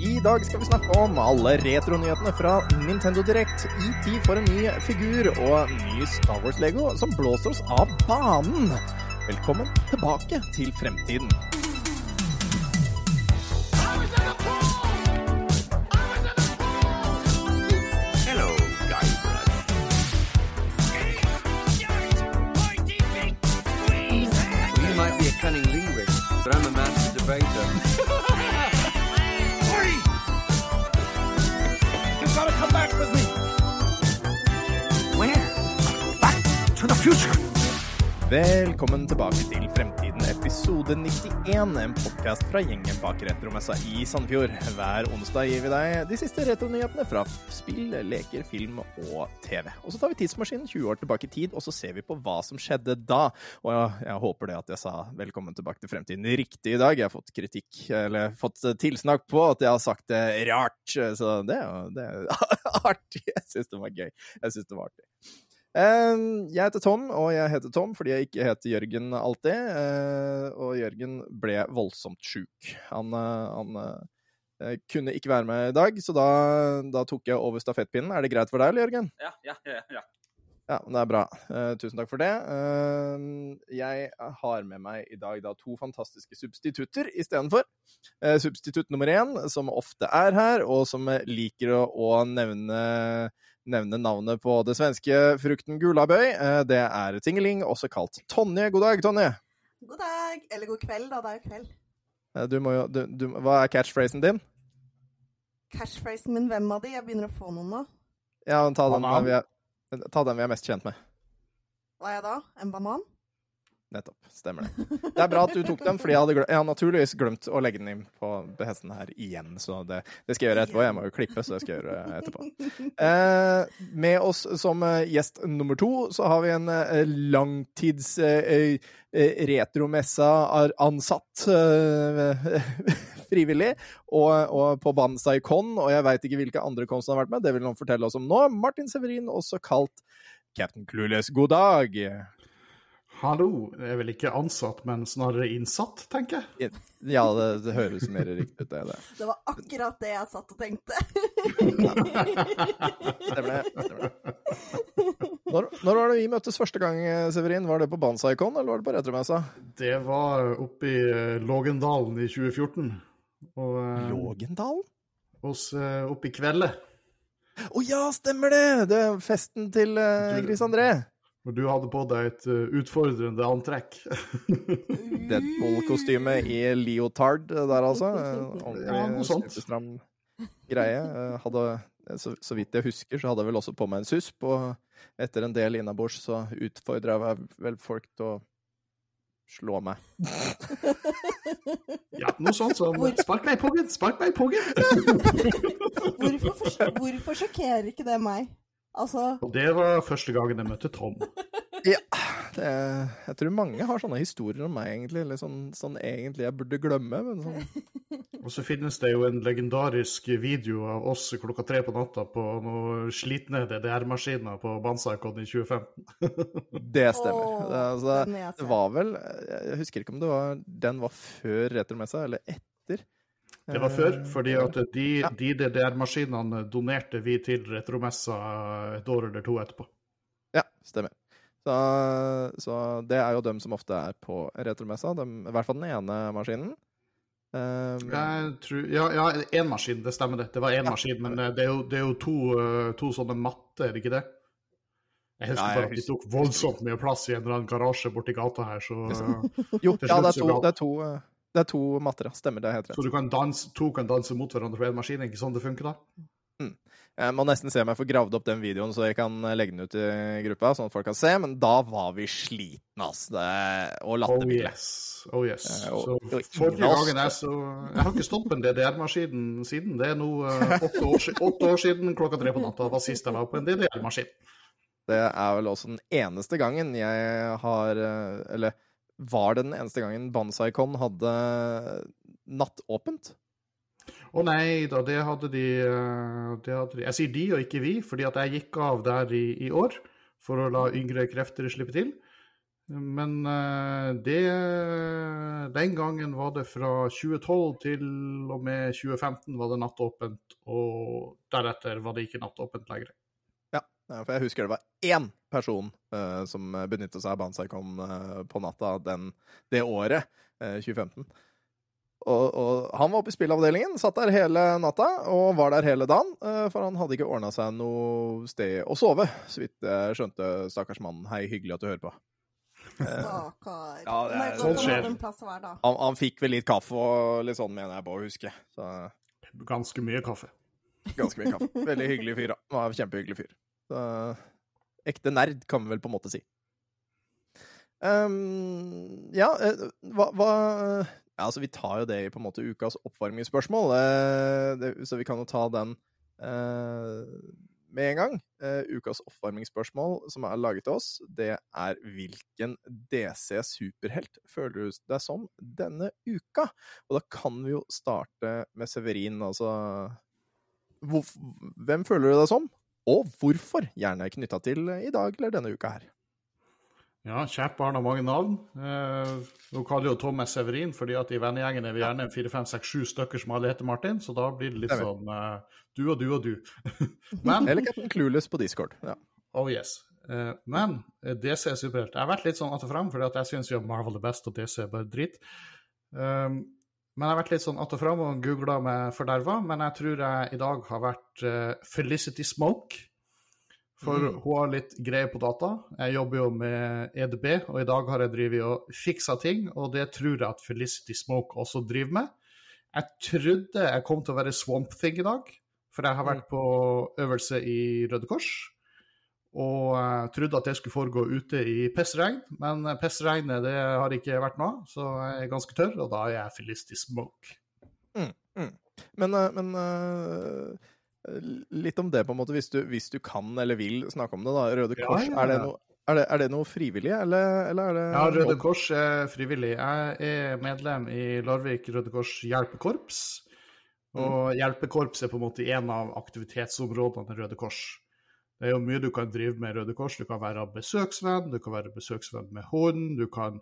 I dag skal vi snakke om alle retronyhetene fra Nintendo Direct, ET for en ny figur og ny Star Wars-lego som blåser oss av banen. Velkommen tilbake til fremtiden. You might be a cunning linguist, but I'm a master debater. Velkommen tilbake til Fremtiden, episode 91. En podkast fra gjengen bak Retromessa i Sandefjord. Hver onsdag gir vi deg de siste retronyhetene fra spill, leker, film og TV. Og så tar vi tidsmaskinen 20 år tilbake i tid, og så ser vi på hva som skjedde da. Og jeg, jeg håper det at jeg sa velkommen tilbake til fremtiden riktig i dag. Jeg har fått kritikk, eller fått tilsnakk på at jeg har sagt det rart, så det er jo artig. Jeg syns det var gøy. Jeg syns det var artig. Eh, Jeg heter Tom, og jeg heter Tom fordi jeg ikke heter Jørgen alltid. eh, Og Jørgen ble voldsomt sjuk. Han, eh, han eh, kunne ikke være med i dag, så da, da tok jeg over stafettpinnen. Er det greit for deg, eller, Jørgen? Ja, ja, ja. ja. Ja, det er bra. Tusen takk for det. Eh, jeg har med meg i dag da to fantastiske substitutter istedenfor. Uh, substitutt nummer én, som ofte er her, og som liker å, å nevne, nevne navnet på det svenske frukten gulabøy, eh, det er Tingeling, også kalt Tonje. God dag, Tonje. God dag, eller god kveld, da. Det er jo kveld. Eh, du må jo du, du, Hva er catchphrasen din? Catchphrasen min, hvem av de? Jeg begynner å få noen nå. Ja, ta den, vi er, ta den vi er mest kjent med. Hva er jeg da? En banan? Nettopp. Stemmer det. Det er bra at du tok den, fordi jeg hadde, glemt, jeg har naturligvis glemt å legge den inn på hesten her igjen. Så det, det skal jeg gjøre etterpå. Jeg må jo klippe, så det skal jeg gjøre etterpå. Eh, med oss som eh, gjest nummer to, så har vi en eh, langtids eh, eh, retromessa-ansatt eh, frivillig, og, og på Banzai Con, og jeg veit ikke hvilke andre cons han har vært med, det vil noen fortelle oss om nå. Martin Severin, også kalt Captain Clueless. God dag! Hallo, jeg er vel ikke ansatt, men snarere innsatt, tenker jeg. Ja, det, det høres mer riktig ut, det. det. Det var akkurat det jeg satt og tenkte. Stemmer det. Stemmer det. Når, når var det vi møttes første gang, Severin? Var det på Banzaikon, eller var det på Retromessa? Det var oppe i eh, Lågendalen i 2014. Og eh, Lågendalen? hos, eh, oppe i Kvelde. Å ja, stemmer det! Det er festen til uh, Gris André. Og du hadde på deg et eh, utfordrende antrekk. Deadpool-kostyme i leotard der, altså. Ordentlig Ja, noe sånt. superstram greie. Eh, Hadde, så, så vidt jeg husker, så hadde jeg vel også på meg en susp, og etter en del innabords så utfordra jeg vel folk til å slå meg. Ja, noe sånt som Spark meg i pungen! Spark meg i pungen! Hvorfor, hvorfor sjokkerer ikke det meg? Altså, Og det var første gangen jeg møtte Tom. Ja, det, jeg tror mange har sånne historier om meg, egentlig. Eller sånn, sånn egentlig jeg burde glemme. Men sånn, Og så finnes det jo en legendarisk video av oss klokka tre på natta på noen slitne DDR-maskiner på Banzaikon i 2015. det stemmer. Det, altså, det var vel Jeg husker ikke om det var, den var før retromessa eller etter. Det var før, Eh, fordi at de, de DDR-maskinene donerte vi til Retromessa et år eller to etterpå. Ja, stemmer. Så, så det er jo dem som ofte er på retromessa. De, I hvert fall den ene maskinen. Um, tror, ja, ja, maskin, det stemmer det. Det var én maskin, men eh, det er jo, det er jo to, eh, to sånne matte, er det ikke det? Jeg husker Ja, bare at de tok voldsomt mye plass i en eller annen garasje borti gata her, så, jo, ja, det er to, det er to, eh, det er to matter. Stemmer, det er helt rett. så du kan danse, to kan danse mot hverandre på én maskin. Ikke sånn det funker da? Jeg må nesten se om jeg får gravd opp den videoen, så jeg kan legge den ut i gruppa, sånn at folk kan se. Men da var vi slitne, ass. Det, og Oh yes. Oh yes. Eh, og- Så og forrige gangen jeg så Jeg har ikke stått på en DDR-maskin siden. Det er nå eh, åtte, år, åtte år siden klokka tre på natta var sist jeg var på en DDR-maskin. Det er vel også den eneste gangen jeg har eh, Eller var det den eneste gangen Banzaikon hadde nattåpent? Å nei da, det hadde, de, eh, det hadde de Jeg sier de og ikke vi, fordi at jeg gikk av der i, i år for å la yngre krefter slippe til. Men eh, det Den gangen var det fra 2012 til og med 2015 var det nattåpent, og deretter var det ikke nattåpent lenger. Ja, for jeg husker det var én person uh, som benyttet seg av Banzaikon uh, på natta den, det året, uh, 2015. Og, og han var oppe i spillavdelingen, satt der hele natta og var der hele dagen. eh, For han hadde ikke ordna seg noe sted å sove, så vidt jeg skjønte, stakkars mannen. Hei, hyggelig at du hører på. Stakkar. Ja, det er- sånn skjer. Han, han fikk vel litt kaffe og litt sånn, mener jeg på å huske. Så Ganske mye kaffe. ganske mye kaffe. Veldig hyggelig fyr, da. Kjempehyggelig fyr. Så, ekte nerd, kan vi vel på en måte si. Um, ja, eh, hva, hva ja, altså, Vi tar jo det i på en måte ukas oppvarmingsspørsmål, uh, det, så vi kan jo ta den uh, med en gang. Uh, ukas oppvarmingsspørsmål som er laget til oss, det er hvilken DC superhelt føler du deg som denne uka? Og da kan vi jo starte med Severin, altså hvor, Hvem føler du deg som, og hvorfor? Gjerne knytta til i dag eller denne uka her. Ja, kjært barn har mange navn. Eh, nå kaller jo Thomas Severin, fordi at i vennegjengen er vi gjerne fire, fem, seks, sju stykker som alle heter Martin, så da blir det litt sånn eh, du og du og du. Men Eller Captain Clueless på Discord. Ja. Oh yes. Eh, men eh, DC er superhelt. Jeg har vært litt sånn att og fram, fordi at jeg syns jo Marvel er best, og DC er bare dritt. Um, men jeg har vært litt sånn att og fram og googla meg forderva, men jeg tror jeg i dag har vært eh, Felicity Smoke. For Mm. hun har litt greie på data. Jeg jobber jo med EDB, og i dag har jeg drevet og fiksa ting, og det tror jeg at Felicity Smoke også driver med. Jeg trodde jeg kom til å være Swamp Thing i dag, for jeg har vært på øvelse i Røde Kors. Og jeg trodde at det skulle foregå ute i pissregn, men pissregnet det har ikke vært noe, så jeg er ganske tørr, og da er jeg Felicity Smoke. Men, eh, men uh, litt om det, på en måte, hvis du, hvis du kan eller vil snakke om det, da. Røde Ja, Kors, ja, Er, det ja. noe, er, det, er det noe frivillig, eller, eller er det Ja, Røde? Kors er frivillig. Jeg er medlem i Larvik Røde Kors hjelpekorps. Og hjelpekorps er på en måte en av aktivitetsområdene til Røde Kors. Det er jo mye du kan drive med i Røde Kors. Du kan være besøksvenn, du kan være besøksvenn med hund, du kan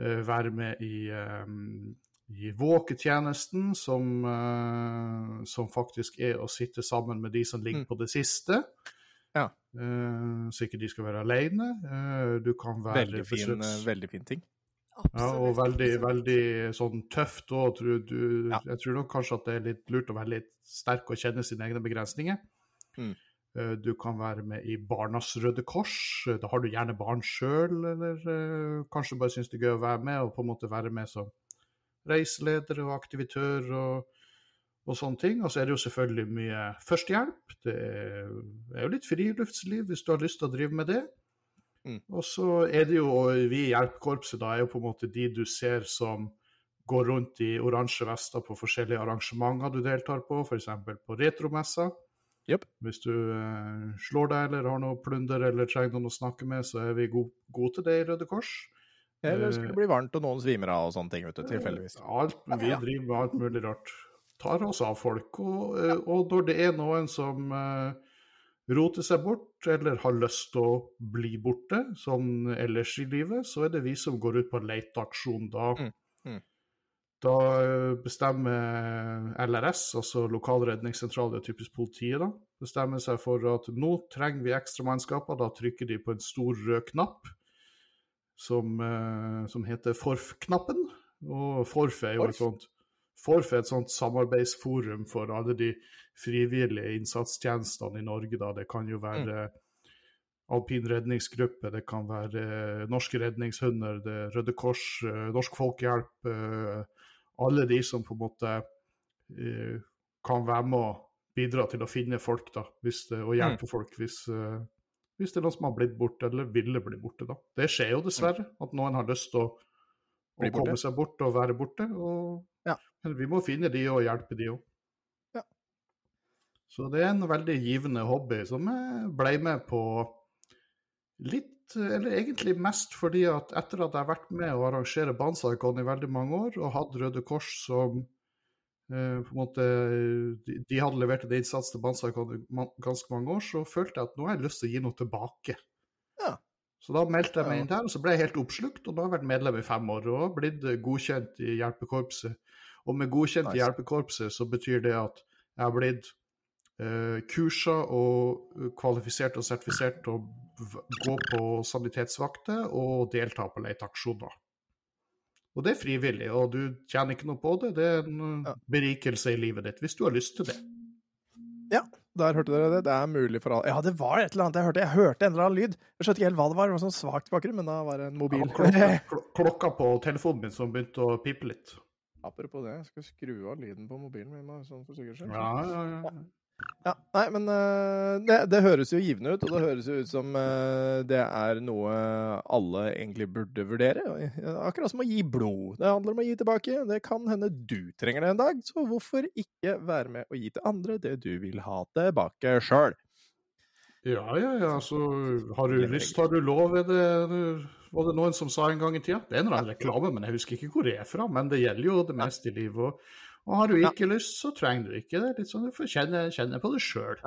uh, være med i, um, i våketjenesten, som, uh, som faktisk er å sitte sammen med de som ligger Mm. på det siste. Ja. Uh, så ikke de skal være alene. Eh, du kan være Veldig fin, besøks- veldig fin ting. ja, og veldig, veldig sånn tøft òg. Ja. Jeg tror nok kanskje at det er litt lurt å være litt sterk og kjenne sine egne begrensninger. Mm. Eh, Du kan være med i Barnas Røde Kors. Eh, Da har du gjerne barn sjøl, eller eh, kanskje bare syns det er gøy å være med, og på en måte være med som reiseleder og aktivitør og, og sånne ting. Og så er det jo selvfølgelig mye førstehjelp. Det er, er jo litt friluftsliv hvis du har lyst til å drive med det. Mm. Og så er det jo og vi i hjelpekorpset, da er jo på en måte de du ser som går rundt i oransje vester på forskjellige arrangementer du deltar på, f.eks. på retromessa. Jepp. Hvis du uh, slår deg eller har noe plunder eller trenger noen å snakke med, så er vi gode god til det i Røde Kors. Eller skal skulle det bli varmt og noen svimer av og sånne ting, vet du, tilfeldigvis. Alt, vi driver med alt mulig rart. Tar oss av folk. Og, eh, og når det er noen som uh, roter seg bort, eller har lyst til å bli borte, sånn ellers i livet, så er det vi som går ut på leteaksjon da. Mm, mm. Da eh, bestemmer LRS, altså lokal redningssentral, det er typisk politiet, da, bestemmer seg for at nå trenger vi ekstra mannskaper. Da trykker de på en stor rød knapp som, eh, som heter FORF-knappen. Og FORF er jo et sånt FORF er et sånt samarbeidsforum for alle de frivillige innsatstjenestene i Norge. Da. Det kan jo være alpin redningsgruppe, det kan være eh, norske redningshunder, det Røde Kors, Norsk Folkehjelp. Eh, alle de som på en måte uh, kan være med å bidra til å finne folk, da, hvis det, og hjelpe folk hvis, uh, hvis det er noen som har blitt borte, eller ville bli borte. da. Det skjer jo dessverre, at noen har lyst til å, å komme seg bort og være borte. og Ja. Men vi må finne de og hjelpe de òg. Ja. Så det er en veldig givende hobby som jeg ble med på litt, eller egentlig mest fordi at etter at jeg har vært med å arrangere Banzaikon i veldig mange år, og hatt Røde Kors som eh, på en måte, de, de hadde levert en innsats til Banzaikon i ganske mange år, så følte jeg at nå har jeg lyst til å gi noe tilbake. Ja. Så da meldte jeg meg inn der, og så ble jeg helt oppslukt, og da har jeg vært medlem i fem år og blitt godkjent i hjelpekorpset. Og med godkjent i hjelpekorpset så betyr det at jeg har blitt eh, kursa og eh, kvalifisert og sertifisert v- gå på sanitetsvakter og delta på leteaksjoner. Og det er frivillig, og du tjener ikke noe på det. Det er en eh, Ja. berikelse i livet ditt, hvis du har lyst til det. Ja, Der hørte dere det. Det er mulig for alle Ja, det var et eller annet jeg hørte. Jeg hørte en eller annen lyd. Jeg skjønte ikke helt hva det var. Det var sånn svakt bakgrunn, men da var det en mobil. Ja, klokka, kl- klokka på telefonen min som begynte å pipe litt. Apropos det, jeg skal skru av lyden på mobilen min. Sånn for sikkerhets skyld. Ja, ja, ja. Ja, nei, men eh, det, det høres jo givende ut, og det høres jo ut som eh, det er noe alle egentlig burde vurdere. Akkurat som å gi blod. Det handler om å gi tilbake. Det kan hende du trenger det en dag, så hvorfor ikke være med å gi til andre det du vil ha tilbake sjøl? Ja, ja, ja. Så har du lyst, har du lov, er det var det noen som sa en gang i tida. Det er en reklame, men jeg husker ikke hvor det er fra. Men det gjelder jo det meste i livet. Og, og har du ikke lyst, så trenger du ikke det. Litt sånn, Du får kjenne, kjenne på det sjøl.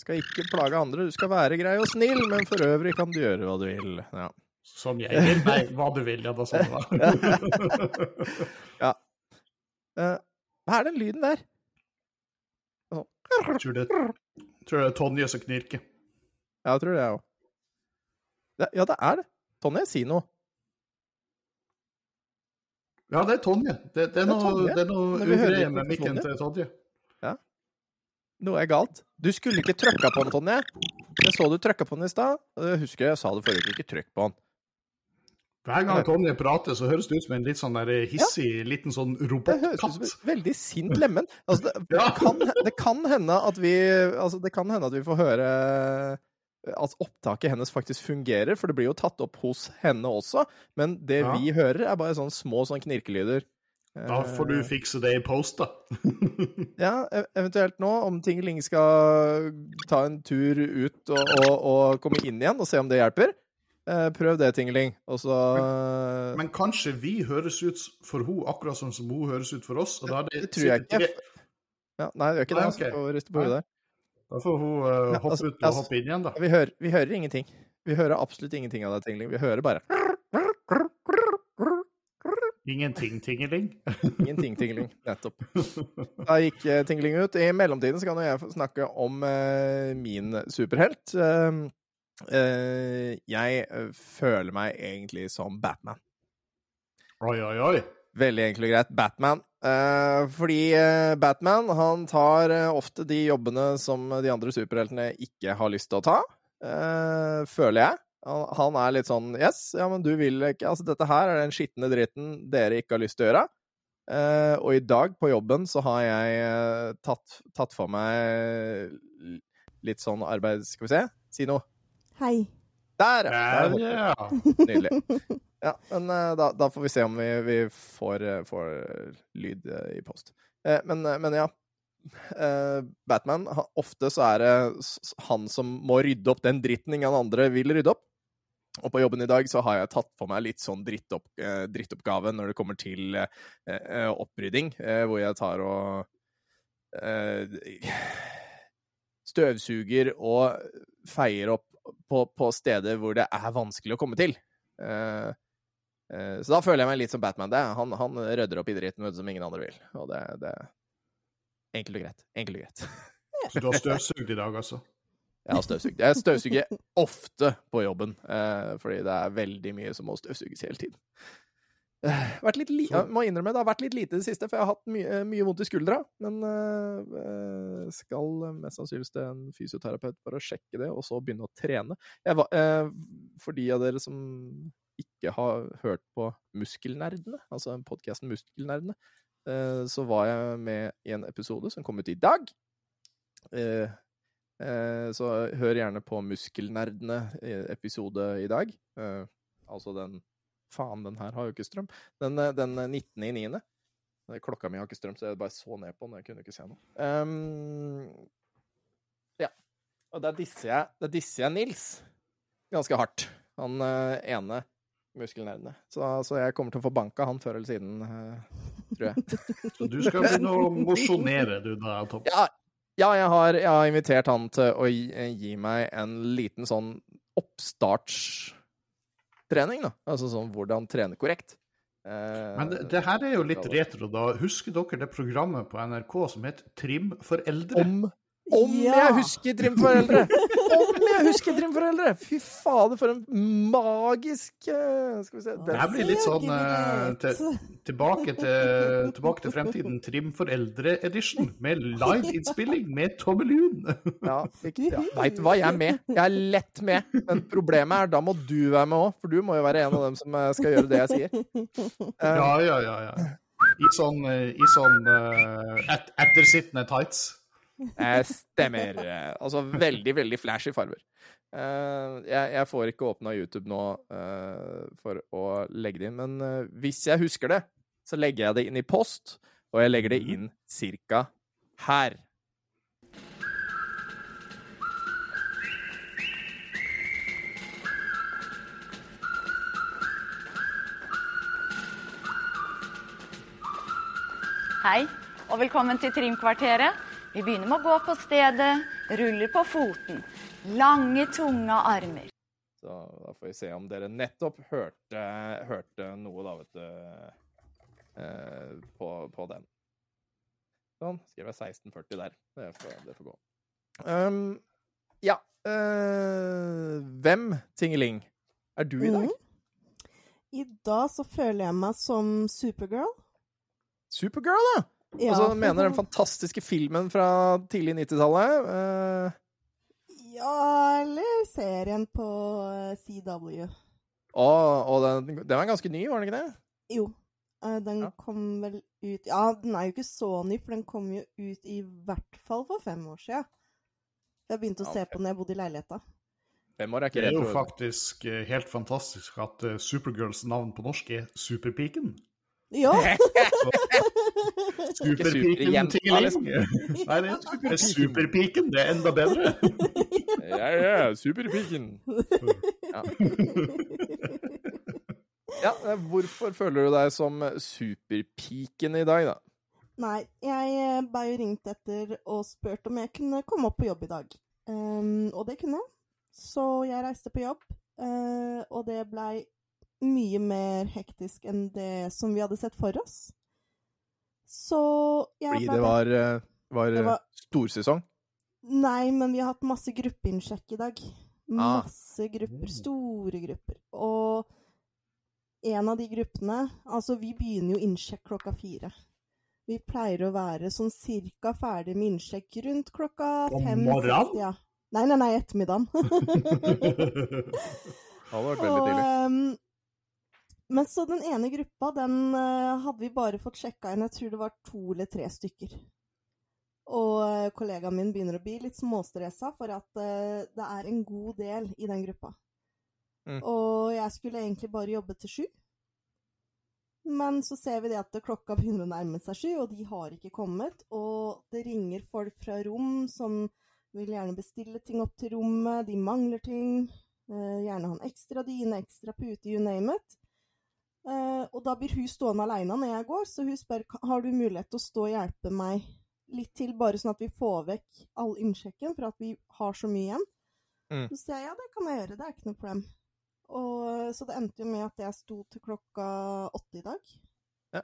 Skal ikke plage andre, du skal være grei og snill, men for øvrig kan du gjøre hva du vil. Ja. Som jeg vil. Nei, hva du vil, ja. Da sånn da. ja. Uh, hva er den lyden der? Jeg tror det, tror det er Tonje som knirker. Ja, jeg tror det, jeg òg. Ja, det er det. Tonje, si noe. Ja, det er Tonje. Det, det er Det noe, det er noe ugreie med mikken til Tonje. Noe er galt. Du skulle ikke trykka på den, Tonje. Jeg så du trykka på den i stad. Jeg husker jeg sa det forrige uke, ikke trykk på den. Hver gang Tonje prater, så høres det ut som en litt sånn der hissig liten sånn robotkatt. veldig sint lemen. Altså, det, Ja. det, kan, det kan hende at vi Altså, det kan hende at vi får høre at opptaket hennes faktisk fungerer, for det blir jo tatt opp hos henne også. Men det Ja. vi hører, er bare sånne små sånne knirkelyder. Da får du Eh, fikse det i post, da. Ja, e- eventuelt nå, om Tingeling skal ta en tur ut og, og, og komme inn igjen og se om det hjelper. Eh, prøv det, Tingeling. Og så Men kanskje vi høres ut for hun akkurat sånn som hun høres ut for oss. Og da, er det, Det tror jeg ikke. ja, Nei, det gjør ikke det. Altså, ok. Da får hun eh, Ja, hoppe altså- ut og altså- hoppe inn igjen, da. Vi hører, vi hører ingenting. Vi hører absolutt ingenting av det, Tingeling. Vi hører bare Ingenting, tingeling. ingenting, Tingeling. Nettopp. Da gikk uh, Tingeling ut. I mellomtiden så kan jo jeg snakke om uh, min superhelt. Eh, eh, jeg eh, føler meg egentlig som Batman. Oi, oi, oi. Veldig enkelt og greit Batman. Eh, fordi eh, Batman han tar eh, ofte de jobbene som de andre superheltene ikke har lyst til å ta, eh, føler jeg. Han, er litt sånn Yes, ja, men du vil ikke Altså, dette her er den skitne dritten dere ikke har lyst til å gjøre. Eh, og i dag på jobben så har jeg tatt, tatt for meg litt sånn arbeid Skal vi se? Si noe. Hei. Der, ja! Der, Der, ja. Nydelig. Ja, men eh, da, da får vi se om vi, vi får, eh, får lyd eh, i post. Men, men ja. Batman, ofte så er det han som må rydde opp den dritten ingen andre vil rydde opp. Og på jobben i dag så har jeg tatt på meg litt sånn drittopp, drittoppgave når det kommer til opprydding, hvor jeg tar og støvsuger og feier opp på, på steder hvor det er vanskelig å komme til. Så da føler jeg meg litt som Batman. Det. Han, han rydder opp i dritten som ingen andre vil. Og det, det enkelt og greit. Enkelt og greit. Så du har støvsugd i dag, altså? Jeg har støvsugd. Jeg støvsuger ofte på jobben, eh, fordi det er veldig mye som må støvsuges hele tiden. Eh, li jeg må innrømme det har vært litt lite i det siste, for jeg har hatt mye, mye vondt i skuldra. Men eh, eh, skal mest sannsynligvis til en fysioterapeut for å sjekke det, og så begynne å trene. Var, eh, for de av dere som ikke har hørt på Muskelnerdene, altså podkasten Muskelnerdene, eh, så var jeg med i en episode som kom ut i dag. Eh, Eh, Så hør gjerne på Muskelnerdene eh, episode i dag. Altså den Faen, den her har jo ikke strøm. Den, den 19. i 9. Eh, Klokka mi har ikke strøm, så jeg bare så ned på den. Jeg kunne ikke se noe. Um, ja. Og der disser jeg, der disser jeg Nils ganske hardt. Han ene muskelnerdene. Så, så jeg kommer til å få banka han før eller siden, eh, tror jeg. Så du skal begynne å mosjonere, du da, Tom? Ja, ja jeg, har, jeg har invitert han til å gi, gi meg en liten sånn trening, da. Altså sånn hvordan trene korrekt. Eh, Men det, det her er jo litt retro, da. Husker dere det programmet på NRK som het Trim for eldre? om om Ja. jeg husker eldre! Om jeg husker Trimforeldre! Fy fader, for en magisk eh, Skal vi se Det her blir litt sånn eh, til, tilbake, til, tilbake til fremtiden. Trim for eldre-edition med liveinnspilling med Tommy Lund. Ja, ja. Veit du hva, jeg er med. Jeg er lett med. Men problemet er, da må du være med òg. For du må jo være en av dem som eh, skal gjøre det jeg sier. Ja, ja, ja. ja. I sånn, eh, i sånn uh, et, ettersittende tights. Eh, stemmer. Eh, Altså veldig, veldig flashy farver. Eh, jeg, jeg får ikke åpna YouTube nå eh, for å legge det inn, men hvis jeg husker det, så legger jeg det inn i post, og jeg legger det inn cirka her. Hei, og velkommen til Trimkvarteret. Vi begynner med å gå på stedet, ruller på foten. Lange, tunge armer. Så da får vi se om dere nettopp hørte, hørte noe, da, vet du, eh, på, på den. Sånn. Skrev jeg 1640 der. Det får, det får gå. Um, ja Uh, Hvem, Tingeling, er du i dag? Mm. I dag så føler jeg meg som Supergirl. Supergirl, da! Ja, altså, for mener den fantastiske filmen fra tidlig 90-tallet. Uh... Ja, eller serien på eh, CW. Å, og den, den var ganske ny, var den ikke det? Jo. eh, Den Ja. kom vel ut Ja, den er jo ikke så ny, for den kom jo ut i hvert fall for fem år siden. Jeg begynte å Ja, se på den jeg bodde i leiligheta. Fem år er ikke Det er jo faktisk eh, helt fantastisk at eh, Supergirls navn på norsk er Superpiken. Ja! Superpiken Tingeling. Nei, det er, er Superpiken. Det er enda bedre. Ja, ja, superpiken. Ja. ja, eh, hvorfor føler du deg som superpiken i dag, da? Nei, jeg eh, ble jo ringt etter og spurt om jeg kunne komme opp på jobb i dag. Um, og det kunne jeg. Så jeg reiste på jobb, uh, og det blei mye mer hektisk enn det som vi hadde sett for oss. Så jeg Fordi det var, eh, var, Det eh, var- storsesong? Nei, men vi har hatt masse gruppeinnsjekk i dag. Ah. Masse grupper. Store grupper. Og en av de gruppene Altså, vi begynner jo innsjekk klokka fire. Vi pleier å være sånn cirka ferdig med innsjekk rundt klokka Om fem. morgenen? Ja. Nei, nei, nei, ettermiddagen. Det hadde vært veldig Og, tidlig. Men så den ene gruppa, den eh, hadde vi bare fått sjekka inn. Jeg tror det var to eller tre stykker. Og eh, kollegaen min begynner å bli litt småstressa for at eh, det er en god del i den gruppa. Mm. Og jeg skulle egentlig bare jobbe til sju. Men så ser vi det at klokka begynner å nærme seg sju, og de har ikke kommet. Og det ringer folk fra rom som vil gjerne bestille ting opp til rommet, de mangler ting. Gjerne ha en ekstra dyne, ekstra pute, you name it. Eh, og da blir hun stående aleine når jeg går, så hun spør har du mulighet til å stå og hjelpe meg litt til, bare sånn at vi får vekk all innsjekken, for at vi har så mye igjen. Mm. Så sier jeg ja, det kan jeg gjøre, det er ikke noe problem. Og, så det endte jo med at jeg sto til klokka åtte i dag. Ja.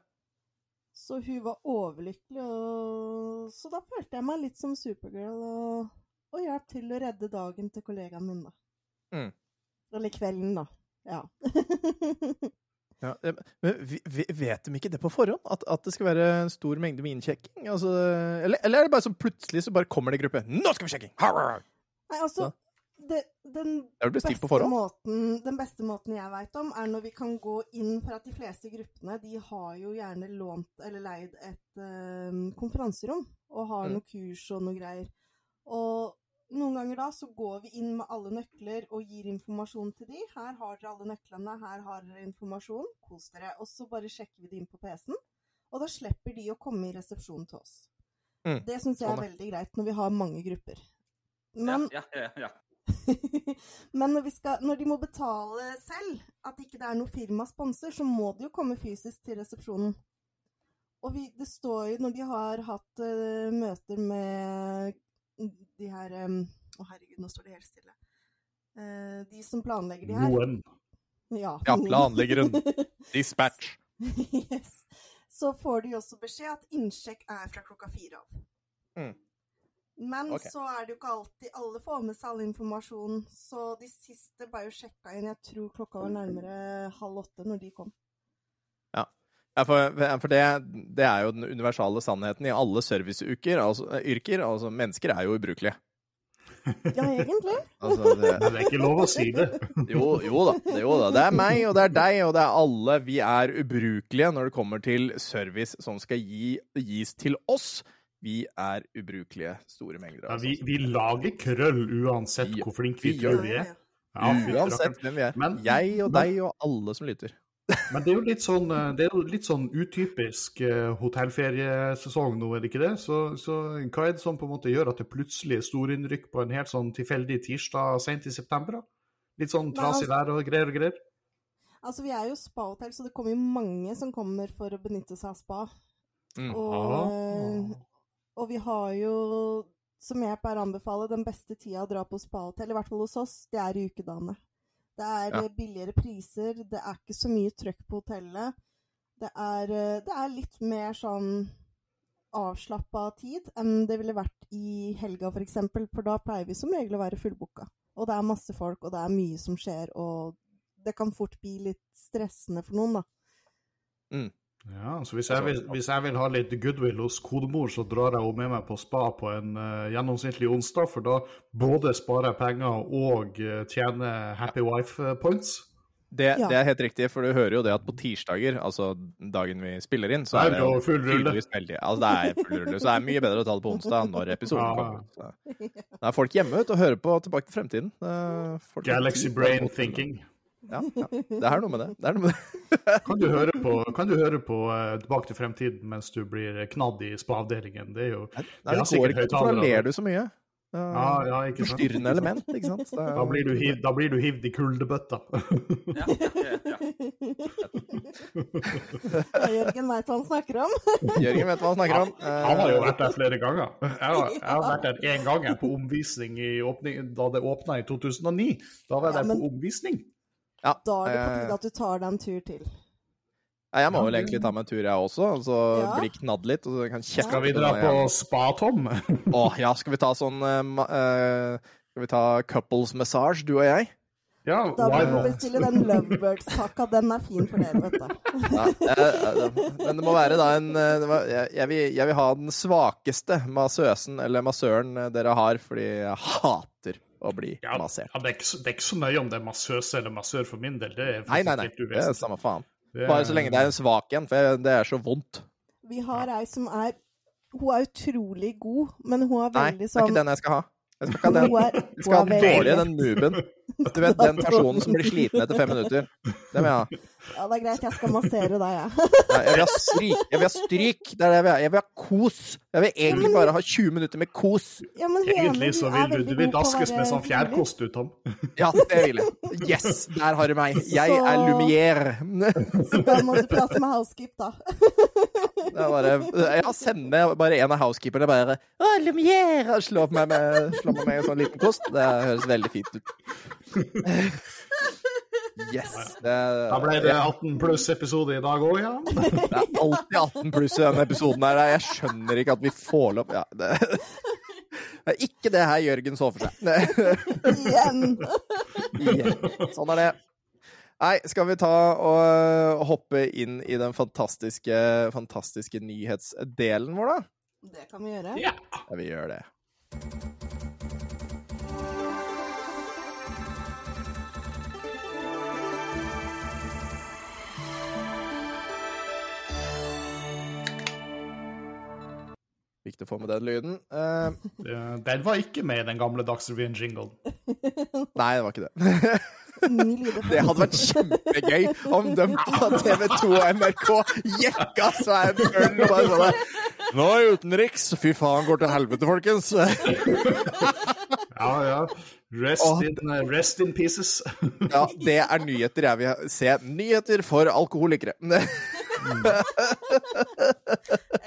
Så hun var overlykkelig, og så da følte jeg meg litt som Supergirl og, og hjalp til å redde dagen til kollegaen min, da. Mm. Eller kvelden, da. Ja. Ja, eh, men vet de ikke det på forhånd? At, at det skal være en stor mengde med innsjekking? Altså, eller, eller er det bare sånn plutselig så bare kommer det en gruppe Nå skal vi sjekke! Nei, altså, det, den, beste måten, den beste måten jeg veit om, er når vi kan gå inn For at de fleste gruppene de har jo gjerne lånt eller leid et eh, konferanserom og har Mm. noe kurs og noe greier. Og noen ganger da så går vi inn med alle nøkler og gir informasjon til de. Her har dere alle nøklene, her har dere informasjon, kos dere. Og så bare sjekker vi det inn på PC-en, og da slipper de å komme i resepsjonen til oss. Mm, Det syns jeg sånn, er ja. veldig greit når vi har mange grupper. Men ja, ja, ja. men når, vi skal, når de må betale selv, at ikke det er noe firmasponsor, så må de jo komme fysisk til resepsjonen. Og vi, det står jo når de har hatt uh, møter med de her Å, um, oh, herregud, nå står det helt stille. Uh, de som planlegger de her. Noen. Ja. Ja, planleggeren. Dispatch. yes. Så får de også beskjed at innsjekk er fra klokka fire av. Mm. Men okay. så er det jo ikke alltid alle får med seg all informasjon, så de siste ble jo sjekka inn. Jeg tror klokka var nærmere halv åtte når de kom. Ja, for, for det, det er jo den universale sannheten i alle serviceyrker. altså yrker. Altså, mennesker er jo ubrukelige. Ja, egentlig. Altså, det, Men det er ikke lov å si det. jo, jo da, det, jo da. Det er meg, og det er deg, og det er alle. Vi er ubrukelige når det kommer til service som skal gi, gis til oss. Vi er ubrukelige store mengder. Ja, vi, vi lager krøll uansett Vi- hvor flinke vi vi gjør tror vi Ja, er. ja. Ja, Uansett hvem vi er. Men- jeg og deg og alle som lytter. Men det er jo litt sånn, eh, det er jo litt sånn utypisk eh, hotellferiesesong nå, er det ikke det? Så, så hva er det som på en måte gjør at det plutselig er storinnrykk på en helt sånn tilfeldig tirsdag sent i september? da? Litt sånn trasig altså- vær og greier og greier? Altså, vi er jo spahotell, så det kommer jo mange som kommer for å benytte seg av spa. Mm. Og, Ah. og vi har jo, som jeg pleier å anbefale, den beste tida å dra på spahotell, i hvert fall hos oss, det er i ukedagene. Det er Ja. eh, billigere priser, det er ikke så mye trøkk på hotellet. Det er, eh, det er litt mer sånn avslappa tid enn det ville vært i helga, f.eks., for, eksempel, for da pleier vi som regel å være fullbooka. Og det er masse folk, og det er mye som skjer, og det kan fort bli litt stressende for noen, da. Ja, så hvis jeg, vil, hvis jeg vil ha litt goodwill hos kodemor, så drar jeg henne med meg på spa på en uh, gjennomsnittlig onsdag, for da både sparer jeg penger og uh, tjener happy wife points. Det, Ja. det er helt riktig, for du hører jo det at på tirsdager, altså dagen vi spiller inn, så er det er jo full rulle. veldig Altså det er full rulle, så det er mye bedre å ta det på onsdag når episoden Ja. kommer. Så. Da er folk hjemme ute og hører på Tilbake til fremtiden. Eh, Galaxy brain thinking. Ja, ja, det er noe med det. det, er noe med det. Kan du høre på, kan du høre på eh, Tilbake til fremtiden mens du blir knadd i spa-avdelingen? Det er jo Nei, det går ikke, for da ler du så mye. Eh, Ja, ja, ikke sant? Forstyrrende element, ikke sant. Er- Da blir du, hiv, da blir du hivd i kuldebøtta. Ja, Jørgen veit hva han snakker om. Jørgen vet hva han snakker om. Eh, Han har jo vært der flere ganger. Jeg har, jeg har vært der én gang på omvisning i åpning, da det åpna i 2009. Da var jeg Ja, der men- på omvisning. Ja, Da er det på eh, tide at du tar deg en tur til. Ja, jeg må vel egentlig ta meg en tur, jeg også. Så så Ja. bli knadd litt. Og så kan kjefte Skal vi dra på spa-Tom? Å ja, skal vi ta sånn uh, eh, Skal vi ta couples massage, du og jeg? Ja, Da må vi bestille den Lovebirds-pakka. Den er fin for dere, vet du. Ja, men det må være da en jeg, jeg, vil, jeg vil ha den svakeste massøsen eller massøren dere har, fordi jeg hater å bli Ja, massert. ja, det, er ikke, så- det er ikke så nøye om det er massøse eller massør for min del. Det er Nei, nei, nei. Det er samme faen. Er- Bare så lenge det er en svak en, for det er så vondt. Vi har ei som er Hun er utrolig god, men hun er Nei, det er sånn ikke den jeg skal ha. Jeg skal ikke ha den. Jeg skal ha den dårlige, den mooben. Du vet, den personen som blir sliten etter fem minutter. Det vil jeg ha. Ja, det er greit, jeg skal massere deg, jeg. Nei, jeg vil ha stryk. Jeg vil ha stryk. Det er det jeg vil ha. Jeg vil ha kos. Jeg vil egentlig bare ha 20 minutter med kos. Ja, men Egentlig så vil du, du vil daskes med sånn fjærkost, du, Tom. Ja, det vil jeg. Yes, der har du meg. Jeg er Lumière. Så da må du prate med housekeep, da. Det er bare, ja, sende bare en av housekeeperne bare Å, Lumière! og Slå på meg med, slå meg med en sånn liten kost. Det høres veldig fint ut. Yes. Det, Da ble det 18 pluss-episode i dag òg, ja. det er alltid 18 pluss i denne episoden her. Jeg skjønner ikke at vi får lov ja, det, det er ikke det her Jørgen så for seg. Igjen. Igjen. Sånn er det. Nei, skal vi ta og hoppe inn i den fantastiske, fantastiske nyhetsdelen vår, da? Det kan vi gjøre. Ja. Ja, vi gjør det. Viktig å få med den lyden. Eh, Eh, Den var ikke med i den gamle Dagsrevyen-jinglen. nei, det var ikke det. Det hadde vært kjempegøy om de på TV2 og NRK jekka seg en øl og bare sånn Nå er utenriks. Fy faen, går til helvete, folkens. Ja, ja. Rest, og, in, eh, rest in pieces. Ja, det er nyheter jeg vil se. Nyheter for alkoholikere.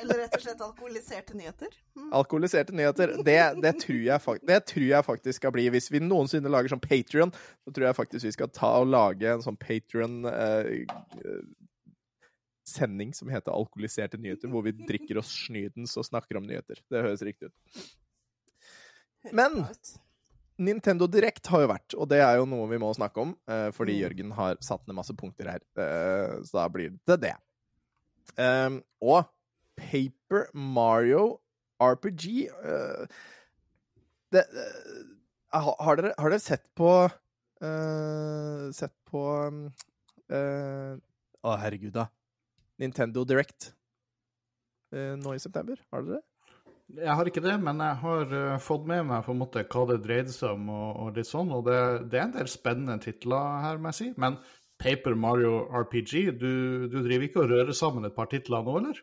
Eller rett og slett alkoholiserte nyheter. Mm. Alkoholiserte nyheter, det, det, tror jeg, det tror jeg faktisk skal bli. Hvis vi noensinne lager sånn Patrion, så tror jeg faktisk vi skal ta og lage en sånn Patrion sending som heter Alkoholiserte nyheter, hvor vi drikker oss snydens og snakker om nyheter. Det høres riktig ut. Men- Nintendo Direct har jo vært, og det er jo noe vi må snakke om, eh, fordi Mm. Jørgen har satt ned masse punkter her. Eh, så da blir det det. Um, og Paper Mario RPG uh, det, uh, har, dere, har dere sett på uh, Sett på um, eh, Å, herregud, da. Nintendo Direct nå i september? Har dere det? Jeg har ikke det, men jeg har fått med meg på en måte hva det dreide seg om, og, og litt sånn, og det, det er en del spennende titler her, må jeg si. Men Paper Mario RPG, du, du driver ikke og rører sammen et par titler nå, eller?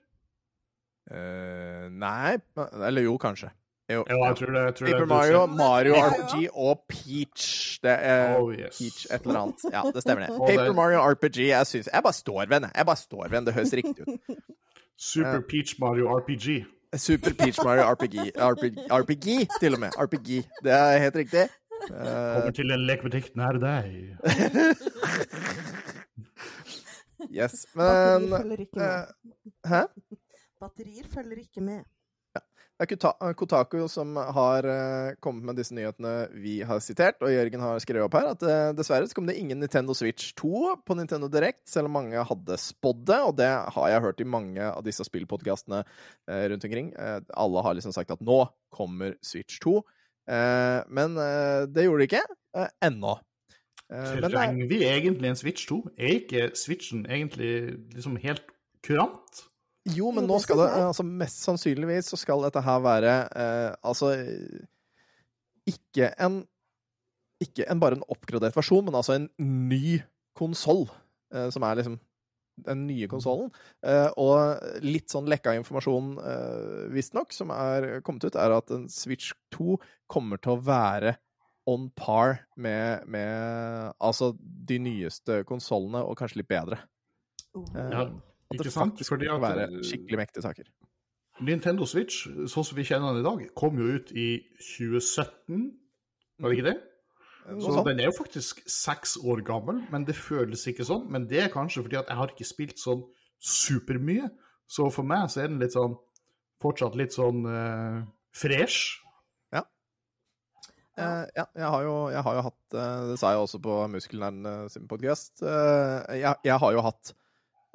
Uh, nei Eller jo, kanskje. Jo, Ja, jeg tror det. Jeg tror Paper det, Mario. Mario. RPG og Peach. Det er Oh, yes. Peach et eller annet. Ja, det stemmer det. Paper Mario RPG, jeg syns Jeg bare står ved den. Jeg bare står ved det. Det høres riktig ut. Super Peach Mario RPG. Super Peach Mario RPG. RPG, RPG til og med. RPG. Det er helt riktig. Eh, Kommer til en lekebutikk nær deg. yes. Batterier Men følger ikke med. eh, Hæ? Batterier følger ikke med. Det er Kotaku som har eh, kommet med disse nyhetene vi har sitert, og Jørgen har skrevet opp her at eh, dessverre så kom det ingen Nintendo Switch 2 på Nintendo Direct, selv om mange hadde spådd det, og det har jeg hørt i mange av disse spillpodkastene eh, rundt omkring. Eh, alle har liksom sagt at nå kommer Switch 2, eh, men eh, det gjorde det ikke eh, ennå. Eh, er- Trenger vi egentlig en Switch 2? Er ikke Switchen egentlig liksom helt kurant? Jo, men nå skal det altså Mest sannsynligvis så skal dette her være eh, Altså ikke en Ikke en, bare en oppgradert versjon, men altså en ny konsoll. Eh, som er liksom den nye konsollen. Eh, og litt sånn lekka informasjon, eh, visstnok, som er kommet ut, er at en Switch 2 kommer til å være on par med, med altså de nyeste konsollene, og kanskje litt bedre. Oh. Eh, Ja, at ikke det sant? faktisk at være skikkelig mektige saker. Nintendo Switch, sånn som vi kjenner den i dag, kom jo ut i 2017, var det ikke det? Så sånn. den er jo faktisk seks år gammel, men det føles ikke sånn. Men det er kanskje fordi at jeg har ikke spilt sånn supermye. Så for meg så er den litt sånn fortsatt litt sånn uh, fresh. Eh, ja, jeg har, jo, jeg har jo hatt uh, Det sa jeg også på Muskelnerdene sin podkast. jeg, jeg har jo hatt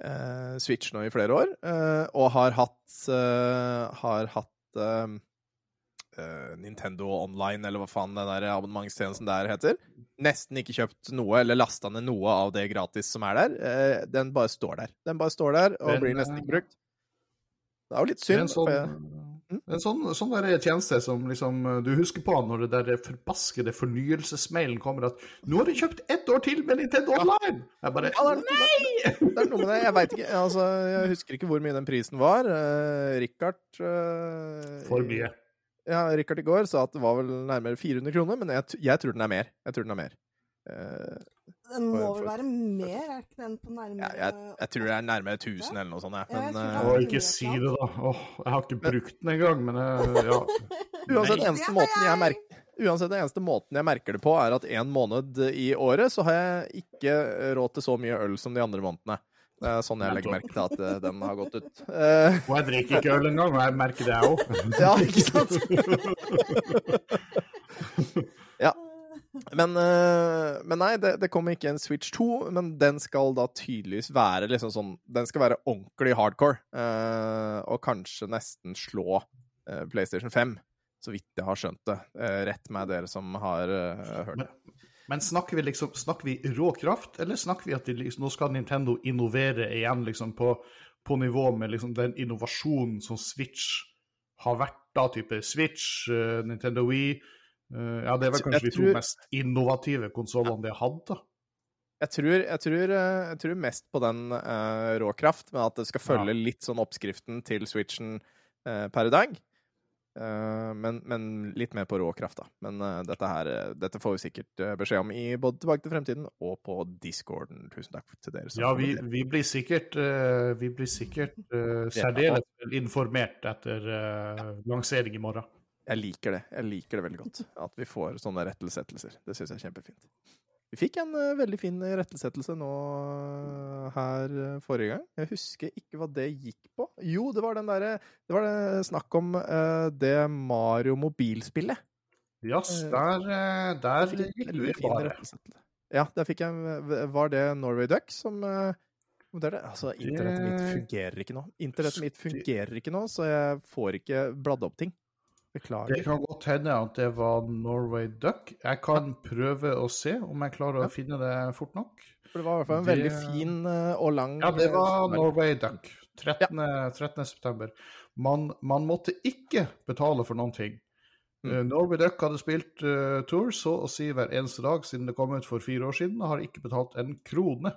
eh, Switch nå i flere år, eh, og har hatt Har hatt eh, eh, Nintendo Online, eller hva faen den der abonnementstjenesten der heter. Nesten ikke kjøpt noe, eller lasta ned noe av det gratis som er der. Uh, den bare står der. Den bare står der, og Men, blir nesten eh, ikke brukt. Det er jo litt er en synd. sånn, jeg- en sånn, sånn der tjeneste som liksom, du husker på når det der forbaskede fornyelsesmailen kommer at 'Nå har du kjøpt ett år til med Nintendo Online!' Jeg bare Ja, er, det er noe med det. Jeg veit ikke. Altså, jeg husker ikke hvor mye den prisen var. Uh, Richard uh, For mye. Ja, Richard i går sa at det var vel nærmere 400 kroner, men jeg, jeg tror den er mer. Jeg tror den er mer. Eh, Den må vel være mer, er ikke den på ja, nærmere jeg, jeg tror det er nærmere 1000 eller noe sånt. jeg. Ja, jeg Men det eh, Å, ikke si det, da. Åh, jeg har ikke brukt den engang, men jeg, ja. uansett, eneste måten jeg merker Uansett, den eneste måten jeg merker det på, er at en måned i året så har jeg ikke råd til så mye øl som de andre månedene. Det er sånn jeg legger merke til at eh, den har gått ut. Uh, Og jeg drikker ikke øl engang, og jeg merker det, jeg òg. Ja, ikke sant? ja. Men, uh, men nei, det, det kommer ikke en Switch 2, men den skal da tydeligvis være liksom sånn Den skal være ordentlig hardcore, uh, og kanskje nesten slå PlayStation 5, så vidt jeg har skjønt det. Rett meg dere som har uh, hørt det. Men, snakker vi liksom Snakker vi rå kraft, eller snakker vi at liksom, nå skal Nintendo innovere igjen liksom på, på nivå med liksom den innovasjonen som Switch har vært, da, type Switch, uh, Nintendo Wii uh, Ja, det er vel kanskje de to mest innovative konsollene de har hatt, da. Jeg tror, jeg, tror, eh, jeg tror mest på den uh, rå kraft, men at det skal følge Ja. litt sånn oppskriften til Switchen per i dag. Eh, men, men litt mer på rå kraft, da. Men eh, dette her eh, Dette får vi sikkert beskjed om i både Tilbake til fremtiden og på discorden. Tusen takk til dere. Ja, vi, vi blir sikkert, vi blir sikkert uh, særdeles vel informert etter uh, lansering i morgen. Jeg liker det. Jeg liker det veldig godt. At vi får sånne rettelsettelser. Det syns jeg er kjempefint. Vi fikk en eh, veldig fin rettelsettelse nå eh, her eh, forrige gang. Jeg husker ikke hva det gikk på. Jo, det var den derre Det var det snakk om uh, det Mario mobilspillet. Eh, der, der fikk fin fare. Ja, der fikk jeg Var det Norway Duck som eh, det. Altså, internettet mitt fungerer ikke nå. Internettet mitt fungerer ikke nå, så jeg får ikke bladd opp ting. Det Beklager. kan godt hende at det var Norway Duck. Jeg kan prøve å se om jeg klarer å Ja. finne det fort nok. For det var i hvert fall en Det- veldig fin eh, og lang Ja, det eh, var. Norway Duck. 13. 13. september. Man, man måtte ikke betale for noen ting. Mm. Eh, Norway Duck hadde spilt uh, Tour så å si hver eneste dag siden det kom ut for fire år siden, og har ikke betalt en krone.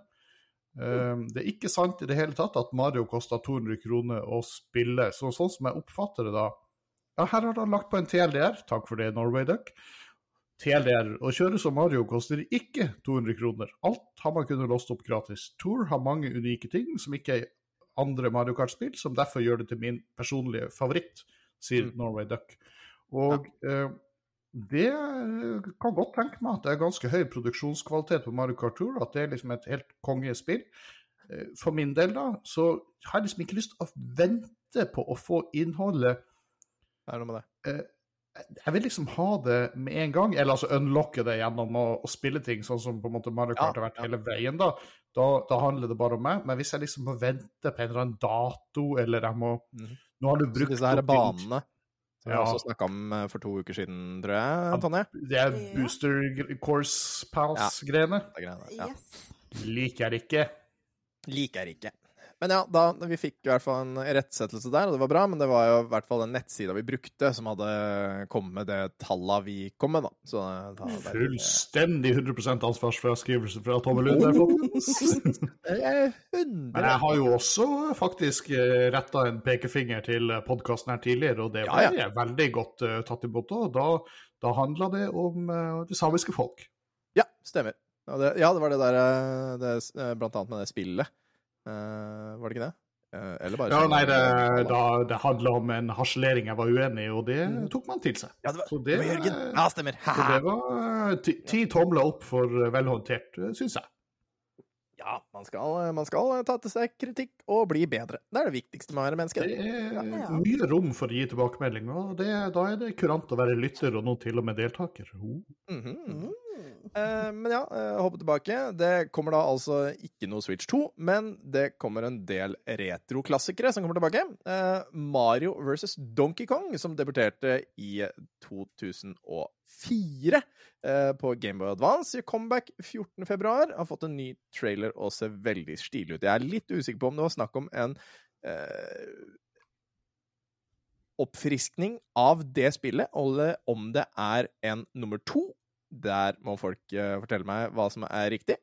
Eh, det er ikke sant i det hele tatt at Mario kosta 200 kroner å spille. Så sånn som jeg oppfatter det da Ja, her har han lagt på en TLDR. Takk for det, Norway Duck. TLDR å kjøre som Mario koster ikke 200 kroner. Alt har man kunnet låst opp gratis. Tour har mange unike ting som ikke er andre Mario Kart-spill, som derfor gjør det til min personlige favoritt, sier Mm. Norway Duck. Og eh, det eh, kan godt tenke meg at det er ganske høy produksjonskvalitet på Mario Kart Tour, at det er liksom et helt kongespill. Eh, For min del, da, så har jeg liksom ikke lyst til å vente på å få innholdet Det er noe med det. jeg vil liksom ha det med en gang, eller altså unlocke det gjennom å, å spille ting, sånn som på en måte Mario Kart Ja, har vært hele veien. Da, da da handler det bare om meg. Men hvis jeg liksom må vente på en eller annen dato, eller jeg må Mhm. Nå har du Så brukt disse her banene, som vi Ja. også snakka om eh, for to uker siden, tror jeg, Tonje. Det er booster course pass-greiene. Det Ja. Yes. Liker jeg ikke. Liker jeg ikke. Men ja, da, vi fikk i hvert fall en irettesettelse der, og det var bra. Men det var jo i hvert fall den nettsida vi brukte, som hadde kommet med det tallet vi kom med, da. Så da, Fullstendig 100 ansvarsfraskrivelse fra Tommy Lund. Men jeg har jo også faktisk retta en pekefinger til podkasten her tidligere, og det Ja, ja. veldig godt uh, tatt imot. Og da, da handla det om uh, det samiske folk. Ja, stemmer. Ja det, ja, det var det der eh, det, eh, Blant annet med det spillet. Eh, var det ikke det? Uh, eller bare Ja, sånn- nei, det, da, det handla om en harselering jeg var uenig i, og det Mm. tok man til seg. Ja, det var, Så det det, var Jørgen. Ja, stemmer. så det var eh, ti, tomler opp for velhåndtert, syns jeg. Ja, man skal, man skal ta til seg kritikk og bli bedre. Det er det viktigste med å være menneske. Det er Ja. mye rom for å gi tilbakemelding, og det, da er det kurant å være lytter, og nå til og med deltaker. Oh. Mm. Eh, men ja, eh, hoppe tilbake. Det kommer da altså ikke noe Switch 2, men det kommer en del retroklassikere som kommer tilbake. Eh, Mario versus Donkey Kong, som debuterte i 2004 eh, på Gameboy Advance. comeback 14.2. Har fått en ny trailer og ser veldig stilig ut. Jeg er litt usikker på om det var snakk om en eh, oppfriskning av det spillet, eller om det er en nummer to. Der må folk eh, fortelle meg hva som er riktig.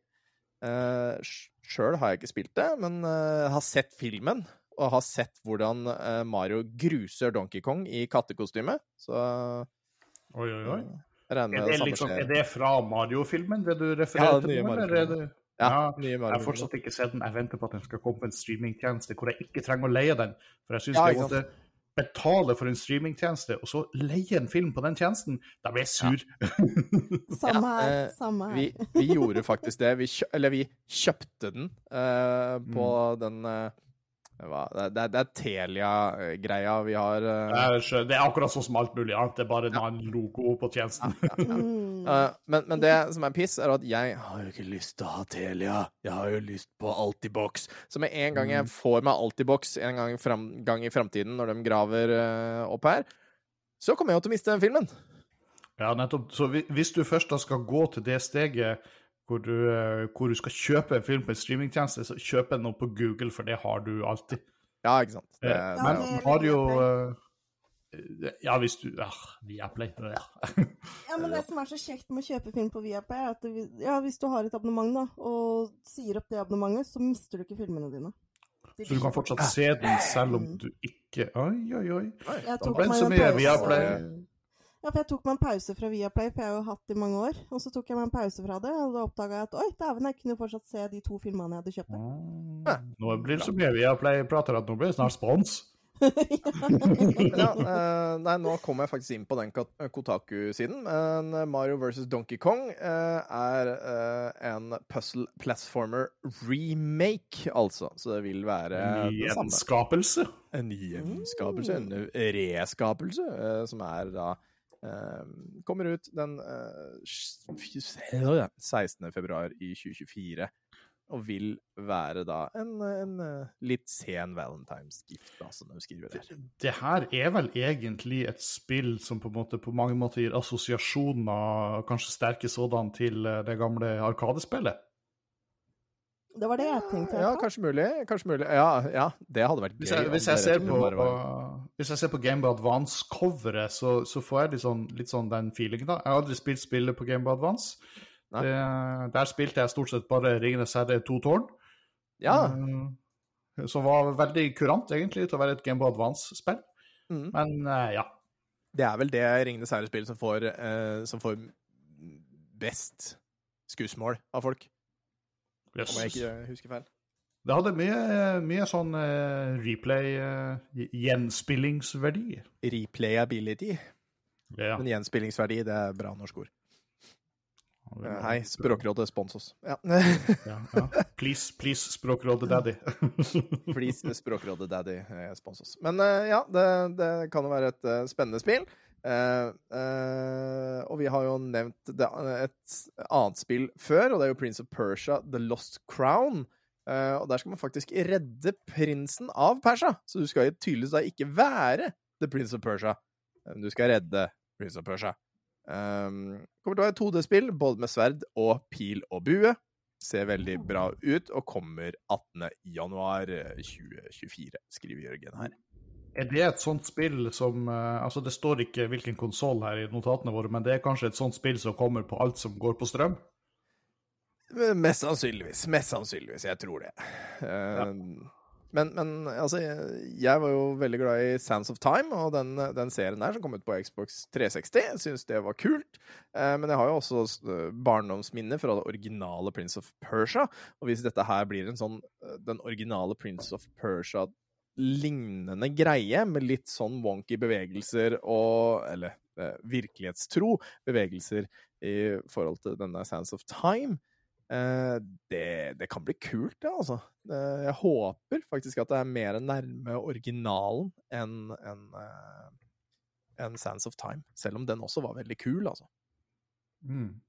Uh, Sjøl har jeg ikke spilt det, men eh, har sett filmen. Og har sett hvordan eh, Mario gruser Donkey Kong i kattekostyme. Så Oi, oi, oi. regner Er det, det liksom, er det fra Mario-filmen, det du Ja, refererer til? nå, eller er det- Ja, Ja, Jeg har fortsatt ikke sett den. Jeg venter på at den skal komme på en streamingtjeneste hvor jeg ikke trenger å leie den. For jeg syns Ja, jeg måtte betale for en streamingtjeneste, og så leie en film på den tjenesten. Da blir jeg sur. Samme her. eh, Samme her. Vi, vi gjorde faktisk det. Vi kjø eller vi kjøpte den uh, på Mm. den eh, det, er- det er Telia-greia vi har skjønner, Det er akkurat sånn som alt mulig annet. Det er bare en annen logo på tjenesten. Ja, ja, uh, men, men det som er piss, er at jeg har jo ikke lyst til å ha Telia. Jeg har jo lyst på Altibox. Så med en gang Mm. jeg får meg Altibox en gang, fram, gang i framtiden, når de graver uh, opp her, så kommer jeg jo til å miste den filmen. Ja, nettopp. Så hvis du først da skal gå til det steget hvor du, eh, hvor du skal kjøpe en film på en streamingtjeneste, så kjøp den nå på Google, for det har du alltid. Ja, ikke sant. Det, Eh, Ja, Men er har jo eh, Ja, hvis du ah, Viaplay. Ja. Ja, men det som er så kjekt med å kjøpe film på Viaplay, er at det, ja, hvis du har et abonnement da, og sier opp det abonnementet, så mister du ikke filmene dine. De Så du kan fortsatt se den selv om du ikke Oi, oi, oi. Jeg Da tok ble det meg så en mye pause- Viaplay. Ja, for jeg tok meg en pause fra Viaplay, for jeg har jo hatt det i mange år. Og så tok jeg meg en pause fra det, og da oppdaga jeg at oi, dæven, jeg kunne jo fortsatt se de to filmene jeg hadde kjøpt. Ah, Nå blir det så mye Viaplay-prater at nå blir det snart spons. Ja, eh, nei, nå kom jeg faktisk inn på den Kotaku-siden. Men eh, Mario vs. Donkey Kong eh, er eh, en puzzle platformer remake, altså. Så det vil være En. Gjenskapelse. En gjenskapelse, en reskapelse, eh, som er da eh, Kommer ut den eh, s- 16. februar i 2024. Og vil være da en, en eh, litt sen valentinsgift, da, som de skriver der. Det her er vel egentlig et spill som på, måte, på mange måter gir assosiasjoner, kanskje sterke sådan, til eh, det gamle Arkadespillet. Det var det jeg tenkte. Ja, kanskje mulig. Kanskje mulig. Ja, ja det hadde vært gøy. Hvis jeg, hvis jeg, ser, på, var- hvis jeg ser på Game Boy Advance-coveret, så, så får jeg litt sånn, litt sånn den feelingen. da. Jeg har aldri spilt spillet på Game Boy Advance. Det, der spilte jeg stort sett bare Ringenes herre to tårn. Ja. Um, Som var veldig kurant, egentlig, til å være et Game Boy Advance-spill. Mm. Men uh, ja. Det er vel det Ringenes herre-spillet som, får, eh, som får best skussmål av folk, Yes. om jeg ikke husker feil. Det hadde mye, mye sånn eh, replay, eh. Replayability. Ja. Men gjenspillingsverdi, det er bra norsk ord. Eh, Hei, Språkrådet, spons oss. Ja. Ja, ja. Please, please, Språkrådet Daddy. Please, Språkrådet Daddy, eh, spons oss. Men eh, ja, det, det kan jo være et eh, spennende spill. Eh, uh, og vi har jo nevnt det, et annet spill før, og det er jo Prince of Persia, The Lost Crown. Uh, og der skal man faktisk redde prinsen av Persia. Så du skal tydeligvis da ikke være The Prince of Persia. men Du skal redde Prince of Persia. Um, kommer til å være 2D-spill, både med sverd og pil og bue. Ser veldig bra ut, og kommer 18. januar eh, 2024, skriver Jørgen her. Er det et sånt spill som eh, Altså, det står ikke hvilken konsoll her i notatene våre, men det er kanskje et sånt spill som kommer på alt som går på strøm? Mest sannsynligvis. Mest sannsynligvis. Jeg tror det. Ja. Men, men altså, jeg, var jo veldig glad i Sands of Time, og den, den serien der som kom ut på Xbox 360. Jeg syns det var kult. Eh, men jeg har jo også eh, barndomsminner fra det originale Prince of Persia. Og hvis dette her blir en sånn eh, den originale Prince of Persia lignende greie, med litt sånn wonky bevegelser og Eller eh, virkelighetstro bevegelser i forhold til denne Sands of Time. Eh, det, det kan bli kult, det, altså. Eh, jeg håper faktisk at det er mer nærme originalen enn en, eh, enn Sands of Time. Selv om den også var veldig kul, altså. Mm.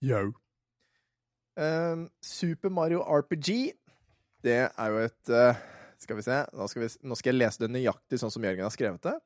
Yo. Um, Super Mario RPG, det er jo et eh, Skal vi se, nå skal, vi, nå skal jeg lese det nøyaktig sånn som Jørgen har skrevet det.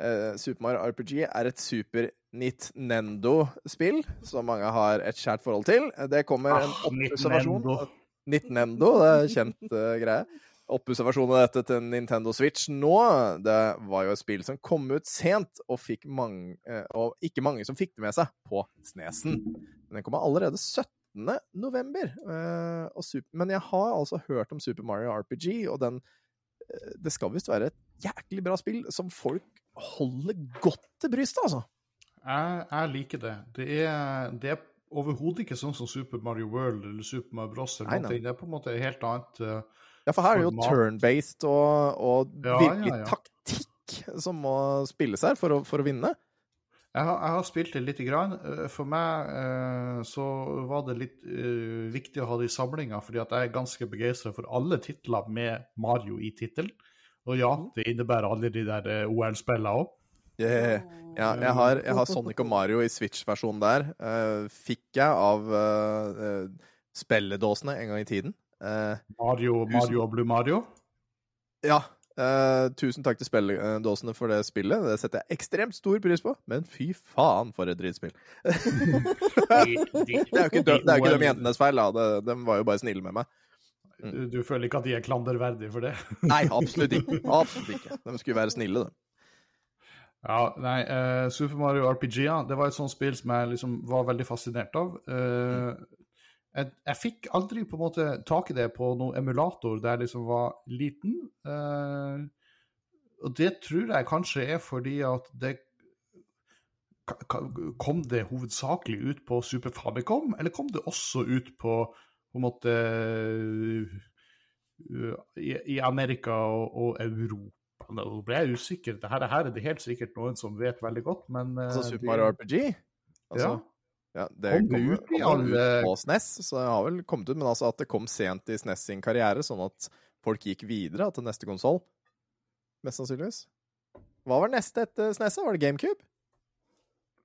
Uh, Super Mario RPG er et Super Nintendo-spill som mange har et kjært forhold til. Det kommer en Ah, oppusseversjon Nintendo. Nintendo, det er kjent uh, greie. Oppusseversjon av dette til Nintendo Switch nå. Det var jo et spill som kom ut sent, og, mange, uh, og ikke mange som fikk det med seg på Snesen. Men den kommer allerede 17. november. Uh, men jeg har altså hørt om Super Mario RPG, og den uh, Det skal visst være et jæklig bra spill som folk holder godt til brystet, altså. Jeg, jeg liker det. Det er, det er overhodet ikke sånn som Super Mario World eller Super Mario Bros. Eller noe. Det er på en måte helt annet. Uh, Ja, for her er det jo turn-based og, og Ja, virkelig ja, ja. taktikk som må spilles her for å, for å vinne. Jeg har, jeg har spilt det lite grann. Eh, For meg eh, så var det litt eh, viktig å ha det i samlinga, fordi at jeg er ganske begeistra for alle titler med Mario i tittelen. Og ja, Mhm. det innebærer alle de der eh, OL-spillene òg. Yeah. Ja, jeg har, jeg har Sonic og Mario i Switch-versjonen der. Fikk jeg av spilledåsene en gang i tiden. Mario, Mario og Blue Mario. ja. Eh, tusen takk til spilledåsene for det spillet. Det setter jeg ekstremt stor pris på. Men fy faen, for et drittspill. Det er jo ikke, dø- det er ikke de jentenes feil, da. De, de var jo bare snille med meg. Du, du føler ikke at de er klanderverdige for det? Nei, absolutt ikke. Absolutt ikke. De skulle være snille, de. Ja, nei, uh, Super Mario RPG, ja, det var et sånt spill som jeg liksom var veldig fascinert av. Eh, jeg, jeg fikk aldri på en måte tak i det på noen emulator der jeg liksom var liten. Eh, og det tror jeg kanskje er fordi at det Kom det hovedsakelig ut på Super Famicom, eller kom det også ut på på en måte uh, i, i Amerika og, og Europa? Nå ble jeg usikker. Dette her, her er det helt sikkert noen som vet veldig godt, men uh, Altså Super Mario RPG? Altså, ja. Det Kom kom, ut i kom alle- ut på SNES, så det har vel kommet ut, men altså at det kom sent i SNES sin karriere, sånn at folk gikk videre til neste konsoll. Mest sannsynligvis. Hva var neste etter SNES? Var det GameCube?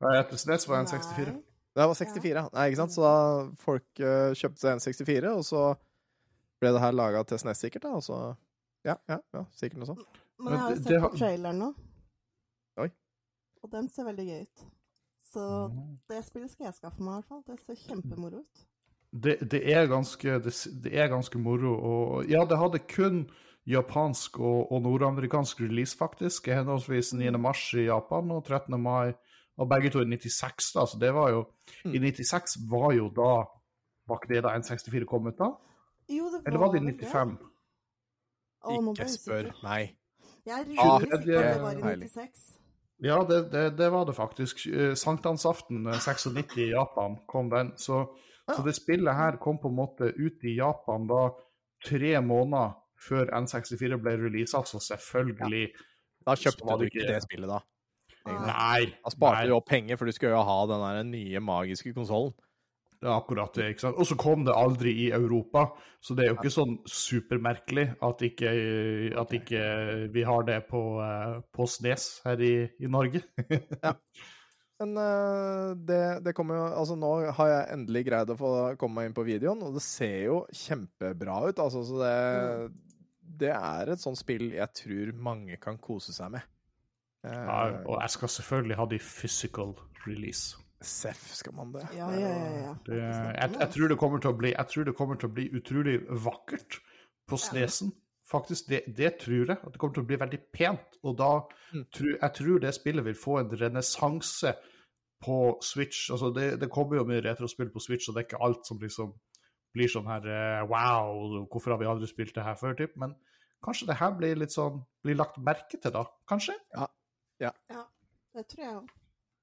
Nei, Etter SNES var det en 64. Nei. Det var 64, ja. Nei, ikke sant? Så da folk uh, kjøpte seg en 64, og så ble det her laga til SNES sikkert, da, og så Ja, ja, ja sikkert noe sånt. Men jeg har jo sett på traileren nå. Oi. Og den ser veldig gøy ut. Så Mm. det spillet skal jeg skaffe meg, i hvert fall. Det ser kjempemoro ut. Det, det, er ganske, det, det er ganske moro. Og ja, det hadde kun japansk og, og nordamerikansk release, faktisk. Henholdsvis 9. mars i Japan og 13. mai. Og begge to i 96, da. Så det var jo I 96 var jo da Var ikke det da N64 kom ut, da? Jo, det var Eller var det i vel 95? Å, Ikke spør meg. Jeg er Ah, rimelig sikker på at det var i heilig. 96. Ja, det, det, det var det faktisk. Eh, Sankthansaften eh, 96 i Japan kom den. Så, så det spillet her kom på en måte ut i Japan da tre måneder før N64 ble releasa, så selvfølgelig Da kjøpte du ikke det spillet, da. Nei. Da sparte nei. du opp penger, for du skulle jo ha den nye magiske konsollen. Det er akkurat det. ikke sant? Og så kom det aldri i Europa, så det er jo ikke sånn supermerkelig at ikke, at ikke vi har det på, eh, på Snes her i, i Norge. Men eh, det, det kommer jo Altså, nå har jeg endelig greid å få komme meg inn på videoen, og det ser jo kjempebra ut. Altså, så det Det er et sånt spill jeg tror mange kan kose seg med. Eh, Ja, og jeg skal selvfølgelig ha de physical release. Seff skal man det. Ja, ja, ja. ja. Det, jeg, jeg, tror det kommer til å bli, jeg tror det kommer til å bli utrolig vakkert på Snesen. Faktisk, det, det tror jeg. At det kommer til å bli veldig pent. Og da tror jeg tror det spillet vil få en renessanse på Switch. Altså, det, det kommer jo mye retrospill på Switch, og det er ikke alt som liksom blir sånn her eh, Wow, hvorfor har vi aldri spilt det her før? Typ. Men kanskje det her blir litt sånn Blir lagt merke til, da? Kanskje? Ja, Det tror jeg òg.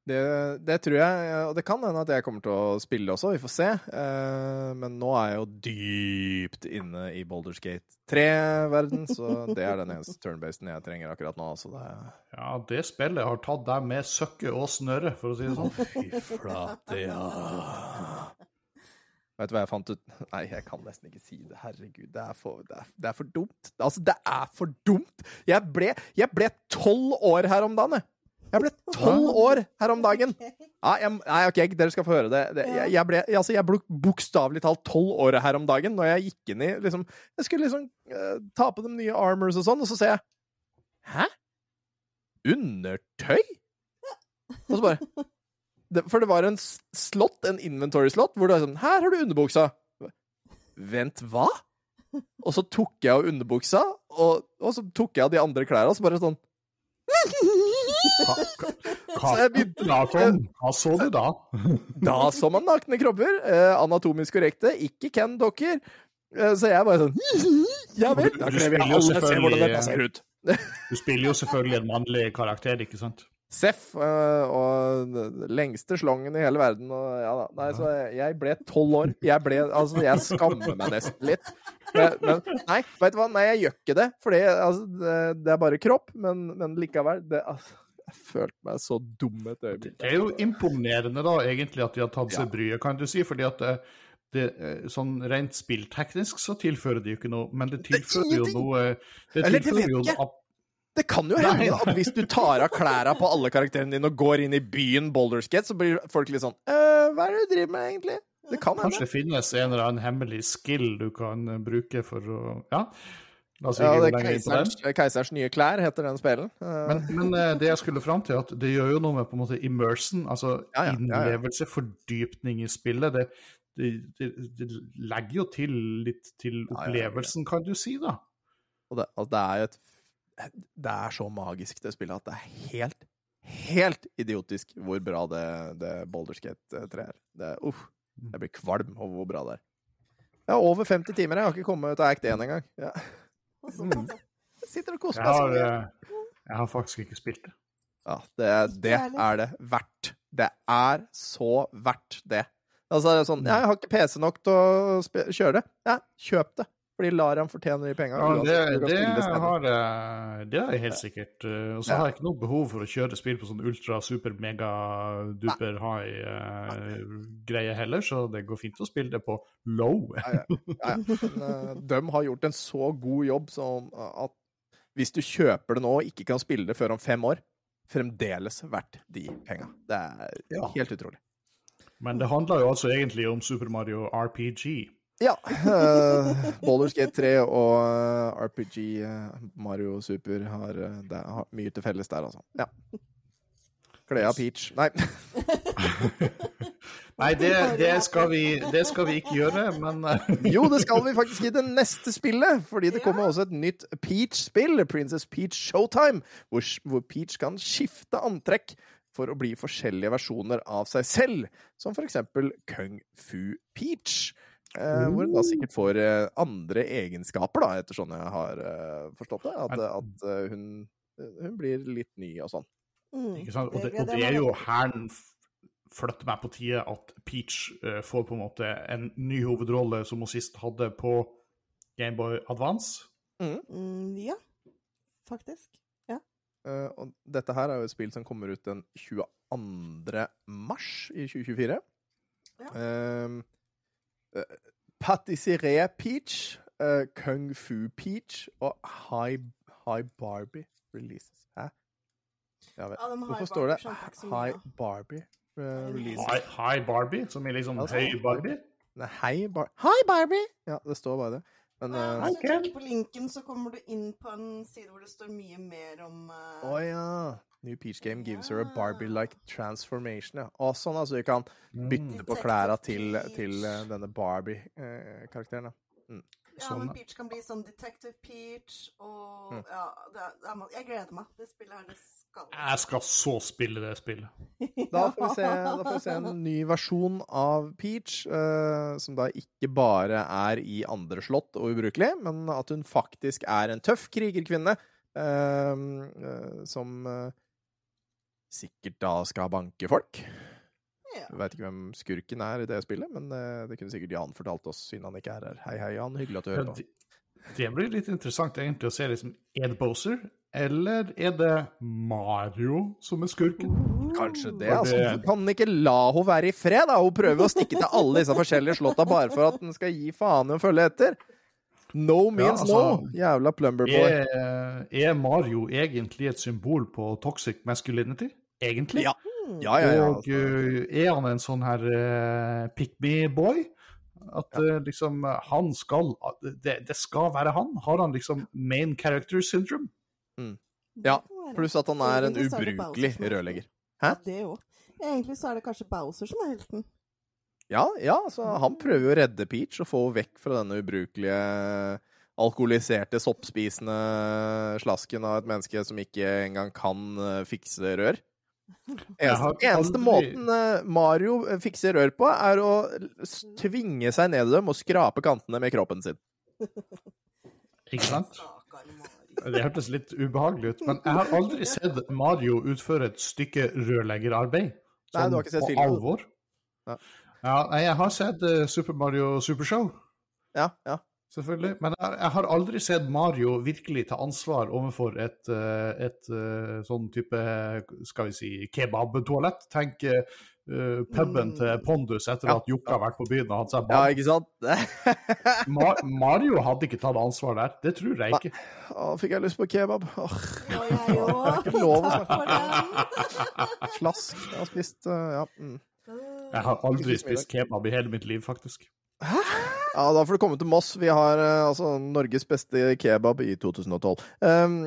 Det, det tror jeg, og det kan hende at jeg kommer til å spille også, vi får se. Eh, men nå er jeg jo dypt inne i Boulderskate 3-verden, så det er den eneste turnbasen jeg trenger akkurat nå. Så det Ja, det spillet har tatt deg med søkke og snørre, for å si det sånn. Fy flate, ja. Vet du hva jeg fant ut? Nei, jeg kan nesten ikke si det. Herregud, det er for, det er, det er for dumt. Altså, det er for dumt! Jeg ble tolv år her om dagen, jeg. Jeg ble tolv år her om dagen. Ja, jeg, nei, OK, dere skal få høre det. det jeg, jeg ble, altså, jeg ble bokstavelig talt tolv år her om dagen når jeg gikk inn i liksom, Jeg skulle liksom uh, ta på dem nye armors og sånn, og så ser jeg Hæ? Undertøy? Og så bare det, For det var en slott, en inventory-slott, hvor det var sånn Her har du underbuksa. Vent, hva? Og så tok jeg av underbuksa, og, og så tok jeg av de andre klærne, og så bare sånn Hva, Så begynte- ja. Hva så du da? Da så man nakne kropper. Eh, anatomisk korrekte, ikke Ken Docker. Eh, så jeg bare sånn Ja vel, da spiller jo alle se hvordan dette ser ut. Du spiller jo selvfølgelig en mannlig karakter, ikke sant? Seff eh, og lengste slangen i hele verden. Og, ja, da. Nei, så jeg- jeg ble tolv år. Jeg ble, altså, jeg skammer meg nesten litt. Men, nei, veit du hva? Nei, jeg gjør ikke det. For det, altså, det, det er bare kropp. Men, men likevel det, altså, Jeg følte meg så dum et øyeblikk. Det er jo imponerende da, egentlig, at de har tatt seg Ja. bryet, kan du si. fordi at det, det, eh, sånn rent spillteknisk så tilfører de jo ikke noe, men det tilfører jo noe Det Eller det vet jo noe Det kan jo hende at hvis du tar av klærne på alle karakterene dine og går inn i byen Boulderskate, så blir folk litt sånn «Øh, Hva er det du driver med, egentlig? Det kan hende. Kanskje det finnes en eller annen hemmelig skill du kan eh, bruke for å Ja. Oss Ja, det er keiserens, keiserens nye klær, heter den spillen. Eh, Men, men eh, det jeg skulle fram til, at det gjør jo noe med på en måte immersion, altså Ja, ja, innlevelse, fordypning i spillet. Det, det, det, det legger jo til litt til opplevelsen, kan du si, da. Og det, altså, det er jo et Det er så magisk, det spillet, at det er helt, helt idiotisk hvor bra det, det Boulderskate 3 er. Det uff. Jeg blir kvalm over hvor bra det er. Jeg har over 50 timer. Jeg har ikke kommet ut av Act 1 engang. Ja. Og så, Jeg sitter og koser Jeg meg har, eh, Jeg har faktisk ikke spilt det. Ja, det, det er det verdt. Det er så verdt det. Altså, det er sånn, Jeg har ikke PC nok til å kjøre det. Ja, kjøp det. Fordi Laram fortjener de pengene. Ja, det, det, har, jeg- det er helt sikkert. eh, Og så har jeg ikke noe behov for å kjøre spill på sånn ultra, super, mega, duper high-greie heller, så det går fint å spille det på low. Ja, ja. Men, eh, de har gjort en så god jobb som at hvis du kjøper det nå og ikke kan spille det før om fem år, fremdeles verdt de penga. Det er Ja. helt utrolig. Men det handler jo altså egentlig om Super Mario RPG. Ja. Uh, Baldur's Gate 3 og eh, RPG eh, Mario Super har, det har mye til felles der, altså. Ja. Kle av Peach. Nei. Nei, det, det, skal vi, det skal vi ikke gjøre, men Jo, det skal vi faktisk i det neste spillet, fordi det kommer også et nytt Peach-spill, Princess Peach Showtime, hvor, hvor Peach kan skifte antrekk for å bli forskjellige versjoner av seg selv, som for eksempel Kung Fu Peach. Eh, hvor hun da sikkert får uh, andre egenskaper, da, etter sånn jeg har uh, forstått det. At, at hun, hun blir litt ny og sånn. Mm. ikke sant? Og, det, og det er jo her den flytter meg på tide at Peach får på en måte en ny hovedrolle som hun sist hadde på Gameboy Advance. Mm, ja, faktisk. Ja. og dette her er jo et spill som kommer ut den 22. mars i 2024. Ja. Uh, Patisserie Peach, eh, Kung Fu Peach og High, High Barbie releases. Hæ? Ja, Hvorfor står det mye High. Barbie eh, releases? High, high, Barbie, som er liksom Altså, høy Barbie. Nei, hei, Bar Hei, Barbie! Ja, det står bare det. Men Ja, eh, Hvis du ok. trykker på linken, så kommer du inn på en side hvor det står mye mer om Å uh... oh, ja. New Peach Game gives her a Barbie-like transformation. Ja. Og sånn, altså. Du kan bytte på Detective klærne til, til uh, denne Barbie-karakteren. ja. Ja, Sånn, men. Peach kan bli sånn Detective Peach, og Mm. ja, det, er- det Jeg gleder meg. Det spillet her, det skal Jeg skal så spille det spillet. Da får vi se, da får vi se en ny versjon av Peach, uh, som da ikke bare er i andre slott og ubrukelig, men at hun faktisk er en tøff krigerkvinne uh, uh, som sikkert da skal banke folk. Ja. Veit ikke hvem skurken er i det spillet, men eh, det kunne sikkert Jan fortalt oss, siden han ikke er her. Hei, hei, Jan. Hyggelig at du hører på. det, det blir litt interessant egentlig å se liksom, er det Bowser, eller er det Mario som er skurken? Kanskje det, altså. Du kan ikke la henne være i fred, da. Hun prøver å stikke til alle disse forskjellige slåtta bare for at den skal gi faen i å følge etter. No means altså, no, jævla plumberboy. Er, er Mario egentlig et symbol på toxic masculinity? Egentlig? Ja. Ja, ja, ja. Og Altså. uh, er han en sånn her uh, pick me boy? At uh, liksom han skal det, det skal være han? Har han liksom main character syndrome? Ja, kan være. Pluss at han er en ubrukelig er rørlegger. Ja, Hæ? det òg. Egentlig så er det kanskje Bowser som er helten. Ja, ja, så han prøver jo å redde Peach og få henne vekk fra denne ubrukelige, alkoholiserte, soppspisende slasken av et menneske som ikke engang kan eh, fikse rør. Jeg har Eneste, eneste aldri- måten eh, Mario eh, fikser rør på, er å tvinge seg ned i dem og skrape kantene med kroppen sin. Ikke sant? Det hørtes litt ubehagelig ut, men jeg har aldri sett Mario utføre et stykke rørleggerarbeid. Nei, du har ikke sett på filmen. alvor. Ja. Ja, jeg har sett eh, Super Mario Supershow, Ja, ja. Selvfølgelig. Men jeg, jeg har aldri sett Mario virkelig ta ansvar overfor et, eh, et eh, sånn type, skal vi si, kebabtoalett. Tenk uh, puben Mm. til Pondus etter Ja. at Jokke har vært på byen og hatt seg ja ikke sant? Ma Mario hadde ikke tatt ansvar der. Det tror jeg ikke. Å, fikk jeg lyst på kebab. Åh, Å, jeg òg. ikke lov å snakke slask. Jeg har spist uh, Ja. Mm. Jeg har aldri spist kebab i hele mitt liv, faktisk. Ja, da får du komme til Moss. Vi har eh, altså Norges beste kebab i 2012. Um,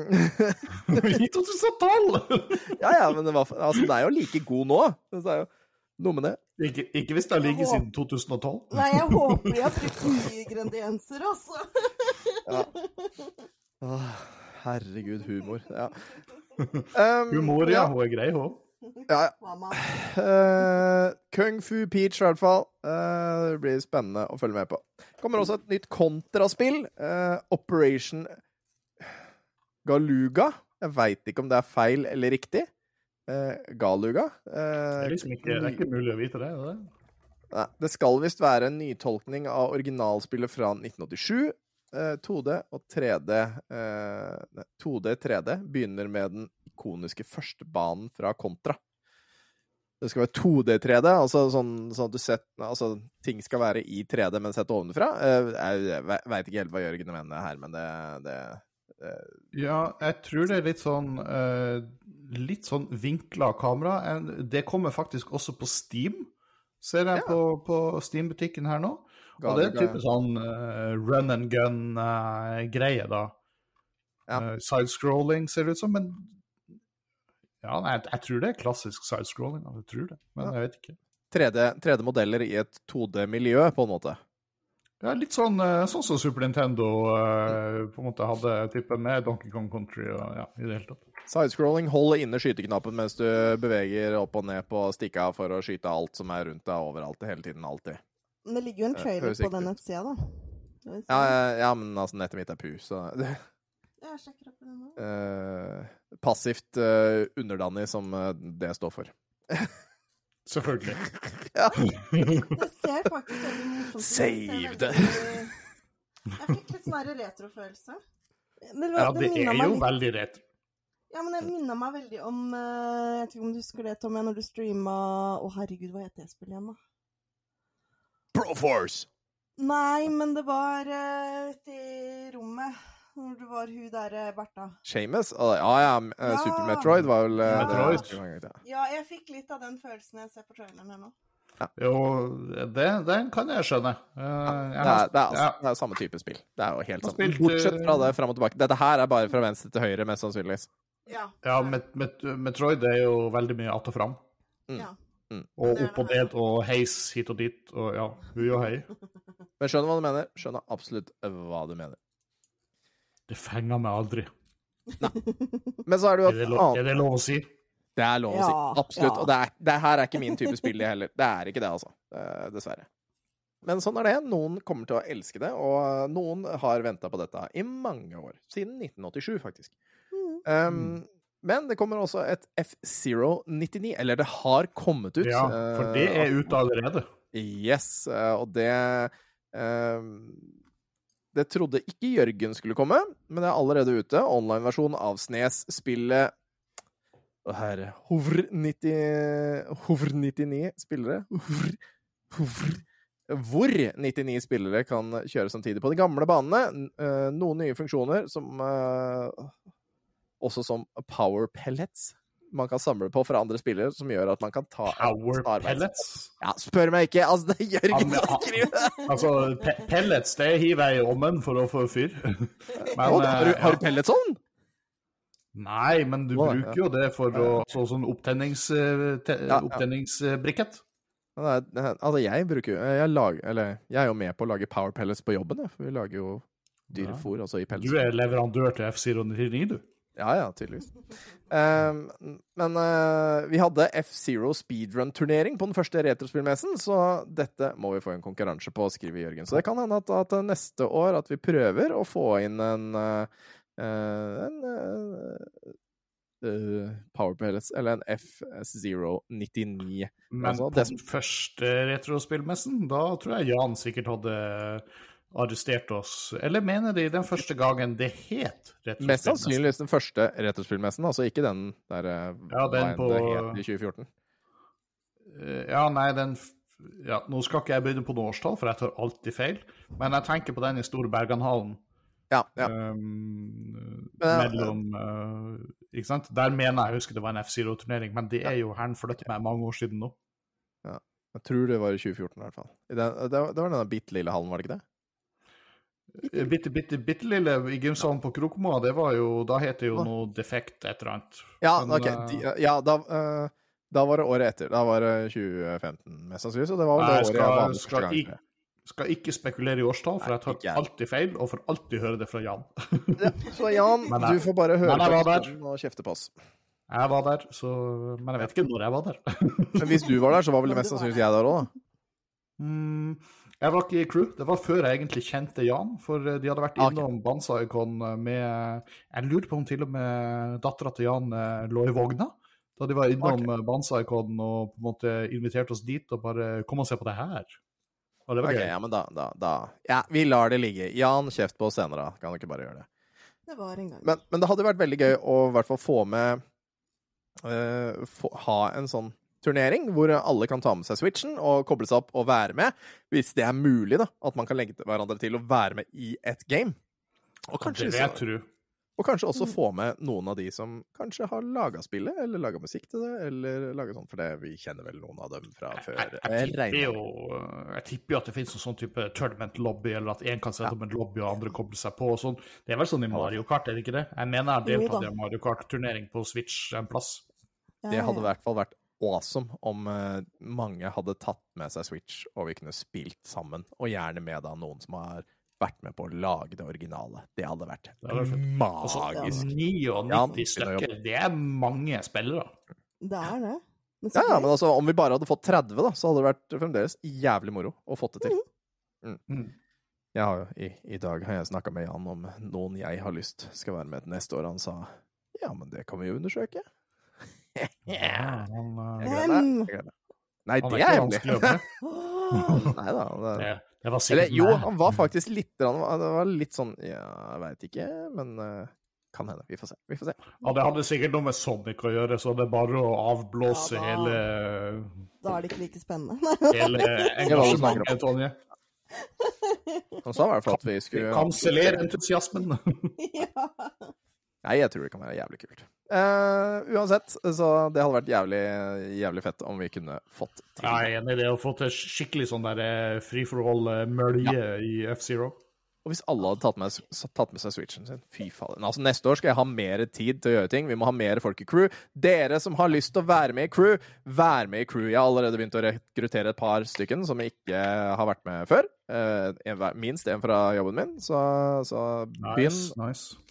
I 2012! ja, ja, men det var, altså, den er jo like god nå. Det er jo noe med det. Ikke, ikke hvis det har ligget siden 2012. Nei, jeg håper de har brukt nye ingredienser, altså. Åh, herregud, humor. Ja. Um, Humor, ja. Hun er grei, hun. ja, ja. Mamma. Eh, Kung Fu Peach, i hvert fall. Uh, det blir spennende å følge med på. kommer også et nytt kontraspill. Uh, Operation Galuga. Jeg veit ikke om det er feil eller riktig. Eh, Galuga. Det Eh, er liksom ikke, det er ikke mulig å vite det. er det? Nei, det skal visst være en nytolkning av originalspillet fra 1987. Eh, 2D og 3D eh, 2D 3D begynner med den ikoniske førstebanen fra Contra. Det skal være 2D 3D, altså sånn, sånn at du sett, altså, ting skal være i 3D, men sett ovenfra. Eh, jeg veit ikke helt hva Jørgen mener her, men det, det eh, Ja, jeg tror det er litt sånn eh, Litt sånn vinkla kamera. Det kommer faktisk også på Steam, ser jeg Ja. på, på Steam-butikken her nå. Og det er en type sånn uh, run and gun-greie, da. Ja. Uh, Sidescrolling ser det ut som, men Ja, nei, jeg, tror det er klassisk sidescrolling. Jeg tror det, men Ja. jeg vet ikke. 3D, 3D-modeller i et 2D-miljø, på en måte. Ja, litt sånn, eh, sånn som Super Nintendo eh, på en måte hadde type med Donkey Kong Country og ja, i det hele tatt. Sidescrolling, hold inne skyteknappen mens du beveger opp og ned på stikka for å skyte alt som er rundt deg overalt, hele tiden, alltid. Men det ligger jo en Eh, trailer på den nettsida, da. Ja, ja, ja, men altså, nettet mitt er pu, så Jeg sjekker opp den nå. eh, Passivt uh, underdanig, som uh, det står for. Selvfølgelig. Ja. Det ser faktisk veldig morsomt ut. Save det. veldig- Jeg fikk litt sånn retrofølelse. Det, var- Ja, det det er jo litt- veldig retro. Ja, men det minner meg veldig om eh, Jeg vet ikke om du husker det, Tommy, når du streama Å, herregud, hva heter det spillet igjen, da? Proforce! Nei, men det var uh, ute i rommet. Når det var hun der eh, Bertha. Shames? Ja, ja. eh, Ja. Super Metroid var vel eh, Metroid. det- Ja, jeg fikk litt av den følelsen jeg ser på traileren her nå. Jo, det, den kan jeg skjønne. Eh, Det er, det, er, altså, ja. det er samme type spill. Det er jo helt spilt, Bortsett fra det fram og tilbake. Dette her er bare fra venstre til høyre, mest sannsynligvis. Ja. Ja, Met, Met, Metroid er jo veldig mye att og fram. ja. Og Det er opp og ned og heis hit og dit og ja, hui og hei. Men skjønner hva du mener. Skjønner absolutt hva du mener. Det fenger meg aldri. Nei. Men så er det jo det, et annet er det lov å si? Det er lov å Ja, si. Absolutt. ja. Og det, er, det her er ikke min type spill, det heller. Det er ikke det, altså. Eh, Dessverre. Men sånn er det. Noen kommer til å elske det, og noen har venta på dette i mange år. Siden 1987, faktisk. Um, men det kommer også et F-Zero 99. Eller det har kommet ut. Ja, for det eh, er ute allerede. Yes, eh, og det ehm, Det trodde ikke Jørgen skulle komme, men det er allerede ute. Online-versjon av Snes-spillet herre Hovr 90 Hovr 99 spillere. Hovr, hovr, hvor 99 spillere kan kjøre samtidig på de gamle banene. Eh, Noen nye funksjoner som eh, Også som power pellets man kan samle på fra andre spillere, som gjør at man kan ta Power pellets. ja, spør meg ikke! Altså, det gjør ikke noe det! Altså, pe pellets det hiver jeg i ovnen for å få fyr. Men, oh, har, du, eh, har du pelletsovn? Nei, men du ja. bruker jo det for å så, sånn opptennings, te, Ja, ja. opptenningsbrikett. Altså, jeg bruker jo jeg, lager, Eller jeg er jo med på å lage power pellets på jobben, jeg, for vi lager jo dyrefôr, altså i pellets. Du er leverandør til F-Zero 99, du. Ja, ja, tydeligvis. Um, men uh, vi hadde F-Zero speedrun-turnering på den første retrospillmessen, så dette må vi få en konkurranse på, skriver Jørgen. Så det kan hende at, at neste år at vi prøver å få inn en, eh, en uh, eh, Power Pellets, eller en F-Zero 99. Men Altså, på den første retrospillmessen, da tror jeg Jan sikkert hadde arrestert oss. Eller mener de den første gangen det het retrospillmessen? Mest sannsynligvis den første retrospillmessen, altså ikke den der eh, Ja, den på- det het i 2014. Eh, Ja, nei, den ja, Nå skal ikke jeg begynne på noe årstall, for jeg tar alltid feil. Men jeg tenker på den i Store Berganhallen. Ja, ja. Um, mellom uh, Ikke sant? Der mener jeg husker det var en F0-turnering, men det er jo herren flyttet meg mange år siden nå. Jeg tror det var i 2014 i hvert fall. Det, det, var, det var den bitte lille hallen, var det ikke det? Eh, Bitte, bitte, bitte lille i gymsalen på Krokmoa, det var jo Da het det jo noe defekt et eller annet. Ja, Men, ok. eh, De, ja da, uh, da var det året etter. Da var det 2015, mest sannsynlig. Så det var vel det Jeg skal, jeg var med første ikke, gang. skal ikke spekulere i årstall, for jeg tar ikke alltid feil, og får alltid høre det fra Jan. Så Jan, jeg- du får bare høre på den og kjefte på oss. Jeg var der, så Men jeg vet ikke når jeg var der. Men hvis du var der, så var vel det mest sannsynlig jeg der òg, da. Mm, Jeg var ikke i crew. Det var før jeg egentlig kjente Jan. For eh, de hadde vært innom okay. Banzaikon med Jeg lurer på om til og med dattera til Jan eh, lå i vogna. Da de var innom okay. Banzaikon og på en måte inviterte oss dit og bare Kom og se på det her. Og det var okay, gøy. ja, men da, da, da Ja, vi lar det ligge. Jan, kjeft på oss senere, da. Kan du ikke bare gjøre det? Det var en gang. Men, men det hadde vært veldig gøy å i hvert fall få med uh, få, Ha en sånn turnering hvor alle kan ta med seg Switchen og koble seg opp og være med. Hvis det er mulig, da. At man kan legge hverandre til å være med i et game. Og kanskje, det vil jeg tro. og kanskje også få med noen av de som kanskje har laga spillet, eller laga musikk til det, eller laga sånn, for det vi kjenner vel noen av dem fra før. Jeg, Jeg jeg, tipper jo, jeg tipper jo at det finnes en sånn type tournament lobby, eller at én kan sette opp en lobby og andre kobler seg på. og sånn. Det er vel sånn i Mario Kart, er det ikke det? Jeg mener jeg har deltatt i en Mario Kart-turnering på Switch en plass. Ja, Det hadde i hvert fall vært awesome om eh, mange hadde tatt med seg Switch, og vi kunne spilt sammen. Og gjerne med da noen som har vært med på å lage det originale. Det hadde vært Det. Altså, magisk. 99 stykker, det er mange spillere. Det er det. Men Ja, ja, men altså, om vi bare hadde fått 30, da, så hadde det vært fremdeles jævlig moro å få det til. Mm. Mm. Jeg har jo, i, I dag har jeg snakka med Jan om noen jeg har lyst skal være med til neste år. Han sa ja, men det kan vi jo undersøke. Ja, han, Jeg eh, gleder meg. Jeg gleder meg. Nei, det er hemmelig. Nei da. Det, Det, var eller jo, han var faktisk litt Det var litt sånn Ja, jeg veit ikke, men eh, kan hende. Vi får se. Vi får se. Ja, det hadde sikkert noe med Sonic å gjøre, så det er bare å avblåse Ja, da. hele, Da er det ikke like spennende. hele engasjementet, Tonje. Han sa i hvert fall at vi skulle Kansellere entusiasmen. ja. Nei, jeg tror det kan være jævlig kult. Uh, uansett, så det hadde vært jævlig, jævlig fett om vi kunne fått til Jeg er enig i det å få til skikkelig sånn der eh, free for all-mølje i F-Zero. Og hvis alle hadde tatt med, tatt med seg Switchen sin Fy fader. Altså, neste år skal jeg ha mer tid til å gjøre ting. Vi må ha mer folk i crew. Dere som har lyst til å være med i crew, vær med i crew. Jeg har allerede begynt å rekruttere et par stykken som ikke har vært med før. Uh, minst en fra jobben min. Så, så begynn, Nice, nice.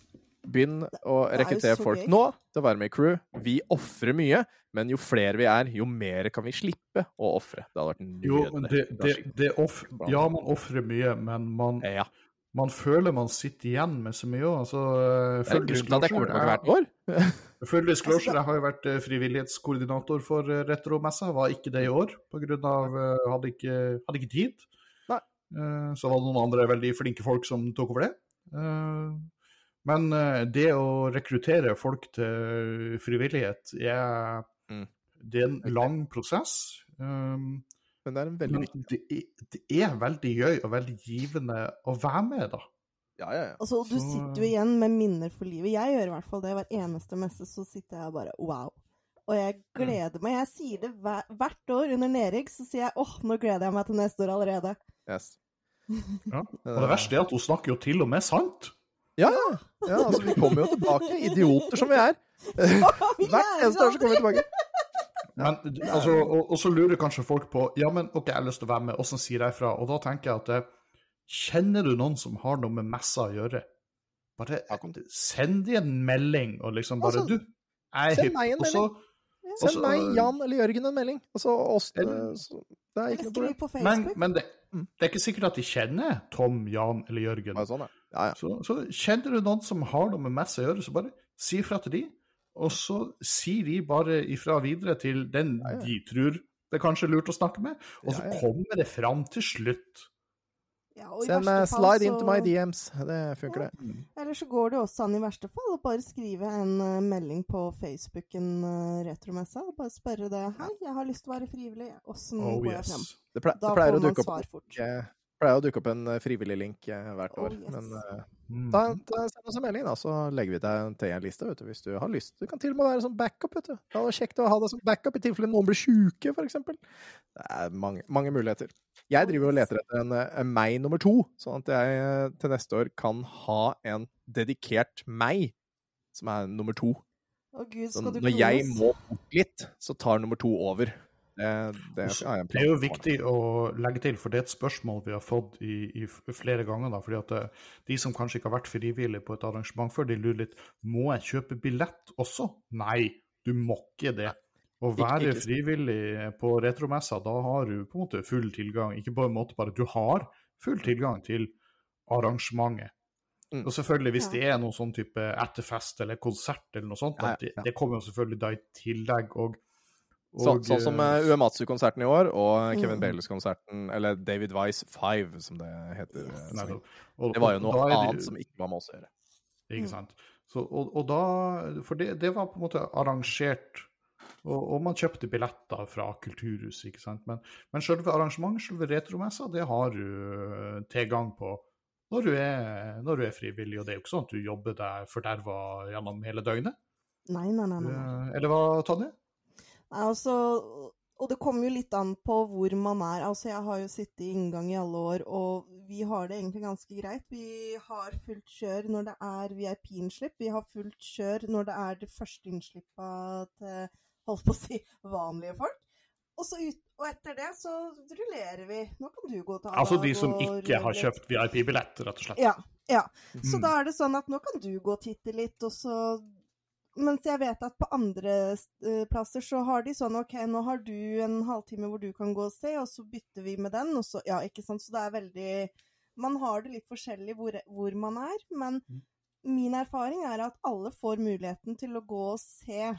Begynn å er rekruttere folk gøy. nå til å være med i crew. Vi ofrer mye, men jo flere vi er, jo mer kan vi slippe å ofre. Det hadde vært Jo, men det, nydelig. det, det off, ja, man ofrer mye, men man, Ja. man føler man sitter igjen med så mye òg. Altså, full jeg disclosure, år. jeg, full disclosure, jeg har jo vært eh, frivillighetskoordinator for eh, Retromessa. Var ikke det i år, på grunn av eh, hadde, ikke, hadde ikke tid. Nei. Eh, Så var det noen andre veldig flinke folk som tok over det. Men eh, det å rekruttere folk til frivillighet er, Mm. det er en lang prosess. Um, Men det er en veldig viktig det det er veldig gøy og veldig givende å være med, da. Ja, ja, ja. Altså, du Så- sitter jo igjen med minner for livet. Jeg gjør i hvert fall det hver eneste messe. Så sitter jeg og bare wow. Og jeg gleder meg. Jeg sier det hver, hvert år under Nerik, så sier jeg åh, nå gleder jeg meg til neste år allerede. Yes. Ja. Og det verste er at hun snakker jo til og med sant. Ja, ja. altså, vi kommer jo tilbake, idioter som vi er. Hvert eneste år så kommer vi tilbake. Men, altså, og, og så lurer kanskje folk på ja, men ok, jeg har lyst til å være med, åssen sier jeg ifra? Og da tenker jeg at eh, kjenner du noen som har noe med messa å gjøre? Bare send de en melding og liksom bare Altså, Du, jeg er hypp. Og så Send så- meg, Jan eller Jørgen en melding. Og så oss eh, Det er ikke noe problem. Men, men det, det er ikke sikkert at de kjenner Tom, Jan eller Jørgen. Nei, sånn, ja. Ja, ja. Så, så kjenner du noen som har noe med messa å gjøre, så bare si ifra til de, og så sier de bare ifra videre til den Ja, ja. de tror det er kanskje lurt å snakke med, og så Ja, ja. kommer det fram til slutt. Ja, og i Send fall slide så- into my DMs. Det funker, det. Eller så går det også an i verste fall å bare skrive en uh, melding på Facebooken uh, Retromessa. og Bare spørre det. 'Hei, jeg har lyst til å være frivillig. Åssen Oh går jeg frem?' yes. Det, ple Da det pleier å dukke opp, svar fort. eh, pleier å dukke opp en eh, frivillig link hvert hvert Oh, år. yes. Men eh, da, da send oss en melding, da, så legger vi deg til en liste vet du, hvis du har lyst. Du kan til og med være som backup. vet du. Det hadde kjekt å ha deg som backup i tilfelle noen blir sjuke, f.eks. Det er mange, mange muligheter. Jeg driver og leter etter en, eh, en meg nummer to, sånn at jeg eh, til neste år kan ha en dedikert meg som er nummer to. Å gud, Så skal du når jeg må bort litt, så tar nummer to over. Det, det, en Det er jo viktig å legge til, for det er et spørsmål vi har fått i, i flere ganger. da, fordi at eh, De som kanskje ikke har vært frivillige på et arrangement før, de lurer litt må jeg kjøpe billett også. Nei, du må ikke det. Å være ikke- frivillig på retromessa, da har du på en måte full tilgang. Ikke på en måte bare, du har full tilgang til arrangementet. Mm. Og selvfølgelig, hvis Ja. det er noen sånn type etterfest eller konsert eller noe sånt, Ja, ja. det, ja. det kommer jo selvfølgelig da i tillegg. Og, Så, sånn som eh, uh, Uematsu-konserten i år, og Kevin Mm. Baileys-konserten, eller David Wise 5, som det heter. eh. Og- Det var jo noe det annet som ikke var med oss å gjøre. Ikke sant. Så, og, og da For det, det var på en måte arrangert og, og man kjøpte billetter fra Kulturhuset, ikke sant. Men, men selve arrangementet, selve retromessa, det har du eh, tilgang på når du, er, når du er frivillig. Og det er jo ikke sånn at du jobber deg forderva gjennom hele døgnet. Nei, nei, nei. nei. Eh, Eller hva, Tonje? Altså, og det kommer jo litt an på hvor man er. Altså, jeg har jo sittet i inngang i alle år, og vi har det egentlig ganske greit. Vi har fullt kjør når det er VIP-innslipp. Vi har fullt kjør når det er det første innslippet til holdt på å si vanlige folk. Og, så ut, og etter det så rullerer vi. Nå kan du gå og ta Altså de som ikke har kjøpt VIP-billett, rett og slett. Ja. ja. Så Mm. da er det sånn at nå kan du gå og titte litt, og så Mens jeg vet at på andre eh, plasser så har de sånn OK, nå har du en halvtime hvor du kan gå og se, og så bytter vi med den, og så Ja, ikke sant. Så det er veldig Man har det litt forskjellig hvor, hvor man er, men Mm. min erfaring er at alle får muligheten til å gå og se.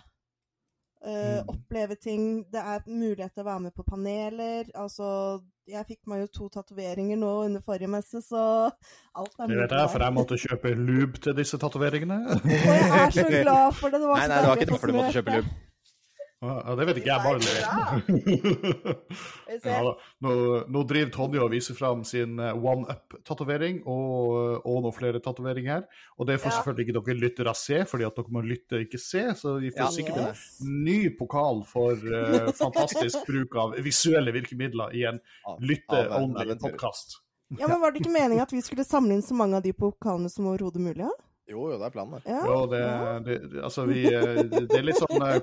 Eh, Mm. Oppleve ting. Det er mulighet til å være med på paneler. Altså, jeg fikk meg jo to tatoveringer nå under forrige messe, så alt er mulig. Det er for jeg måtte kjøpe lube til disse tatoveringene. Og jeg er så glad for det. det var Nei, så nei, det var ikke derfor du måtte kjøpe lube. Ja, det vet ikke jeg, bare lever. Ja, nå, nå driver Tonje og viser fram sin eh, one up-tatovering og, og noen flere tatoveringer her. Og det får Ja. selvfølgelig ikke dere lyttere se, fordi at dere må lytte og ikke se. Så vi får Ja. sikkert Yes. en ny pokal for uh, fantastisk bruk av visuelle virkemidler i en Av- av lytte-only eventyret. podkast. Ja, men Var det ikke meningen at vi skulle samle inn så mange av de pokalene som overhodet mulig? Ja? Jo, jo, det er planen. Ja. Jo, det, det, altså vi, eh, det er litt sånn eh,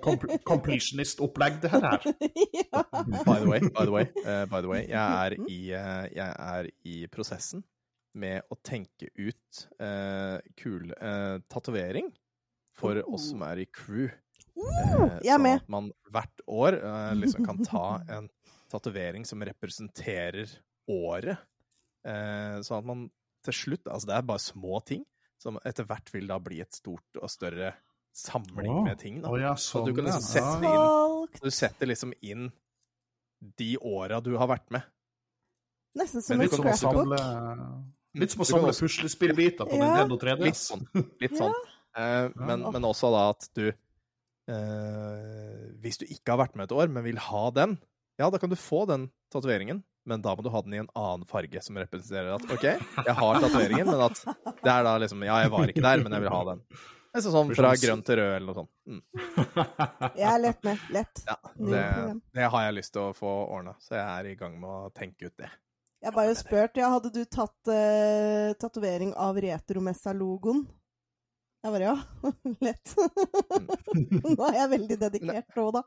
completionist-opplegg, det her. ja. By the way, by the way, uh, by the way jeg, er i, uh, jeg er i prosessen med å tenke ut uh, kul uh, tatovering for oss som er i crew. Uh, jeg er sånn at man hvert år liksom kan ta en tatovering som representerer året. Eh, sånn at man til slutt Altså, det er bare små ting som etter hvert vil da bli et stort og større samling med ting. da. Oh, ja, Så sånn. du kan ja. liksom sette Ja. det inn Du setter liksom inn de åra du har vært med. Nesten som en Litt scrapbook. litt som å samle puslespillbiter på Ja. Nintendo Litt 3DS. sånn. Litt sånn. Eh, men, men også da at du uh, Hvis du ikke har vært med et år, men vil ha den, ja, da kan du få den tatoveringen, men da må du ha den i en annen farge, som representerer at OK, jeg har tatoveringen, men at det er da liksom Ja, jeg var ikke der, men jeg vil ha den. Altså sånn fra grønn til rød, eller noe sånt. Mm. Jeg er lett med. Lett. Ja, det, det har jeg lyst til å få ordna, så jeg er i gang med å tenke ut det. Jeg bare spurte, ja, hadde du tatt uh, tatovering av Retromessa-logoen? Jeg bare ja. Lett. nå er jeg veldig dedikert nå, da.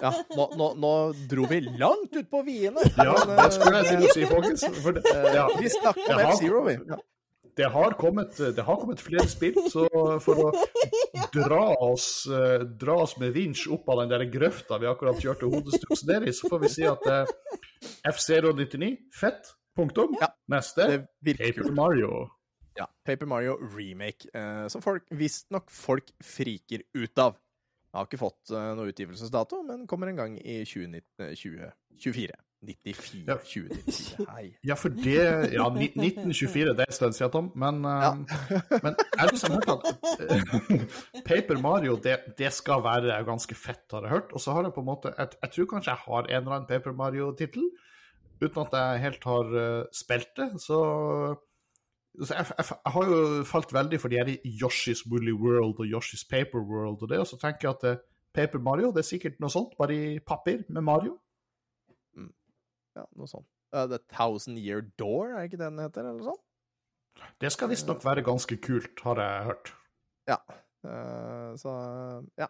Ja, nå, nå, nå dro vi langt ut på viene. Ja, det skulle jeg eh, til å si, folkens. For det, ja, Vi snakker om F-Zero, vi. Ja. det, har kommet, det har kommet flere spill, så for å dra oss, eh, dra oss med vinsj opp av den der grøfta vi akkurat kjørte hodestups ned i, så får vi si at eh, F099, fett. Punktum. Ja, Neste, Det Paper. Mario. Ja, Paper Mario Remake, eh, som folk visstnok folk friker ut av. Jeg har ikke fått eh, noe utgivelsesdato, men kommer en gang i 2019, eh, 2024. 94. Ja. 2094. Hei. Ja, for det Ja, ni- 1924, det er en stund siden, Tom. Men, eh, men jeg har liksom hørt at eh, Paper Mario, det, det skal være ganske fett, har jeg hørt. Og så har jeg på en måte Jeg, jeg tror kanskje jeg har en eller annen Paper Mario-tittel, uten at jeg helt har uh, spilt det. Så jeg, jeg, jeg har jo falt veldig for de her Yoshi's Woolly World og Yoshi's Paper World og det, og så tenker jeg at eh, Paper Mario, det er sikkert noe sånt, bare i papir med Mario. Ja, noe sånt. Uh, The Thousand Year Door, er ikke det den heter, eller sånn? Det skal visstnok være ganske kult, har jeg hørt. Ja. Uh, så ja.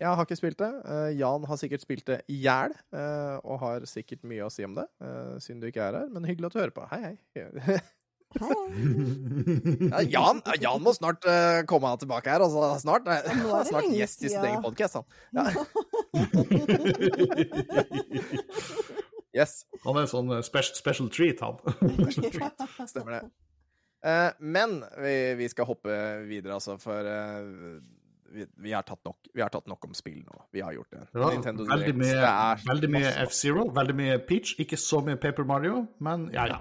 Jeg har ikke spilt det. Eh, Jan har sikkert spilt det i hjel, eh, og har sikkert mye å si om det, eh, siden du ikke er her. Men hyggelig at du hører på. Hei, hei. Ja, Jan, Jan må snart uh, komme tilbake her. Altså, snart, nå er snart gjest i sin egen podkast. Ja. Yes. Han er en sånn special, special treat, han. Stemmer det. Uh, men vi, vi skal hoppe videre, altså, for uh, vi, vi, har tatt nok, vi har tatt nok om spill nå. Vi har gjort det. Ja, Nintendo veldig Direct, mye, er veldig mye F-Zero, veldig mye Peach. Ikke så mye Paper Mario, men ja, ja.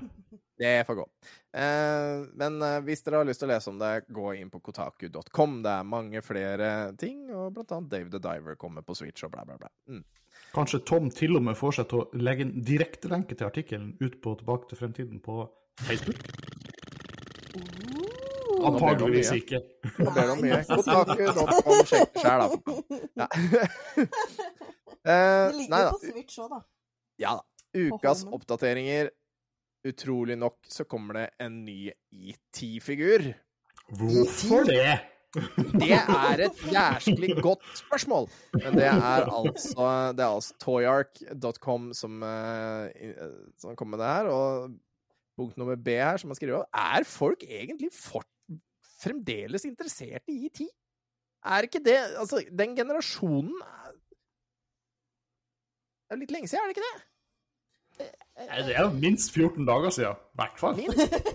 Det får gå. Eh, men eh, hvis dere har lyst til å lese om det, gå inn på kotaku.com. Det er mange flere ting, og blant annet Dave the Diver kommer på Switch og bla, bla, bla. Mm. Kanskje Tom til og med får seg til å legge en direktelenke til artikkelen ut på Tilbake til fremtiden på Facebook. Antageligvis mye. ikke. Nå ber du om mye. Kotaku.com, sjekk sjæl, da. Ja. Eh, Det ligger nei jo da. på Switch òg, da. Ja da. Ukas oppdateringer. Utrolig nok så kommer det en ny ET-figur. Hvorfor det? Det er et jæsklig godt spørsmål. Men det er altså, det er altså toyark.com som, eh, som kommer med det her. Og punkt nummer B her, som man skriver om, er folk egentlig for, fremdeles interessert i ET? Er ikke det Altså, den generasjonen er Det er litt lenge siden, er det ikke det? Det er jo minst 14 dager siden. I hvert fall.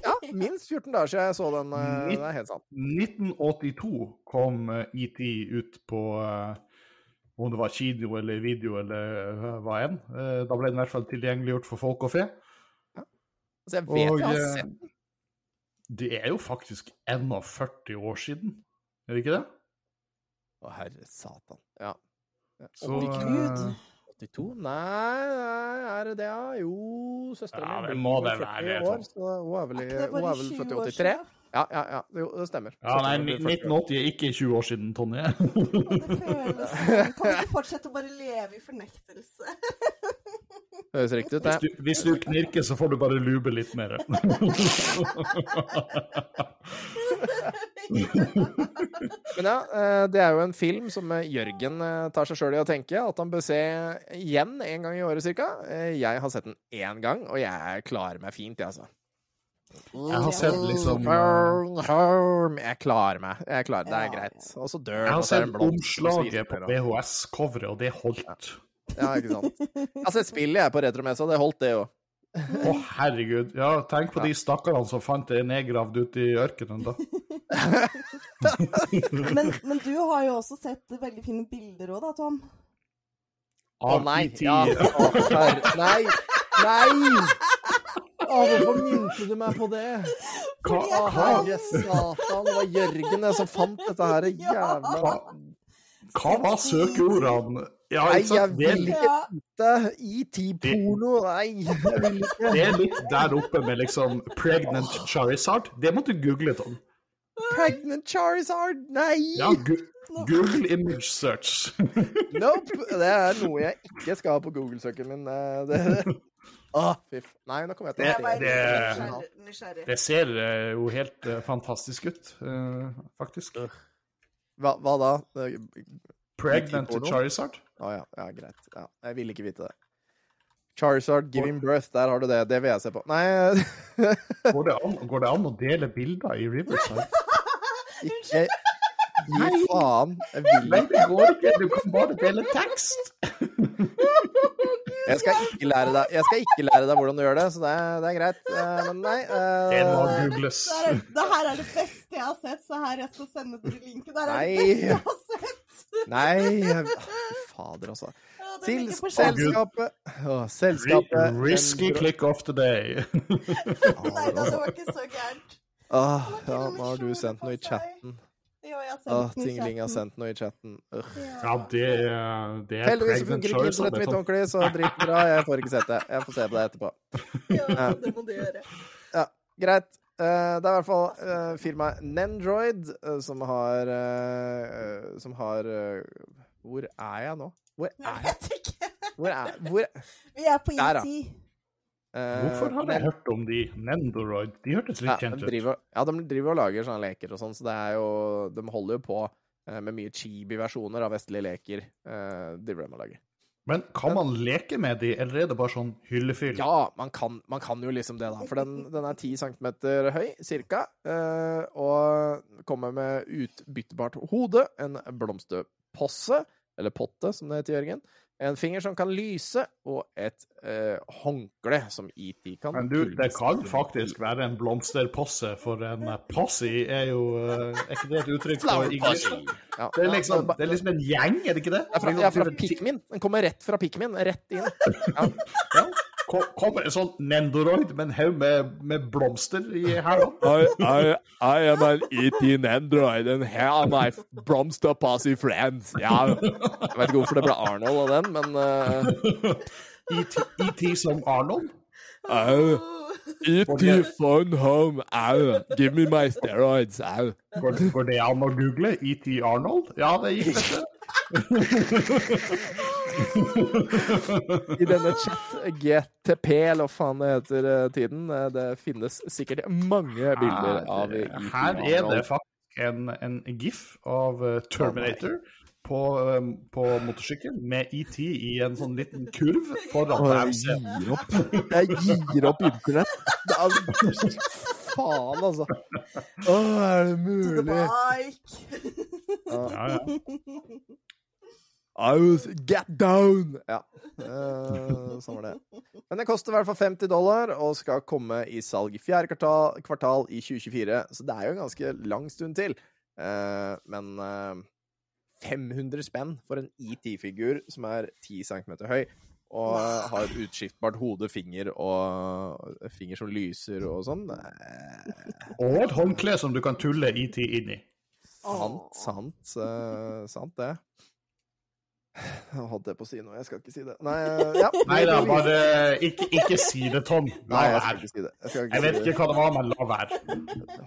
Ja, minst 14 dager siden jeg så den. eh, Det er helt sant. 1982 kom eh, ET ut på eh, om det var kino eller video eller hva enn. Da ble den i hvert fall tilgjengeliggjort for folk og fe. Altså, jeg vet Og jeg har sett den. det er jo faktisk 41 år siden, er det ikke det? Å, herre satan. Ja. Ja. Så, 82? eh, 82? Nei, nei, er det det, ja? Jo, søsteren Ja, mi det må det være, år, så hun er vel, hun er vel født i år 83? siden? Ja, ja, ja. Jo, det stemmer. Ja, nei, Søsteren min blir 40 år. 1980 er ikke 20 år siden, Tonje. Det føles sånn. Kan vi ikke fortsette å bare leve i fornektelse? Høres riktig ut, Hvis du, hvis du knirker, så får du bare lube litt mer. Men ja, eh, det er jo en film som eh, Jørgen eh, tar seg sjøl i å tenke at han bør se igjen en gang i året cirka. Jeg har sett den én gang, og jeg klarer meg fint, jeg, altså. Jeg har sett liksom. Jeg klarer meg. Jeg klarer, det er greit. Og så dør Jeg har sett omslaget på VHS-coveret, og det holdt. Ja, ikke sant. Jeg har sett spillet jeg på retromessa, det holdt det jo. Å, herregud. Ja, tenk på de stakkarene som fant det nedgravd ute i ørkenen, da. Men, men du har jo også sett veldig fine bilder òg, da, Tom. Å oh, nei! Ja. Nei! Nei! Å, hvorfor minte du meg på det? Hva, herre satan, det var Jørgen det som fant dette her jævla hva, hva var søkeordene? Ja, Nei, jeg vil ikke Ja. Det IT-porno, nei, jeg vil ikke. det er litt der oppe med liksom 'pregnant Charizard'. Det må du google, Tom. Pregnant Charizard, nei! Ja, gu Google image search. Nope! Det er noe jeg ikke skal ha på Google-søken min. Det, Å, fy f... Nei, nå kommer jeg til Det- å det, det-. Det ser eh, jo helt eh, fantastisk ut, eh, faktisk. hva, hva da? Pregnant porno? Charizard. Å ja, ja, greit. Ja, jeg ville ikke vite det. Charizard giving birth, der har du det. Det vil jeg se på. Nei, Går det an, går det an å dele bilder i Riverside? ikke Gi faen. Jeg vil Nei, ikke. det går ikke. Du kan bare dele tekst. Jeg skal ikke lære deg, jeg skal ikke lære deg hvordan du gjør det, så det er, det er greit. Eh, Men nei Uh, Det må googles. Det, er, det her er det beste jeg har sett, så her jeg skal sende dere linken. Det her er det beste jeg har sett. Nei jeg- fader, altså. Ja, Til selskapet Å, Selskapet Risky click of the day. Nei da, det var ikke så gærent. Ah, ja, nå har du sendt noe i chatten. Jo, jeg har sendt den Tingling har sendt noe i chatten. Ugh. Ja, det, det er Heldigvis så funker ikke internettet mitt ordentlig, så dritbra. Jeg får ikke sett det. Jeg får se på det etterpå. Ja, det må du gjøre. Ja, Greit. Uh, det er i hvert fall uh, firmaet Nendroid uh, som har Som har Hvor er jeg nå? Hvor er jeg? Hvor er, hvor, Vi er på eh, Hvorfor har jeg hørt om de? Nendoroid. De hørtes litt ja, kjent ut. ja, de driver og lager sånne leker og sånn, så det er jo De holder jo på eh, med mye chibi-versjoner av vestlige leker. eh, driver de og lager. Men kan man leke med de, eller er det bare sånn hyllefyll? Ja, man kan, man kan jo liksom det, da. For den, den er 10 cm høy, cirka. eh, og kommer med utbyttbart hode, en blomsterposse, eller potte, som det heter, Jørgen. En finger som kan lyse, og et eh, håndkle som ET kan Men du, det kan faktisk være en blomsterposse, for en posse er jo eh, Er ikke det et uttrykk for posse. Ja, Det er, liksom, det er liksom en gjeng, er det ikke det? er fra, ja, fra Pikmin. Den kommer rett fra Pikmin, rett inn. Ja. Ja. Ko- Kommer en sånn Nendoroid med en haug med, med blomster i hælene. I, am an ET Nendoroid, and here are my blomster Posse friends. Ja. Jeg vet ikke hvorfor det ble Arnold av den, men uh, ET, E som Arnold. Au. ET phone home. Au. Give me my steroids. Au. Går, går det an å google? ET Arnold? Ja, det gikk dette. I denne chat GTP, eller hva faen det heter, eh, tiden. eh, Det finnes sikkert mange bilder av IT Her er det faktisk en, en gif av eh, Terminator på, eh, på motorsykkel med ET i en sånn liten kurv foran deg. jeg gir opp. Jeg gir opp internett. Det er, faen, altså. Å, er det mulig? To the bike! Ja, ja. Get down! Ja, uh, sånn var det. Men det koster i hvert fall 50 dollar og skal komme i salg i fjerde kvartal, kvartal i 2024. Så det er jo en ganske lang stund til. Uh, men uh, 500 spenn for en ET-figur som er 10 cm høy. Og har utskiftbart hode, finger og finger som lyser og sånn. Eh, Og et håndkle som du kan tulle ET inn i. Sant, sant, eh, sant det. Jeg holdt det på å si noe, jeg skal ikke si det. Nei, eh, ja. Nei da, bare ikke, ikke si det, Tom. Nei, jeg skal ikke si det. Jeg, ikke Jeg vet si ikke hva det var, men la være.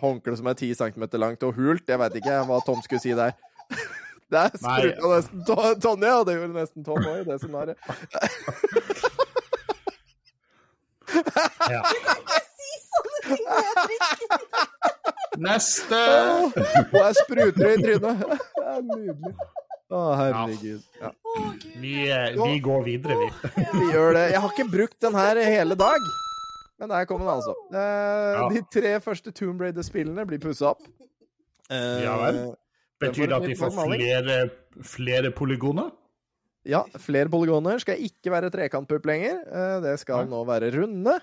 Håndkle som er 10 cm langt og hult, jeg veit ikke hva Tom skulle si der. Der spruta nesten Tonje, og det gjorde nesten Tom òg i det scenarioet. Ja. Si sånne ting! Neste! Og jeg spruter i trynet. Det er nydelig. Å, herregud. Ja, Vi, eh, vi går videre, vi. vi gjør det. Jeg har ikke brukt den her hele dag, men der kom den altså. Eh, De tre første Tomb Raider-spillene blir pussa opp. Eh, Ja vel. Betyr det at de får flere, flere polygoner? Ja, flere polygoner. Skal ikke være trekantpupp lenger. Det skal nå være runde.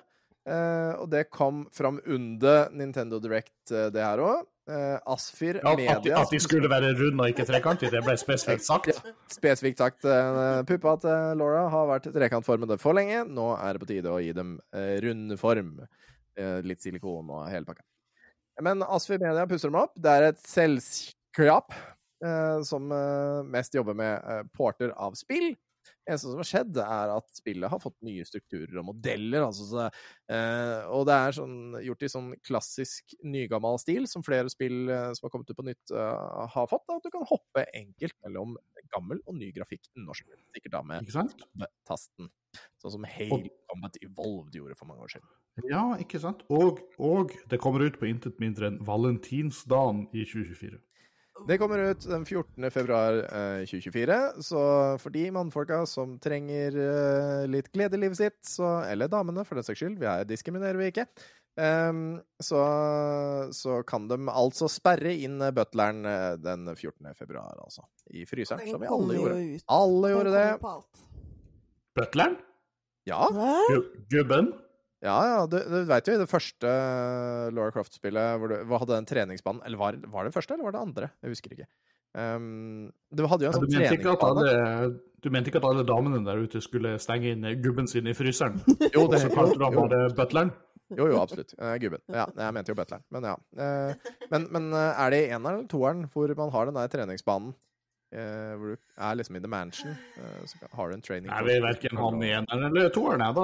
Og det kom fram under Nintendo Direct, det her òg. Asfir Ja, at, de, at de skulle være runde og ikke trekantige, det ble spesifikt sagt. Ja, spesifikt sagt. Uh, Puppa til Laura har vært trekantformede for lenge. Nå er det på tide å gi dem uh, rund form. Eh, Litt silikon og hele pakka. Men Asfyr Media pusser dem opp. Det er et selskap eh, som eh, mest jobber med eh, porter av spill. Eneste som har skjedd, er at spillet har fått nye strukturer og modeller. Altså, så, eh, og det er sånn, gjort i sånn klassisk nygammal stil, som flere spill eh, som har kommet ut på nytt, eh, har fått. Da, at du kan hoppe enkelt mellom gammel og ny grafikk norsk. Sikkert da med tasten. Sånn som Hale Combat Evolved gjorde for mange år siden. Ja, ikke sant? Og, og det kommer ut på intet mindre enn valentinsdagen i 2024. Det kommer ut den 14. februar eh, 2024, så for de mannfolka som trenger eh, litt glede i livet sitt, så, eller damene for den saks skyld, vi er, diskriminerer vi ikke, ehm, så, så kan de altså sperre inn butleren eh, den 14. februar, altså. I fryseren, som vi alle gjorde. Alle gjorde det. Butleren? Ja, Gubben? Ja, ja. Du, du veit jo i det første Laura Croft-spillet hvor du hadde den treningsbanen Eller var, var det første, eller var det andre? Jeg husker ikke. Um, du hadde jo en sånn treningsbane. alle, du mente ikke at alle damene der ute skulle stenge inn gubben sin i fryseren? Jo, Og det, så kalte du ham bare butleren? Jo, jo, absolutt. Uh, gubben. Ja, jeg mente jo butleren. Men ja. Uh, men, men eh, er det i eneren eller toeren hvor man har den der treningsbanen? Eh, hvor du er liksom i The Mansion, eh, så har du en training Jeg vil verken han i eneren eller toeren, jeg. Da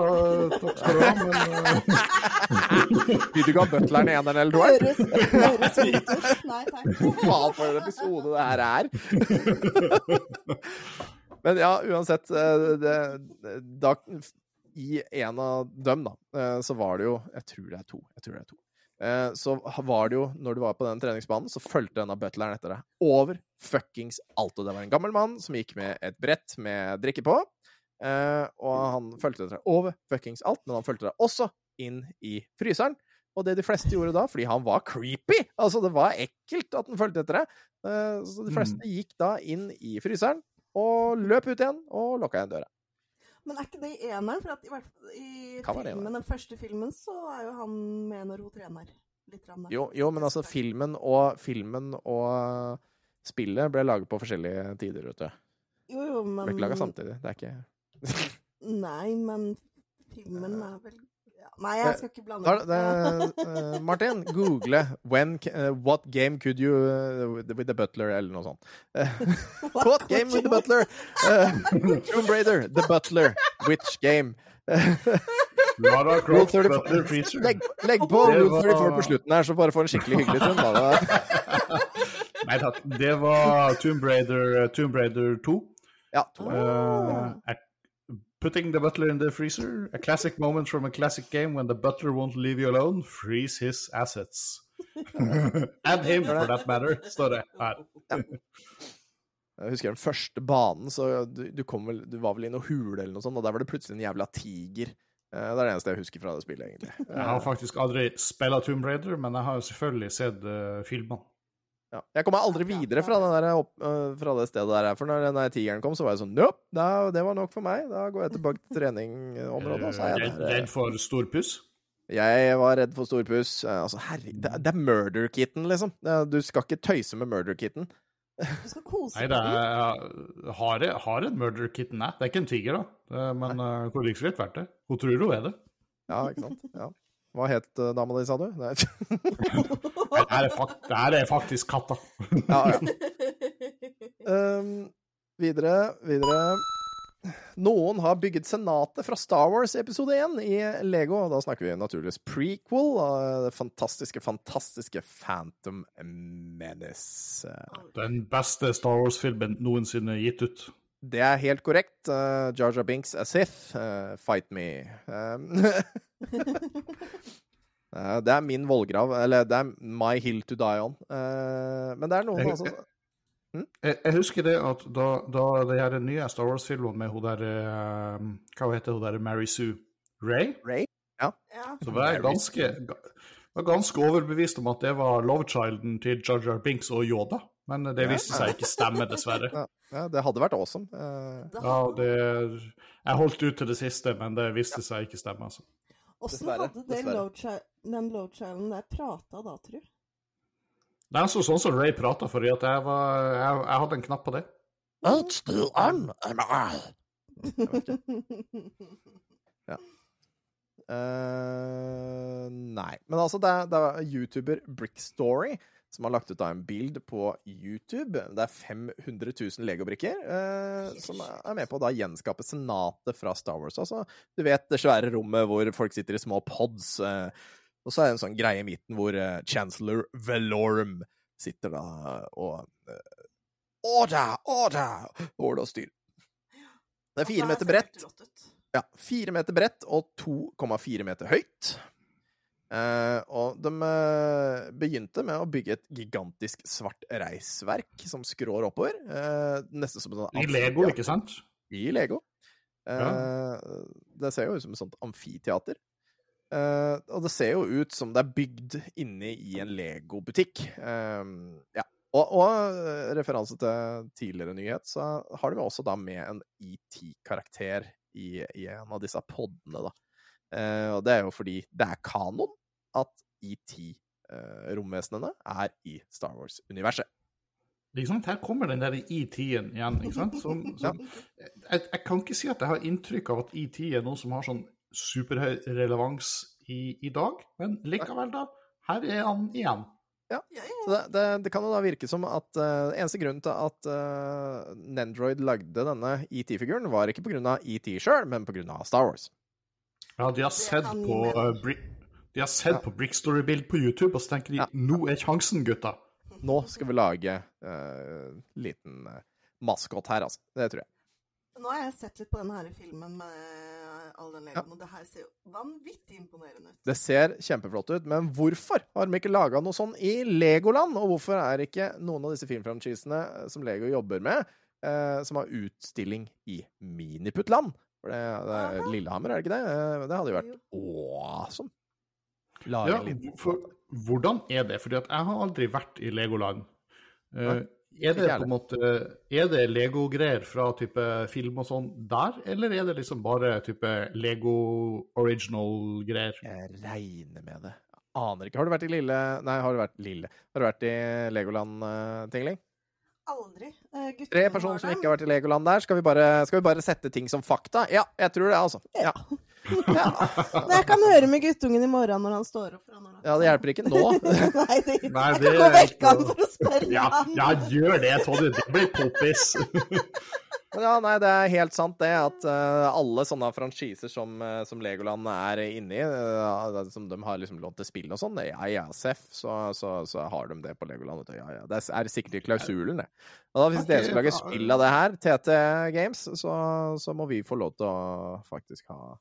takk skal du ha, men eh, Vil du ikke ha butleren i eneren eller toeren? Høres, ut. Nei takk. Faen, for en episode det her er! Men ja, uansett eh, det, det, da, I en av dem, da, eh, så var det jo Jeg tror det er to. Jeg tror det er to. Eh, Så var det jo, når du var på den treningsbanen, så fulgte denne butleren etter deg. Over fuckings alt. Og det var en gammel mann som gikk med et brett med drikke på. eh, Og han fulgte etter deg over fuckings alt, men han fulgte deg også inn i fryseren. Og det de fleste gjorde da, fordi han var creepy Altså, det var ekkelt at han fulgte etter deg. eh, Så de fleste gikk da inn i fryseren, og løp ut igjen og lukka igjen døra. Men er ikke det i eneren? For at i, hvert fall i filmen, den første filmen så er jo han med når hun trener. Litt grann, Jo, jo, men altså, filmen og, filmen og spillet ble laget på forskjellige tider, vet du. Jo, jo, men Ble ikke laga samtidig. Det er ikke Nei, men filmen er vel. Nei, jeg skal ikke blande det, det, uh, Martin, google when, eh, 'What game could you uh, with the butler?' eller noe sånt. Eh, what game with the butler? Uh, Tomb Raider, The Butler. Which game? Lara Croft, Butler Freezer. Legg, legg på Rule 34 på slutten her, så bare får en skikkelig hyggelig stund. Nei takk, det var Tomb Raider, Tomb Raider 2. Ja, to. Uh, putting the butler in the freezer. A classic moment from a classic game when the butler won't leave you alone. Freeze his assets. And him, for that matter, står det her. Jeg husker den første banen, så du, du, vel, du var vel i noe hule eller noe sånt, og der var det plutselig en jævla tiger. Eh, Det er det eneste jeg husker fra det spillet, egentlig. Jeg har faktisk aldri spilt Tomb Raider, men jeg har selvfølgelig sett uh, filmene. Ja. Jeg kom meg aldri videre fra, den der, opp, uh, fra det stedet der. For når den tigeren kom, så var jeg sånn Nope, da, det var nok for meg. Da går jeg tilbake til treningområdet. Og så er jeg Redd, der. redd for stor puss? Jeg var redd for stor puss. Altså, herregud, det, er- det er murder-kitten, liksom. Er- Du skal ikke tøyse med murder-kitten. Du skal kose Nei, det er har, jeg- har en murder kitten, nei. Det er ikke en tiger, da. Men hun hvor like så litt verdt det. Hun tror hun er det. Ja, ikke sant? Ja. Hva het uh, dama di, sa du? Nei. Det her er, det her er faktisk katta. Ja, ja. Um, videre, videre. Noen har bygget senatet fra Star Wars episode 1 i Lego. Da snakker vi naturligvis prequel av det fantastiske, fantastiske Phantom Menace. Den beste Star Wars-filmen noensinne gitt ut. Det er helt korrekt. Uh, Jar Jar Binks er Sith. Uh, fight me. Um, det er min vollgrav. Eller det er my hill to die on. Uh, men det er noen Jeg- altså Jeg, jeg husker det at da, da de her nye Star Wars-filmen med hun der eh, Hva heter hun der Mary Sue? Ray? Ray? Ja. Så var jeg ganske, var ganske overbevist om at det var lovechilden til Jar Jar Binks og Yoda. Men det viste seg ikke stemme, dessverre. Ja, ja, det hadde vært awesome. Uh, Ja, det, jeg holdt ut til det siste, men det viste seg ikke stemme. altså. Åssen hadde den load-childen der prata da, tru? Det er så sånn som Ray prata, fordi at jeg, var, jeg, jeg hadde en knapp på det. It's still on, am I? Ja. Uh, nei. Men altså, det er, det er YouTuber Brickstory som har lagt ut da en bild på YouTube. Det er 500 000 legobrikker eh, som er med på å da gjenskape senatet fra Star Wars. Altså, du vet det svære rommet hvor folk sitter i små pods. Eh, og så er det en sånn greie i midten hvor eh, Chancellor Velorum sitter da og Order! Order! Order og styr. Det er fire meter bredt. Ja, fire meter bredt og 2,4 meter høyt. Eh, og de uh, begynte med å bygge et gigantisk svart reisverk som skrår oppover. Uh, nesten som en I Lego, ikke sant? I Lego. Ja. Det ser jo ut som et sånt amfiteater. Og det ser jo ut som det er bygd inne i en Lego-butikk. Eh, ja. Og, og referanse til tidligere nyhet, så har de også da med en ET-karakter i, i en av disse podene, da. Eh, og det er jo fordi det er kanon at ET-romvesenene er i Star Wars-universet. Her kommer den der ET-en igjen. ikke sant? Som, som, jeg, jeg kan ikke si at jeg har inntrykk av at ET er noe som har sånn superhøy relevans i, i dag, men likevel, da. Her er han igjen. Så det, det, det kan jo da virke som at uh, eneste grunn til at uh, Nendroid lagde denne ET-figuren, var ikke pga. ET sjøl, men pga. Star Wars. Ja, de har sett på, uh, Bri de har sett på Brickstory-bild på YouTube, og så tenker de Ja. nå er sjansen, gutta. Nå skal vi lage uh, liten uh, maskot her, altså. Det tror jeg. Nå har jeg sett litt på denne her filmen med all den legoen, og det her ser jo vanvittig imponerende ut. Det ser kjempeflott ut, men hvorfor har de ikke laga noe sånn i Legoland? Og hvorfor er ikke noen av disse filmfranchisene som Lego jobber med, eh, som har utstilling i Miniputland? For det, det er Lillehammer, er det ikke det? Eh, Det hadde jo vært awesome. Lage Ja, for, hvordan er det? Fordi at jeg har aldri vært i Legoland. Eh, Er det på en måte Er det Lego-greier fra type film og sånn der, eller er det liksom bare type Lego original-greier? Jeg regner med det. Aner ikke. Har du vært i Lille Nei, har du vært Lille? Har du vært i Legoland, uh, Tingling? Aldri. Eh, guttene Tre personer som ikke har vært i Legoland der. Skal vi, bare, skal vi bare sette ting som fakta? Ja, jeg tror det, altså. Ja, ja. Men jeg kan høre med guttungen i morgen når han står opp. han- ja det hjelper ikke nå. Nei, det, Nei, jeg kan gå er vekk ikke han noe- for å spørre Ja, han. ja, gjør det, Tony. Det blir poppis. Ja, nei, det er helt sant det at uh, alle sånne franchiser som, uh, som Legoland er inne i, eh, som de har liksom lånt til spill og sånn, ja ja, Seff, så, så, så har de det på Legoland. Ja, ja. Det er sikkert i klausulen, det. Og da Hvis dere skal lage spill av det her, TT Games, så, så må vi få lov til å faktisk ha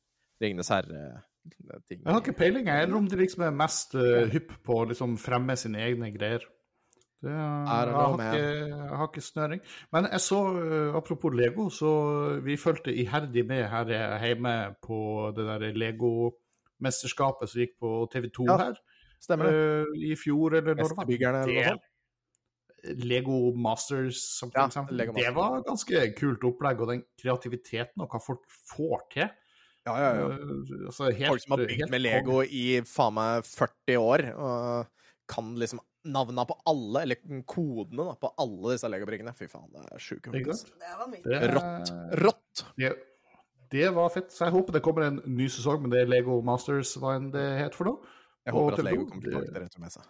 Ringenes herre-ting. Jeg har ikke peiling, jeg, eller om de liksom er mest uh, hypp på å liksom fremme sine egne greier. Det, I jeg, har ikke, jeg har ikke snøring. Men jeg så, eh, apropos Lego, så vi fulgte iherdig med her hjemme på det der Lego-mesterskapet som gikk på TV2 Ja, her Stemmer det? eh, i fjor, eller når det var. Det? Lego Masters, som for Ja, eksempel. Lego det Masters. var ganske kult opplegg, og den kreativiteten og hva folk får til. Ja, ja, ja. Eh, altså, helt- Folk som har bygd med Lego i faen meg 40 år, og kan liksom navna på alle, eller kodene da, på alle disse Lego-brikkene. Fy faen, det er sjuke folk. Det er Rått. Rått! Det, det var fett. Så jeg håper det kommer en ny sesong med det Lego Masters, hva enn det het for noe. Jeg Og håper at TV2, Lego kommer det- tilbake til retromessa.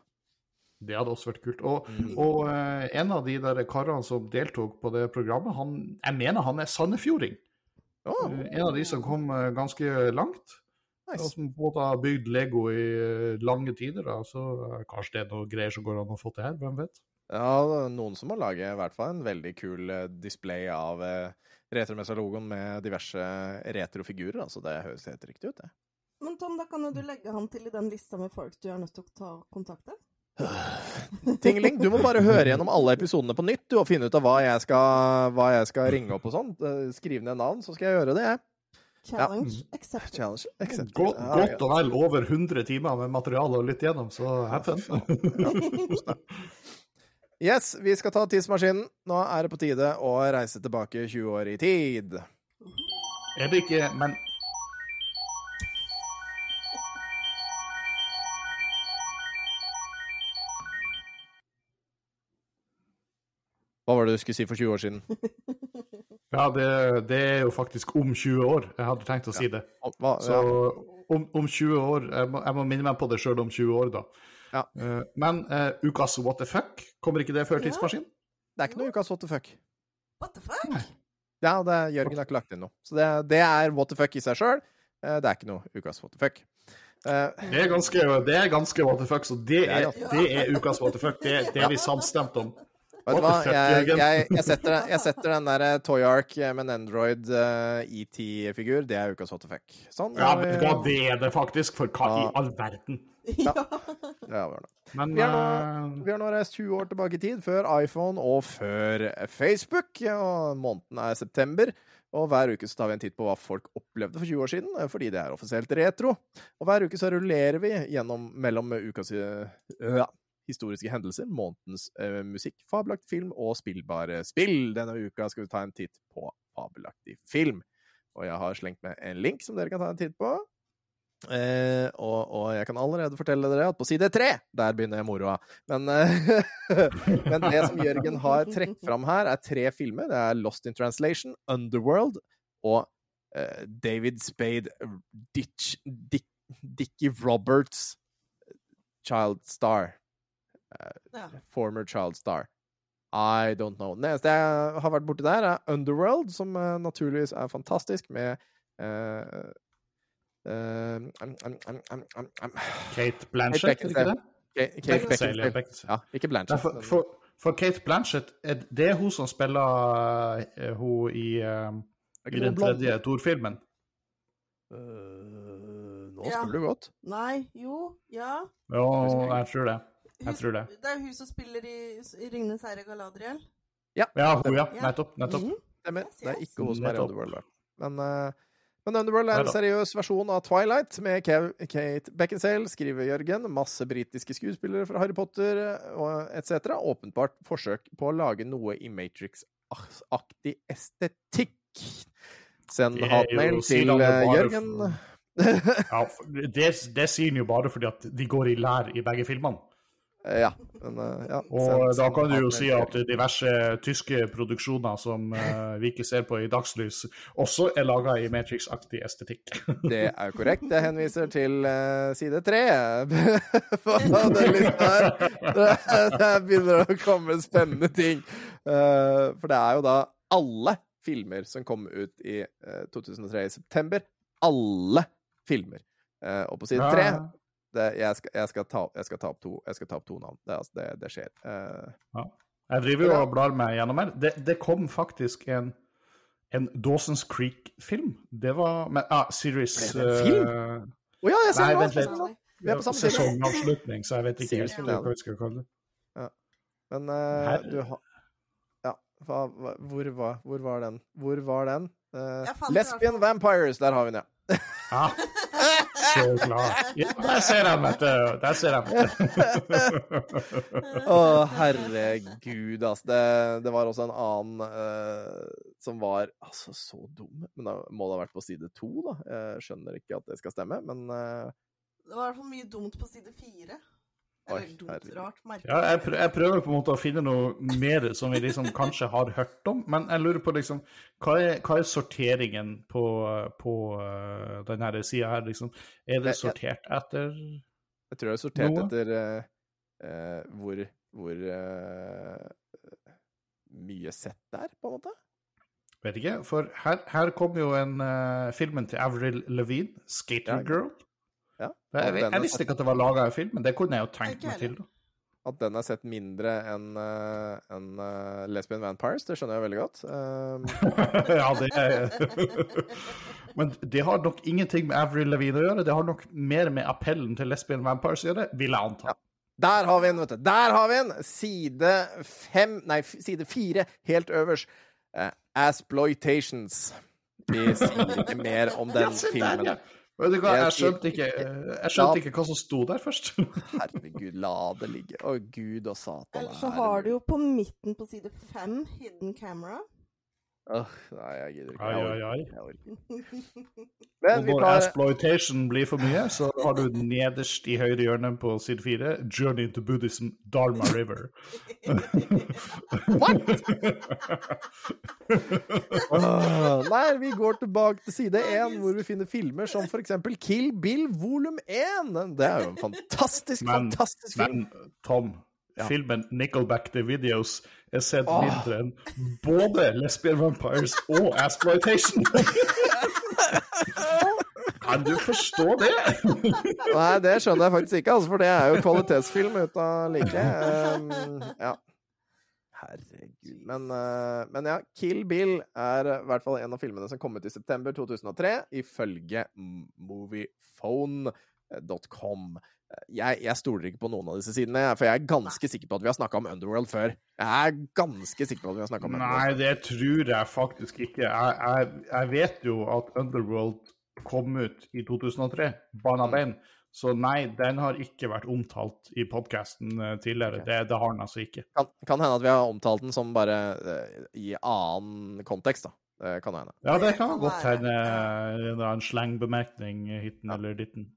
Det hadde også vært kult. Og, Mm. og uh, en av de der karene som deltok på det programmet, han, jeg mener han er sandefjording. Eh, En av de som kom eh, ganske langt. Og som på en måte har bygd Lego i eh, lange tider. Da. Så kanskje det er noe greier som går an å få til her, hvem vet. Ja, noen som må lage i hvert fall en veldig kul display av eh, retromessa-logoen med diverse retrofigurer. Altså, det høres helt riktig ut, det. Men Tom, da kan jo du legge han til i den lista med folk du er nødt til å ta kontakt med. Tingeling, du må bare høre gjennom alle episodene på nytt du, og finne ut av hva jeg skal, hva jeg skal ringe opp og sånn. Skriv ned navn, så skal jeg gjøre det, jeg. Challenge accepted. Challenge accepted. Godt, Ja, godt og vel over 100 timer med materiale å lytte gjennom, så have fun. Yes, vi skal ta tidsmaskinen. Nå er det på tide å reise tilbake 20 år i tid. Er det ikke Men Hva var det du skulle si for 20 år siden? ja, det, det er jo faktisk om 20 år. Jeg hadde tenkt å si det. Hva, Så om, om 20 år jeg må, jeg må minne meg på det sjøl om 20 år, da. Ja. Uh, men uh, ukas What the fuck, kommer ikke det før Ja. tidsmaskin? Det er ikke noe ukas what the fuck. What the fuck? Ja, det Jørgen har ikke lagt inn noe. Så det, det er what the fuck i seg sjøl. Det er ikke noe ukas what the fuck. Eh, Det er ganske, det er ganske what the fuck, så det er, det er ukas what the fuck. Det, det er vi samstemt om. Vet du hva, jeg, jeg, jeg, setter, jeg setter den der Toy Ark med en Android uh, ET-figur. Det er ukas hot effect. Sånn. Ja, vet du hva, det er det faktisk. For hva i all verden? Ja. Ja, var det. Men Vi har nå, Vi har nå reist 20 år tilbake i tid, før iPhone og før Facebook. Og måneden er september. Og hver uke så tar vi en titt på hva folk opplevde for 20 år siden, eh, fordi det er offisielt retro. Og hver uke så rullerer vi gjennom mellom ukas eh, ja, historiske hendelser, månedens eh, musikk, fabelaktig film og spillbare spill. Denne uka skal vi ta en titt på fabelaktig film. Og jeg har slengt med en link som dere kan ta en titt på. Eh, og, og jeg kan allerede fortelle dere at på side tre, der begynner jeg moroa. Men, eh, men det som Jørgen har trukket fram her, er tre filmer. Det er Lost in Translation, Underworld og eh, David Spade Ditch, Dick, Dickie Roberts Child Star. Ja. Former Child Star. I don't know. Det eneste jeg har vært borti der, er Underworld, som uh, naturligvis er fantastisk, med eh, eh, um, um, um, um, um, um. Kate Blanchett, er det ikke det? Kate- Beckinsale, ja, ikke Blanchett. Ja, for, for, for Kate Blanchett, er- det er hun som spiller eh, hun i, eh, Er i den tredje Thor-filmen. Nå Ja. spiller du godt. Nei, jo, ja. Ja, jeg tror det. Jeg tror det. Det er hun som spiller i, i 'Ringenes herre' Galadriel. Ja, hun, ja. Ja. Nettopp. nettopp. Mm. Stemmer. Det er ikke hun som er i Underworld. Men, eh, Men Underworld er en seriøs versjon av Twilight med Kev Kate Beckinsale, skriver Jørgen. Masse britiske skuespillere fra Harry Potter og etc. Åpenbart forsøk på å lage noe i Matrix-aktig estetikk. Send hatmail til eh, Jørgen. for- Ja, det, det sier han jo bare fordi at de går i lær i begge filmene. Ja, men eh, ja. Og send- da kan du jo si at diverse tyske produksjoner som uh, vi ikke ser på i dagslys, også er laga i Matrix-aktig estetikk. Det er jo korrekt. Jeg henviser til uh, side tre på den lista her. Der begynner det å komme spennende ting. Uh, for det er jo da alle filmer som kom ut i eh, 2003 i september. Alle filmer. Eh, og på side tre det, jeg, skal, jeg, skal ta, jeg, skal ta opp to, jeg skal ta opp to navn. Det, altså, det, det skjer. Eh, Jeg driver jo og blar meg gjennom her. Det, det kom faktisk en, en Dawson's Creek-film. Det var men, ah, Series eh, Å ja, jeg ser Nei, det vent litt. Vi er på samme. Sesongavslutning, så jeg vet ikke helt hva vi skal kalle det. Men uh, du har Ja, hva, hva, hvor, var, hvor var den? Hvor var den? Eh, i Lesbian. Vampires, der har vi den, ja. Ja. Så glad. Ja, der ser jeg, vet du. Der ser du. Å, herregud, altså. Det, det var også en annen uh, som var altså så dum. Men da må det ha vært på side to, da. Jeg skjønner ikke at det skal stemme, men uh... Det var i hvert fall mye dumt på side fire. Oi, rart. Ja, jeg, prøver, jeg prøver på en måte å finne noe mer som vi liksom kanskje har hørt om, men jeg lurer på liksom Hva er, hva er sorteringen på, på uh, denne sida her, liksom? Er det sortert etter noe? jeg tror det er sortert Noe? etter eh, eh, hvor, hvor uh, mye sett det er, på en måte. Vet ikke, for her, her kom jo en uh, filmen til Avril Levine, 'Skater Ja. Girl'. Ja. Og jeg, jeg visste ikke at det var laga en film, men det kunne jeg jo tenkt meg til. da. At den er sett mindre enn en, enn, eh, Lesbian Vampires, det skjønner jeg veldig godt. Um, ja, det er Men det har nok ingenting med Avril Lavigne å gjøre. Det har nok mer med appellen til Lesbian Vampires å gjøre, vil jeg anta. Der har vi den, vet du. Der har vi den! Side fem Nei, side fire, helt øverst. Uh, Asploitations. Vi sier ikke mer om den Ja, der, filmen. ja. Vet du hva, Jeg skjønte ikke, jeg skjønte ikke hva som sto der først. Herregud, la det ligge. Å, gud og satan. Eller så har du jo på midten på side fem hidden camera. Åh, Nei, jeg gidder ikke. Ai, ai, ai. jeg orker ikke. Og Men når tar exploitation blir for mye, så har du nederst i høyre hjørne på side fire 'Journey into Buddhism, Dharma River'. Åh, Nei, vi går tilbake til side én, hvor vi finner filmer som for eksempel Kill Bill volum 1. Det er jo en fantastisk, Men- fantastisk film. Men Tom, Ja. filmen 'Nickelback The Videos' er sett oh. mindre enn både Lesbian Vampires og Asploitation! kan du forstå det? Nei, det skjønner jeg faktisk ikke, altså, for det er jo kvalitetsfilm uten like. Um, ja. Herregud. Men, uh, men ja, Kill Bill er i hvert fall en av filmene som kom ut i september 2003, ifølge moviephone.com. Jeg, jeg stoler ikke på noen av disse sidene, for jeg er ganske sikker på at vi har snakka om Underworld før. Jeg er ganske sikker på at vi har snakka om Nei, Underworld. det tror jeg faktisk ikke. Jeg, jeg, jeg vet jo at Underworld kom ut i 2003, Bana Bein. Så nei, den har ikke vært omtalt i podkasten tidligere. Okay. Det, det har den altså ikke. Kan, kan hende at vi har omtalt den som bare uh, i annen kontekst, da. Det kan hende. Ja, det kan godt hende en slengbemerkning hiten ja. eller ditten.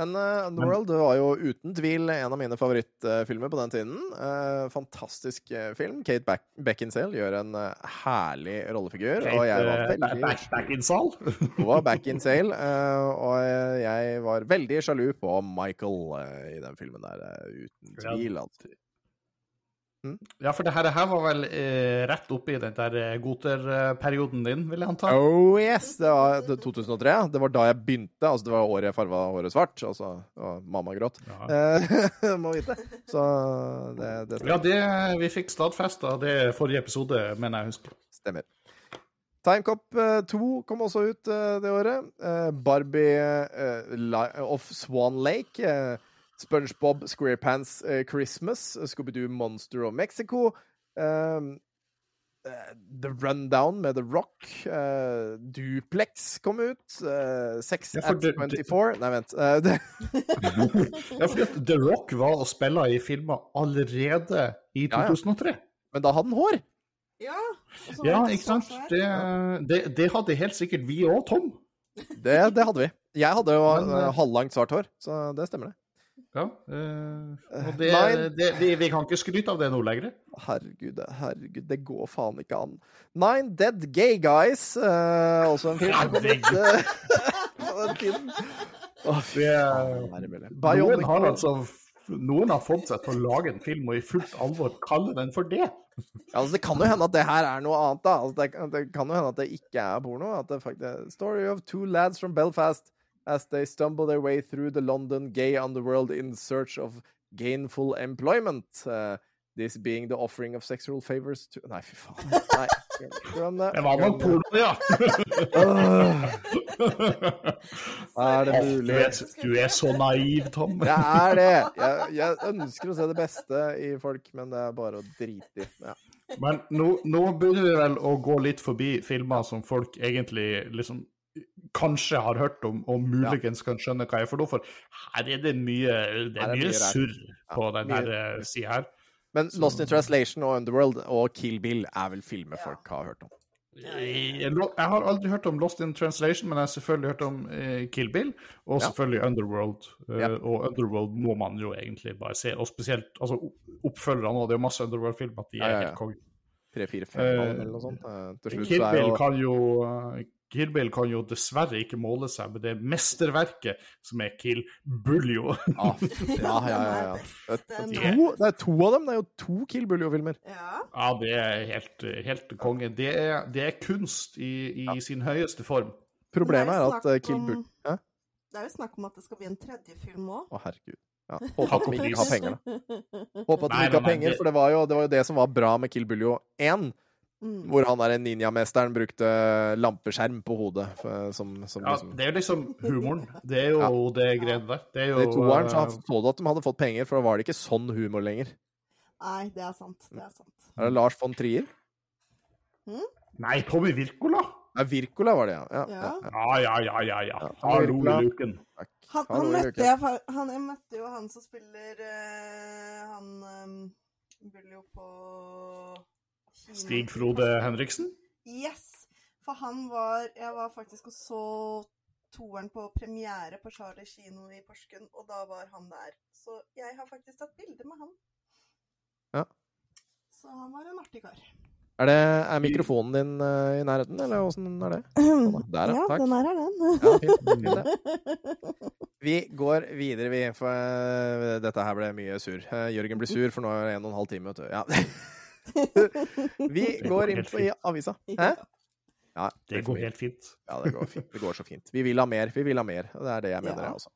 Men uh, Underworld det var jo uten tvil en av mine favorittfilmer på den tiden. Uh, fantastisk eh, film. Kate Back Beckinsale gjør en uh, herlig rollefigur. og jeg var Kate, eh, veldig back, back in sal? Hun var Beckinsale, og jeg var veldig sjalu på Michael eh, i den filmen der, eh, uten tvil. Altså. Ja, for det her, det her var vel eh, rett oppi den der eh, goterperioden din, vil jeg anta? Oh yes! Det var 2003. Det var da jeg begynte. Altså, det var året jeg farva håret svart. Altså, og mamma gråt. Ja. Eh, må vite. Så det, det Ja, det, vi fikk stadfesta det forrige episode, mener jeg husker. Stemmer. Timecop 2 kom også ut eh, det året. Eh, uh, Christmas, Scooby-Doo Monster of Mexico. Uh, The Rundown med The Rock. Uh, Duplex kom ut. Uh, Sex Ja, at det- det- 24 Nei, vent. eh, det, Ja, for The Rock var og spilla i filmer allerede i Ja, ja. 2003. men da hadde han hår! Ja, Ja, ikke sant? Det, det, det hadde helt sikkert vi òg, Tom. Det, det hadde vi. Jeg hadde jo Men, eh, eh, halvlangt svart hår, så det stemmer, det. Ja, eh, og det, det, det, vi, kan ikke skryte av det nå lenger. Herregud, herregud, det går faen ikke an. Nine Dead Gay Guys, eh, også en film som kom ut eh, på den tiden. Oh, Det, er noen har altså noen har fått seg til å lage en film og i fullt alvor kalle den for det. Ja, altså, det kan jo hende at det her er noe annet, da. Altså, det, det kan jo hende at det ikke er porno. At det faktisk Story of two lads from Belfast as they stumble their way through the London gay underworld in search of gainful employment. Uh, this being the offering of sexual favors to Nei, fy faen. Nei. Det. Det var nok porno, ja! Er det Du mulig? er, du er så naiv, Tom. Jeg er det. Jeg, jeg ønsker å se det beste i folk, men det er bare å drite i. Ja. Men nå, nå begynner vi vel å gå litt forbi filmer som folk egentlig liksom kanskje har hørt om, og muligens kan skjønne hva jeg får noe. For her er det mye, det er er mye mye surr på Ja, denne eh, sida her. Men Lost in Translation og Underworld og Kill Bill er vel filmer folk har hørt om. Jeg jeg har aldri hørt om Lost in Translation, men jeg har selvfølgelig hørt om eh, Kill Bill, og selvfølgelig Underworld. Eh, Ja. Og Underworld må man jo egentlig bare se, og spesielt altså, oppfølgerne òg. Det er jo masse Underworld-filmer, at de er Ja, ja, ja. helt konge. Tre, fire, fem Eh, eller noe sånt. Eh, Til slutt Kill Bill jo kan jo eh, Kill Bill kan jo dessverre ikke måle seg med det mesterverket som er Kill Buljo. Ja, ja, ja. ja, ja. Det, er er to, det er to av dem. Det er jo to Kill Buljo-filmer. Ja. Ja, det er helt, helt konge. Det er, det er kunst i, i sin høyeste form. Problemet Men er at eh, Kill Buljo ja? Det er jo snakk om at det skal bli en tredje film òg. Å, herregud. Ja, håper at de ikke har penger, da. Håper at de ikke har penger, for det var, jo, det var jo det som var bra med Kill Buljo 1. Mm. Hvor han der ninjamesteren brukte lampeskjerm på hodet. Som, som Ja, liksom, det er jo liksom humoren. Det er jo det greiene der. Det er jo I toeren så eh, så du at de hadde fått penger, for da var det ikke sånn humor lenger. Nei, det er sant. Det er sant. Er det Lars von Trier? Nei, Tommy Wirkola! Ja, Wirkola var det, ja. ja, ja, Ja. ja. Ja, ja, ja, ja. ja. Ja, Hallo i luken. Han, han, møtte jeg, han, jeg møtte jo han som spiller eh, Han um, spiller jo på. Stig Frode Henriksen? Yes! For han var Jeg var faktisk og så toeren på premiere på Charlie kino i Porsgrunn, og da var han der. Så jeg har faktisk tatt bilde med han. Ja. Så han var en artig kar. Er, det, er mikrofonen din uh, i nærheten, eller åssen er det? Sånn. Der, ja. Takk. den er her, den. Ja, fint. Vi går videre, vi, for uh, dette her ble mye sur. Uh, Jørgen blir sur, for nå er det en og en halv time, vet du. Ja. Vi går inn på i avisa. Hæ? Ja, Det går helt fint. Ja, det går fint. Det går så fint. Vi vil ha mer, vi vil ha mer. Og det er det jeg mener, Ja. jeg også.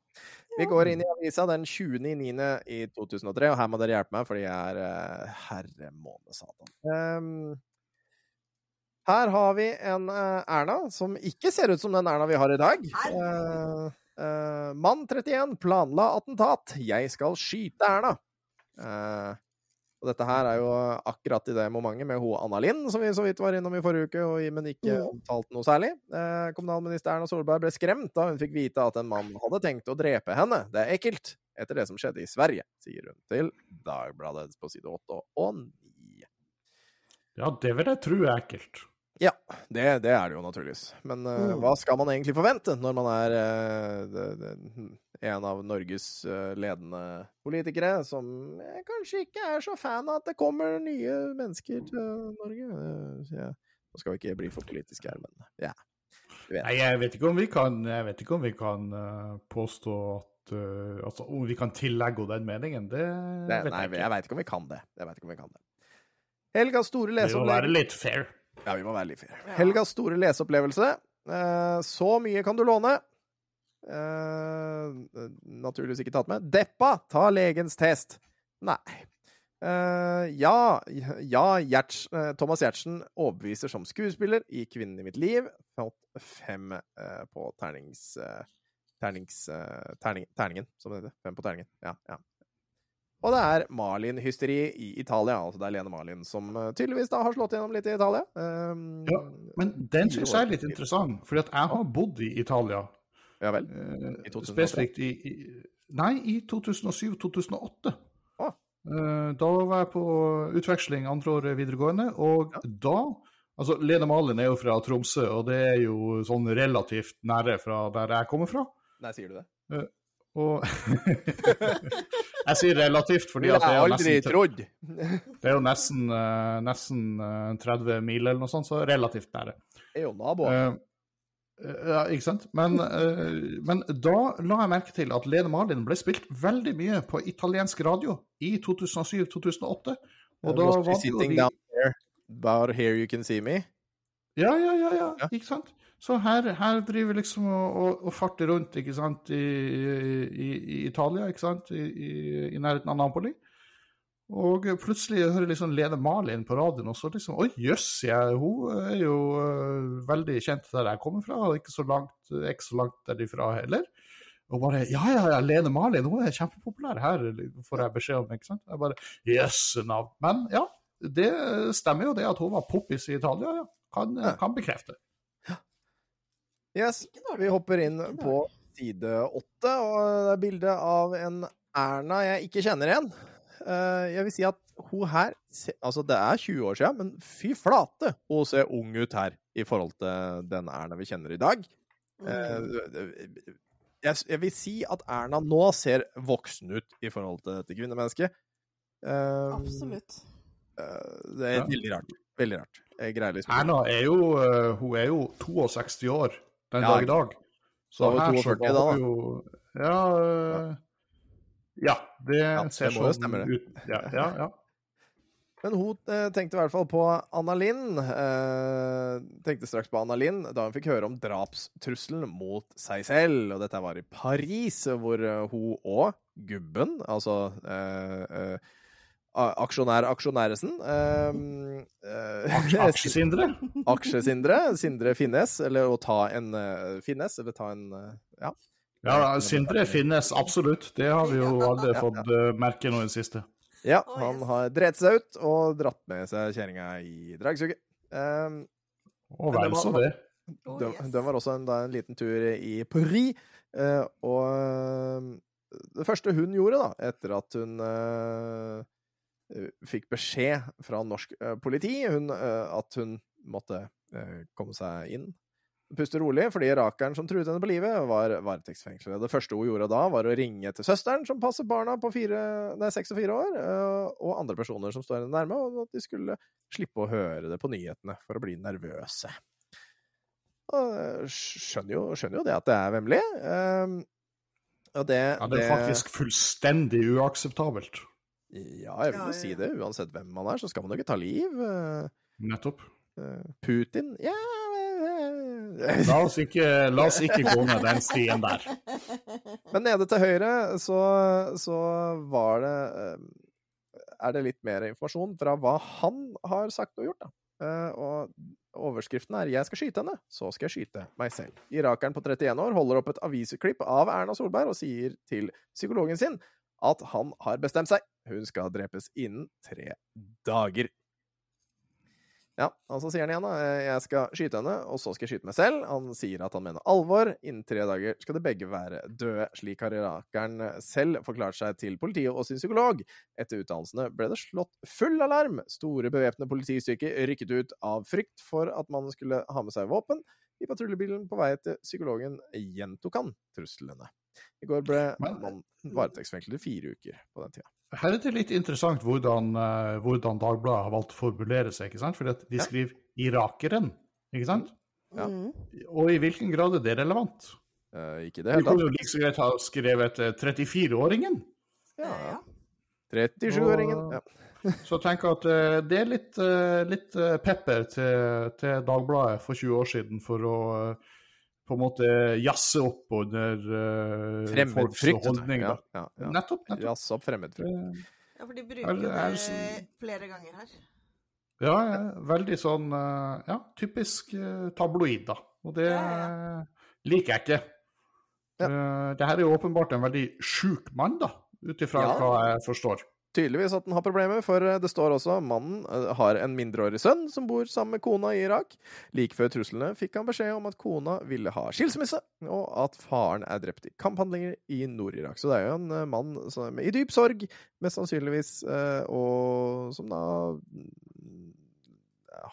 Vi går inn i avisa den 20.9. i 2003, og her må dere hjelpe meg, fordi jeg er uh, herre måne satan. Ehm, her har vi en uh, Erna som ikke ser ut som den Erna vi har i dag. Uh, eh, mann 31 planla attentat. Jeg skal skyte Erna. Og dette her er jo akkurat i det momentet med hun Anna Lind, som vi så vidt var innom i forrige uke, og, men ikke omtalt noe særlig. Eh, kommunalminister Erna Solberg ble skremt da hun fikk vite at en mann hadde tenkt å drepe henne. Det er ekkelt, etter det som skjedde i Sverige, sier hun til Dagbladet på side 8 og 9. Ja, det vil jeg tro er ekkelt. Ja, det, det er det jo naturligvis. Men uh, Mm. hva skal man egentlig forvente når man er uh, det, det, en av Norges uh, ledende politikere, som kanskje ikke er så fan av at det kommer nye mennesker til Norge? Så nå skal vi ikke bli for politiske her, men ja. Vet. Nei, jeg vet ikke om vi kan, jeg vet ikke om vi kan påstå at Altså, om vi kan tillegge henne den meningen, det vet nei, jeg jeg veit ikke om vi kan det. Jeg vet ikke om vi kan det. Helgas store Det må være litt fair. Ja, vi må være litt fair. Ja. Helgas store leseopplevelse. Eh, så mye kan du låne. Eh, naturligvis ikke tatt med. Deppa, ta legens test. Nei. Eh, ja, ja Gjerts, eh, Thomas Giertsen overbeviser som skuespiller i 'Kvinnen i mitt liv'. Fått fem eh, på ternings... eh, ternings terning, terningen, som det heter. Fem på terningen. Ja, ja. Og det er Malin-hysteri i Italia. Altså det er Lene Malin som eh, tydeligvis da har slått gjennom litt i Italia. Um, Ja, Men den syns jeg er litt interessant, fordi at jeg har bodd i Italia. ja vel. eh, I 2003? Spesifikt i, i Nei, i 2007-2008. Å. Eh, Da var jeg på utveksling andre året videregående, og da Altså, Lene Malin er jo fra Tromsø, og det er jo sånn relativt nære fra der jeg kommer fra. Nei, sier du det? Og Jeg sier relativt, fordi at det er, jo nesten, det er jo nesten, eh, nesten eh, 30 mil eller noe sånt, så relativt nære. Det er jo naboer. Eh, eh, ja, ikke sant? Men, eh, men da la jeg merke til at Lene Marlin ble spilt veldig mye på italiensk radio i 2007-2008. Og da var det jo sitting de down here, but here you can see me. Ja, ja, ja, ja, Ja. ikke sant? Så her, her driver liksom og, og, og farter rundt, ikke sant, i, i, i Italia, ikke sant, I, i, nærheten av Napoli. Og plutselig hører jeg liksom Lene Malin på radioen, og så liksom Oi, jøss, ja, hun er jo uh, veldig kjent der jeg kommer fra, og ikke så langt, ikke så langt derifra heller. Og bare Ja, ja, ja, Lene Malin, hun er kjempepopulær her, får jeg beskjed om, ikke sant. Jeg bare Jøsse navn. Men ja, det stemmer jo det at hun var poppis i Italia, ja. Kan, kan bekrefte. Yes, vi hopper inn på side åtte, og det er bilde av en Erna jeg ikke kjenner igjen. Eh, Jeg vil si at hun her Altså, det er 20 år siden, men fy flate, hun ser ung ut her i forhold til den Erna vi kjenner i dag. Eh, Jeg, vil si at Erna nå ser voksen ut i forhold til dette kvinnemennesket. Eh, Absolutt. eh, Det er veldig rart. Veldig rart. Jeg greier liksom Erna er jo, hun er jo 62 år den Ja, dag i dag. Så da her så 42 var da, jo Ja, øh, ja det Ja, ser det sånn stemme, det. ut. Ja, ja, ja. Men hun eh, tenkte i hvert fall på Anna Linn. Eh, tenkte straks på Anna Linn da hun fikk høre om drapstrusselen mot seg selv. Og dette var i Paris, hvor eh, hun og gubben, altså eh, eh, aksjonær Aksjonæresen eh, uh, Aksjesindre? Aksjesindre. Sindre Finnes. Eller å ta en uh, Finnes, eller ta en uh, Ja. Ja, Sindre finnes absolutt. Det har vi jo aldri Ja, fått uh, merke nå i det siste. Ja, han har drept seg ut og dratt med seg kjerringa i dragsuget. Eh, Og vel så det. De, de, var også en, da, en liten tur i Paris. eh, og eh, det første hun gjorde, da, etter at hun fikk beskjed fra norsk eh, politi hun, eh, at hun måtte eh, komme seg inn Puste rolig, fordi irakeren som truet henne på livet, var varetektsfengselet. Det første hun gjorde da, var å ringe til søsteren, som passer barna på fire, nei, seks og fire år, eh, og andre personer som står henne nærme, og at de skulle slippe å høre det på nyhetene for å bli nervøse. Og skjønner jo, skjønner jo det at det er vemmelig. og det, Ja, det er faktisk fullstendig uakseptabelt. Ja, jeg vil Ja, jo ja, si det. Uansett hvem man er, så skal man jo ikke ta liv. Eh, Nettopp. eh, Putin Ja eh, La oss ikke, la oss ikke gå ned den stien der. Men nede til høyre så, så var det Er det litt mer informasjon fra hva han har sagt og gjort, da. Eh, Og overskriften er 'Jeg skal skyte henne, så skal jeg skyte meg selv'. Irakeren på 31 år holder opp et aviseklipp av Erna Solberg og sier til psykologen sin at han har bestemt seg. Hun skal drepes innen tre dager. Ja, og så sier han igjen da, eh, jeg skal skyte henne, og så skal jeg skyte meg selv. Han sier at han mener alvor. Innen tre dager skal de begge være døde. Slik har irakeren selv forklart seg til politiet og sin psykolog. Etter utdannelsene ble det slått full alarm. Store bevæpnede politistyrker rykket ut av frykt for at man skulle ha med seg våpen. I patruljebilen på vei til psykologen gjentok han truslene. I går ble man varetektsfengslet i fire uker på den tida. Her er det litt interessant hvordan, eh, hvordan Dagbladet har valgt å formulere seg. ikke sant? Fordi at de Ja. skriver 'irakeren', ikke sant? Ja. Mm. Og i hvilken grad er det relevant? Uh, ikke det det tatt. hele kunne jo like så greit ha skrevet eh, 34-åringen. Ja, Ja. 37-åringen. Ja. Så tenk at eh, det er litt, eh, litt eh, pepper til, til Dagbladet for 20 år siden for å eh, på en måte jazze opp under uh, folks Fremmedfrykt. vet du. holdning. Ja, ja, ja. Nettopp. nettopp. Jazze opp fremmedfrykt. Eh, ja, for de Er bruker det- flere ganger her. Ja, ja, veldig sånn eh, Ja, typisk tabloid, da. Og det Ja, liker jeg ikke. Ja. Uh, det her er jo åpenbart en veldig sjuk mann, da. ut ifra Ja. hva jeg forstår. Tydeligvis at den har problemer, for eh, det står også mannen eh, har en mindreårig sønn som bor sammen med kona i Irak. Like før truslene fikk han beskjed om at kona ville ha skilsmisse, og at faren er drept i kamphandlinger i Nord-Irak. Så det er jo en eh, mann som er i dyp sorg, mest sannsynligvis, og som da mm,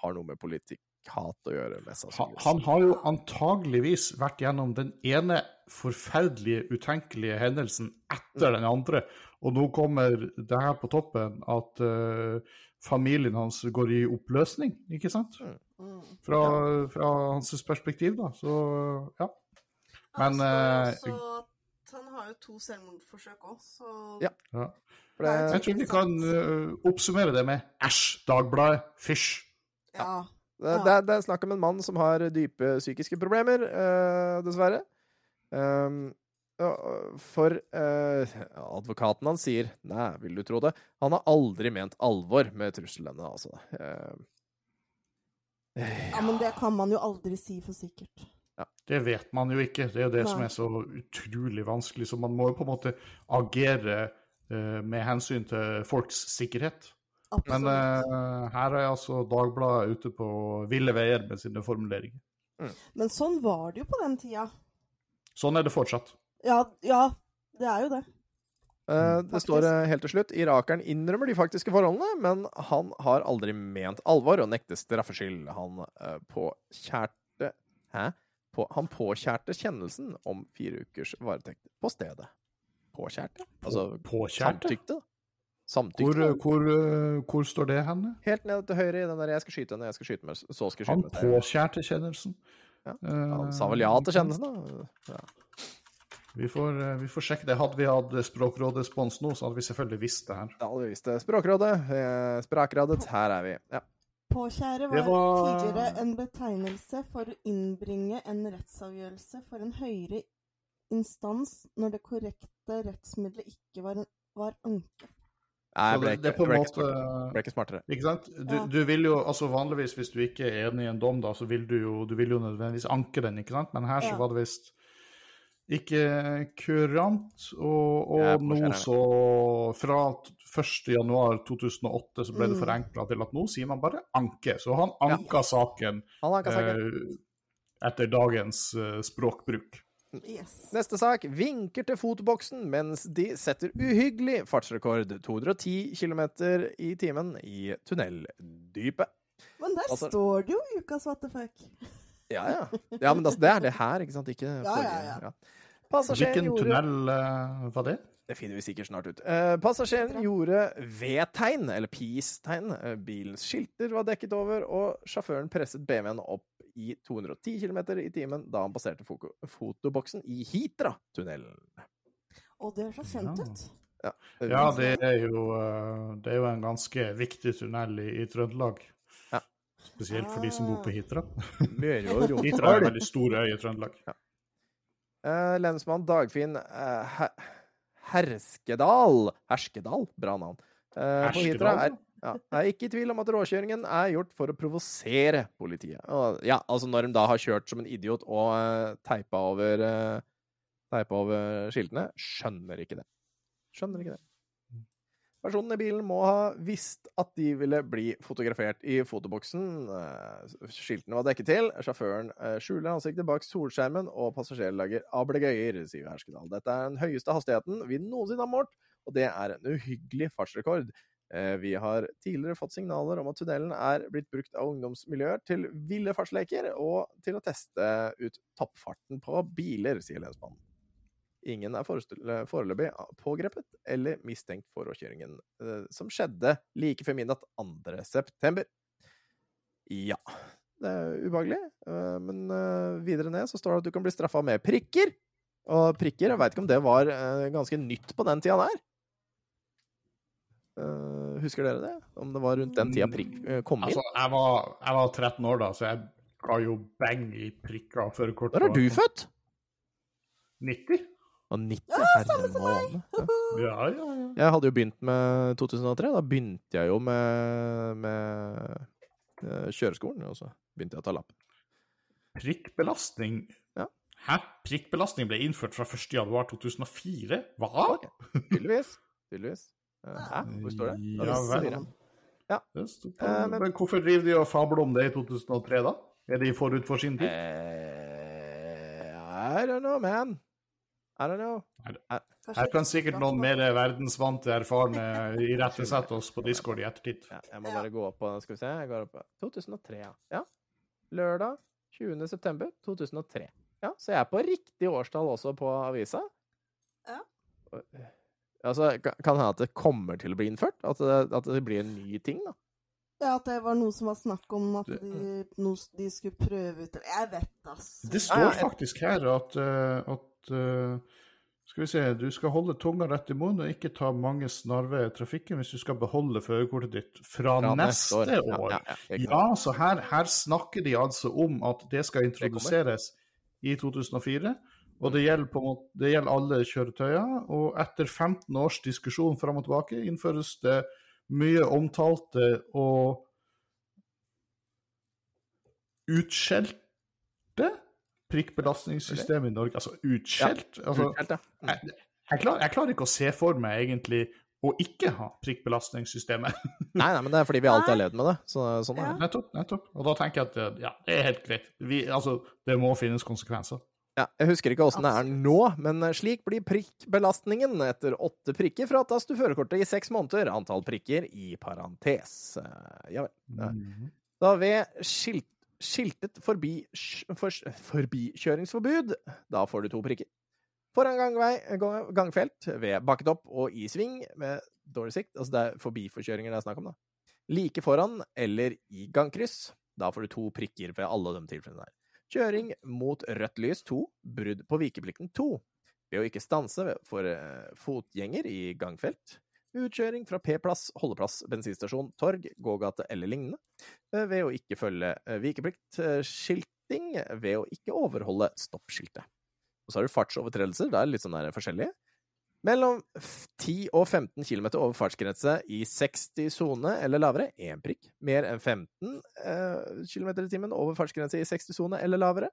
har noe med politikk hat å gjøre, mest sannsynligvis. han har jo antageligvis vært gjennom den ene forferdelige, utenkelige hendelsen etter den andre, og nå kommer det her på toppen at uh, familien hans går i oppløsning, ikke sant? Mm. Fra, fra hans perspektiv, da. Så ja. Men, han, står han har jo to selvmordsforsøk òg, så Ja. ja. Det, Jeg tror vi kan uh, oppsummere det med æsj, Dagbladet, fysj. ja. Det, det, er- det er snakk om en mann som har dype psykiske problemer, eh, dessverre. Um, for eh, advokaten hans sier Nei, vil du tro det? Han har aldri ment alvor med truslene, altså. Eh, ja, men det kan man jo aldri si for sikkert. Ja. Det vet man jo ikke. Det er jo det som er så utrolig vanskelig. Så man må jo på en måte agere eh, med hensyn til folks sikkerhet. Men Absolutt. eh, her er altså Dagbladet ute på ville veier med sine formuleringer. Men sånn var det jo på den tida. Sånn er det fortsatt. Ja, ja, det er jo det. Uh, det står uh, helt til slutt irakeren innrømmer de faktiske forholdene, men han har aldri ment alvor og nekter straffskyld. Han uh, påkjærte Hæ? På, han påkjærte kjennelsen om fire ukers varetekt på stedet. Påkjærte? Altså Påkjærte? samtykte? da. Samtykte. Hvor, hvor, hvor står det henne? Helt ned til høyre i den der 'jeg skal skyte henne, jeg skal skyte meg', så skal jeg Han meg. Han påkjærte kjennelsen. Ja, Han sa vel ja til kjennelsen, da? Ja. Vi får, eh, vi får sjekke det. Hadde vi hatt Språkrådrespons nå, så hadde vi selvfølgelig visst det her. Da hadde vi visst det. Språkrådet. eh, Språkrådet, her er vi. Ja. Påkjære var, var- tidligere en betegnelse for å innbringe en rettsavgjørelse for en høyere instans når det korrekte rettsmiddelet ikke var, var anke. Nei, Så ble det, ikke, det er ble ikke ble ikke smartere. Ikke sant? Du, Ja. du vil jo, altså Vanligvis, hvis du ikke er enig i en dom, da, så vil du jo, du vil jo nødvendigvis anke den, ikke sant? Men her så Ja. var det visst ikke kurant, og, og nå så Fra t- 1.1.2008 så ble det Mm. forenkla til at nå sier man bare anke. Så han anka saken Han anka saken. eh, etter dagens eh, språkbruk. Yes. Neste sak. Vinker til fotoboksen mens de setter uhyggelig fartsrekord. 210 km i timen i tunneldypet. Men der Altså- står det jo ukas what the fuck. Ja, ja. Ja, men altså, det er det her, ikke sant? Ikke Ja, forrige. ja, ja. Passasjeren Hvilken tunnel uh, var det? Det finner vi sikkert snart ut. Eh, passasjeren gjorde V-tegn, eller peace-tegn. Eh, bilens skilter var dekket over, og sjåføren presset BMW-en opp i 210 km i timen da han passerte fotoboksen i Hitra-tunnelen. Og det er så kjent ut. Ja, det er jo, eh, det er jo en ganske viktig tunnel i, i Trøndelag. Ja. Spesielt for de som bor på Hitra. Møre og Hitra er en veldig stor øy i Trøndelag. Eh, lensmann Dagfinn uh, Her Herskedal Herskedal, bra navn. Eh, på Hitra er, Herskedal? ja, er ikke i tvil om at råkjøringen er gjort for å provosere politiet. Og, ja, altså når de da har kjørt som en idiot og uh, teipa over uh, Teipa over skiltene, skjønner ikke det. Skjønner ikke det. Personen i bilen må ha visst at de ville bli fotografert i fotoboksen. Eh, Skiltene var dekket til. Sjåføren eh, skjuler ansiktet bak solskjermen, og passasjerer lager ablegøyer, sier Herskedal. Dette er den høyeste hastigheten vi noensinne har målt, og det er en uhyggelig fartsrekord. Eh, Vi har tidligere fått signaler om at tunnelen er blitt brukt av ungdomsmiljøer til ville fartsleker og til å teste ut toppfarten på biler, sier lensmannen. Ingen er foreløpig pågrepet eller mistenkt for råkjøringen, eh, som skjedde like før midnatt 2. september. Ja, det er ubehagelig, eh, men eh, videre ned så står det at du kan bli straffa med prikker. Og prikker, jeg veit ikke om det var ganske nytt på den tida der. Husker dere det? Om det var rundt den tida prikk eh, kom inn? Altså, jeg var, jeg var 13 år da, så jeg ga jo bang i prikker og førerkort. Når er du født? 90? Og 90, Ja, herre samme som meg! måne. Ja, ja, ja. Jeg hadde jo begynt med 2003. Da begynte jeg jo med, med eh, kjøreskolen, og så begynte jeg å ta lappen. Prikkbelastning Ja. Hæ? Prikkbelastning ble innført fra 1.1.2004? Hva? Ok. Tydeligvis. Tydeligvis. Eh, Hæ? Hvor står det? Ja, Ja, vel. på- Eh, men- men hvorfor driver de og fabler om det i 2003, da? Er de forut for sin tid? Eh, I don't know, man. I don't know. Her kan sikkert noen mer verdensvante, erfarne irettesette oss på Discord i ettertid. Ja, jeg må bare gå opp på Skal vi se. Jeg går opp på 2003, ja. ja. Lørdag 20. september 2003. Ja, så jeg er på riktig årstall også på avisa. Ja. Eh, Altså, ka- kan hende at det kommer til å bli innført? At det, at det blir en ny ting, da? Ja, at det var noe som var snakk om at de, noe de skulle prøve ut Jeg vet, ass. Det står faktisk her at, eh, at eh, Skal vi se, du skal holde tunga rett i munnen og ikke ta mange snarveier i trafikken hvis du skal beholde førerkortet ditt fra, Fra neste år. Ja, ja, ja. Ja, så her, her snakker de altså om at det skal introduseres i 2004. Og det gjelder, på en måte, det gjelder alle kjøretøyer. Og etter 15 års diskusjon fram og tilbake innføres det mye omtalte og utskjelte prikkbelastningssystemet i Norge. Altså utskjelt? Altså, utskjelt ja. jeg, jeg, klarer, jeg klarer ikke å se for meg egentlig å ikke ha prikkbelastningssystemet. Nei, nei, men det er fordi vi alltid har levd med det. Så, sånn er Ja. nettopp, nettopp. Og da tenker jeg at ja, det er helt greit. Vi, altså, det må finnes konsekvenser. Ja, jeg husker ikke åssen det er nå, men slik blir prikkbelastningen etter åtte prikker fratas du førerkortet i seks måneder. Antall prikker i parentes. Eh, Ja vel. Da ved skilt, skiltet forbi, for, forbikjøringsforbud, da får du to prikker. Foran gangvei, gangfelt, ved bakket opp og i sving med dårlig sikt. Altså det er forbiforkjøringer det er snakk om, da. Like foran eller i gangkryss. Da får du to prikker ved alle de tilfellene der. Kjøring mot rødt lys 2. Brudd på vikeplikten 2. Ved å ikke stanse for eh, fotgjenger i gangfelt. Utkjøring fra P-plass, holdeplass, bensinstasjon, torg, gågate eller lignende. Eh, Ved å ikke følge eh, vikeplikt. Skilting ved å ikke overholde stoppskiltet. Og så har du fartsovertredelser. det er litt sånn der forskjellige. Mellom 10 og 15 km over fartsgrense i 60 sone eller lavere, én prikk. Mer enn 15 eh, km i timen over fartsgrense i 60 sone eller lavere,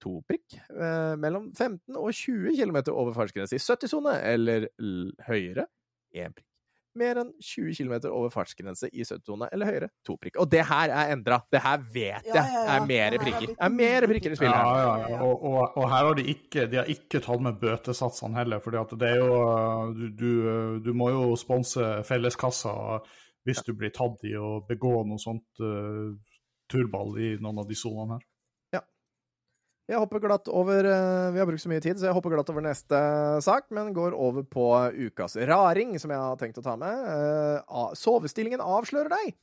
to prikk. Eh, mellom 15 og 20 km over fartsgrense i 70 sone eller høyere, én prikk. Mer enn 20 km over fartsgrense i 70-sone eller høyere, to prikker. Og det her er endra. Det her vet jeg Ja, ja, ja. er mer er prikker. Det er mer prikker i spillet. Ja, ja. Og, og, og her har de ikke, de har ikke tatt med bøtesatsene heller. fordi at det er jo Du, du, du må jo sponse felleskassa hvis du blir tatt i å begå noe sånt uh, turball i noen av de sonene her. Jeg hopper glatt over eh, Vi har brukt så mye tid, så jeg hopper glatt over neste sak, men går over på ukas raring, som jeg har tenkt å ta med. Eh, Sovestillingen avslører deg!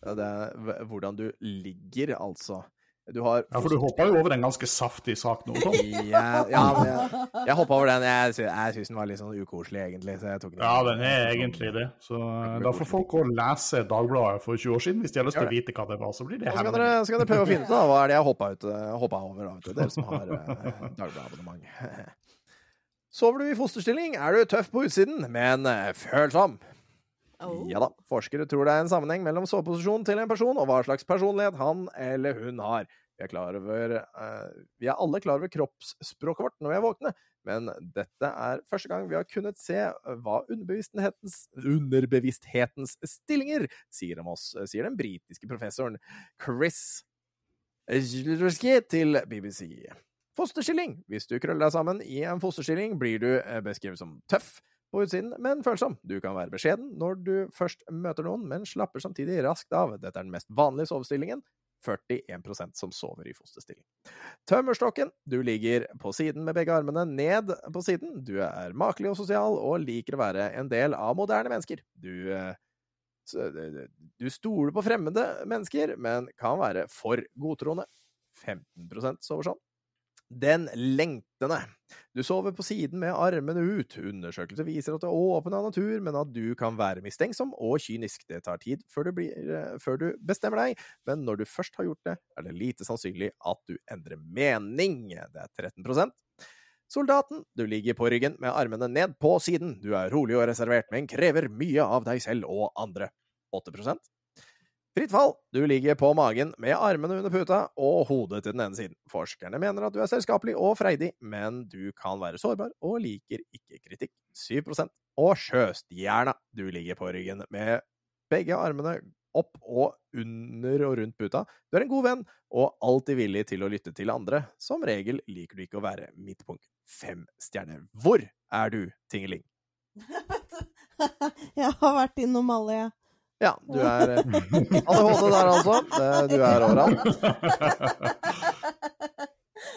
Det er hvordan du ligger, altså. Du har Ja, For du hoppa jo over en ganske saftig sak nå. Tom. Ja, ja, jeg, jeg hoppa over den. Jeg, jeg syns den var litt sånn ukoselig, egentlig. Så jeg tok den. Ja, den er egentlig det. Så eh, da får folk gå og lese Dagbladet for 20 år siden hvis de har lyst til å vite hva det var. Så blir det Og så så kan dere prøve å finne ut da, hva er det jeg hoppa, ut, eh, hoppa over, da, vet du, dere som har uh, Dagbladet-abonnement. Sover du i fosterstilling, er du tøff på utsiden, men eh, følsom. Oh. Ja da. Forskere tror det er en sammenheng mellom soveposisjonen til en person og hva slags personlighet han eller hun har. Vi er, over, uh, vi er alle klar over kroppsspråket vårt når vi er våkne, men dette er første gang vi har kunnet se hva underbevissthetens, underbevissthetens stillinger sier om oss, sier den britiske professoren Chris Zlurski til BBC. Fosterstilling. Hvis du krøller deg sammen i en fosterstilling, blir du eh, beskrevet som tøff på utsiden, men følsom. Du kan være beskjeden når du først møter noen, men slapper samtidig raskt av. Dette er den mest vanlige sovestillingen. 41% som sover i fosterstilling. Tømmerstokken. Du ligger på siden med begge armene ned på siden. Du er makelig og sosial og liker å være en del av moderne mennesker. Du eh, eh, du stoler på fremmede mennesker, men kan være for godtroende. 15% sover sånn. Den lengtende. Du sover på siden med armene ut. Undersøkelser viser at du er åpen av natur, men at du kan være mistenksom og kynisk. Det tar tid før du, blir, eh, før du bestemmer deg, men når du først har gjort det, er det lite sannsynlig at du endrer mening. Det er 13% Soldaten, du ligger på ryggen med armene ned på siden. Du er rolig og reservert, men krever mye av deg selv og andre. 8 Fritt fall. Du ligger på magen med armene under puta og hodet til den ene siden. Forskerne mener at du er selskapelig og freidig, men du kan være sårbar og liker ikke kritikk. 7% Og sjøstjerna. Du ligger på ryggen med begge armene opp og under og rundt puta. Du er en god venn og alltid villig til å lytte til andre. Som regel liker du ikke å være midtpunkt. Fem stjerner. Hvor er du, Tingeling? jeg har vært innom alle, jeg. Ja, du er eh, ADHD der, altså. Du er overalt.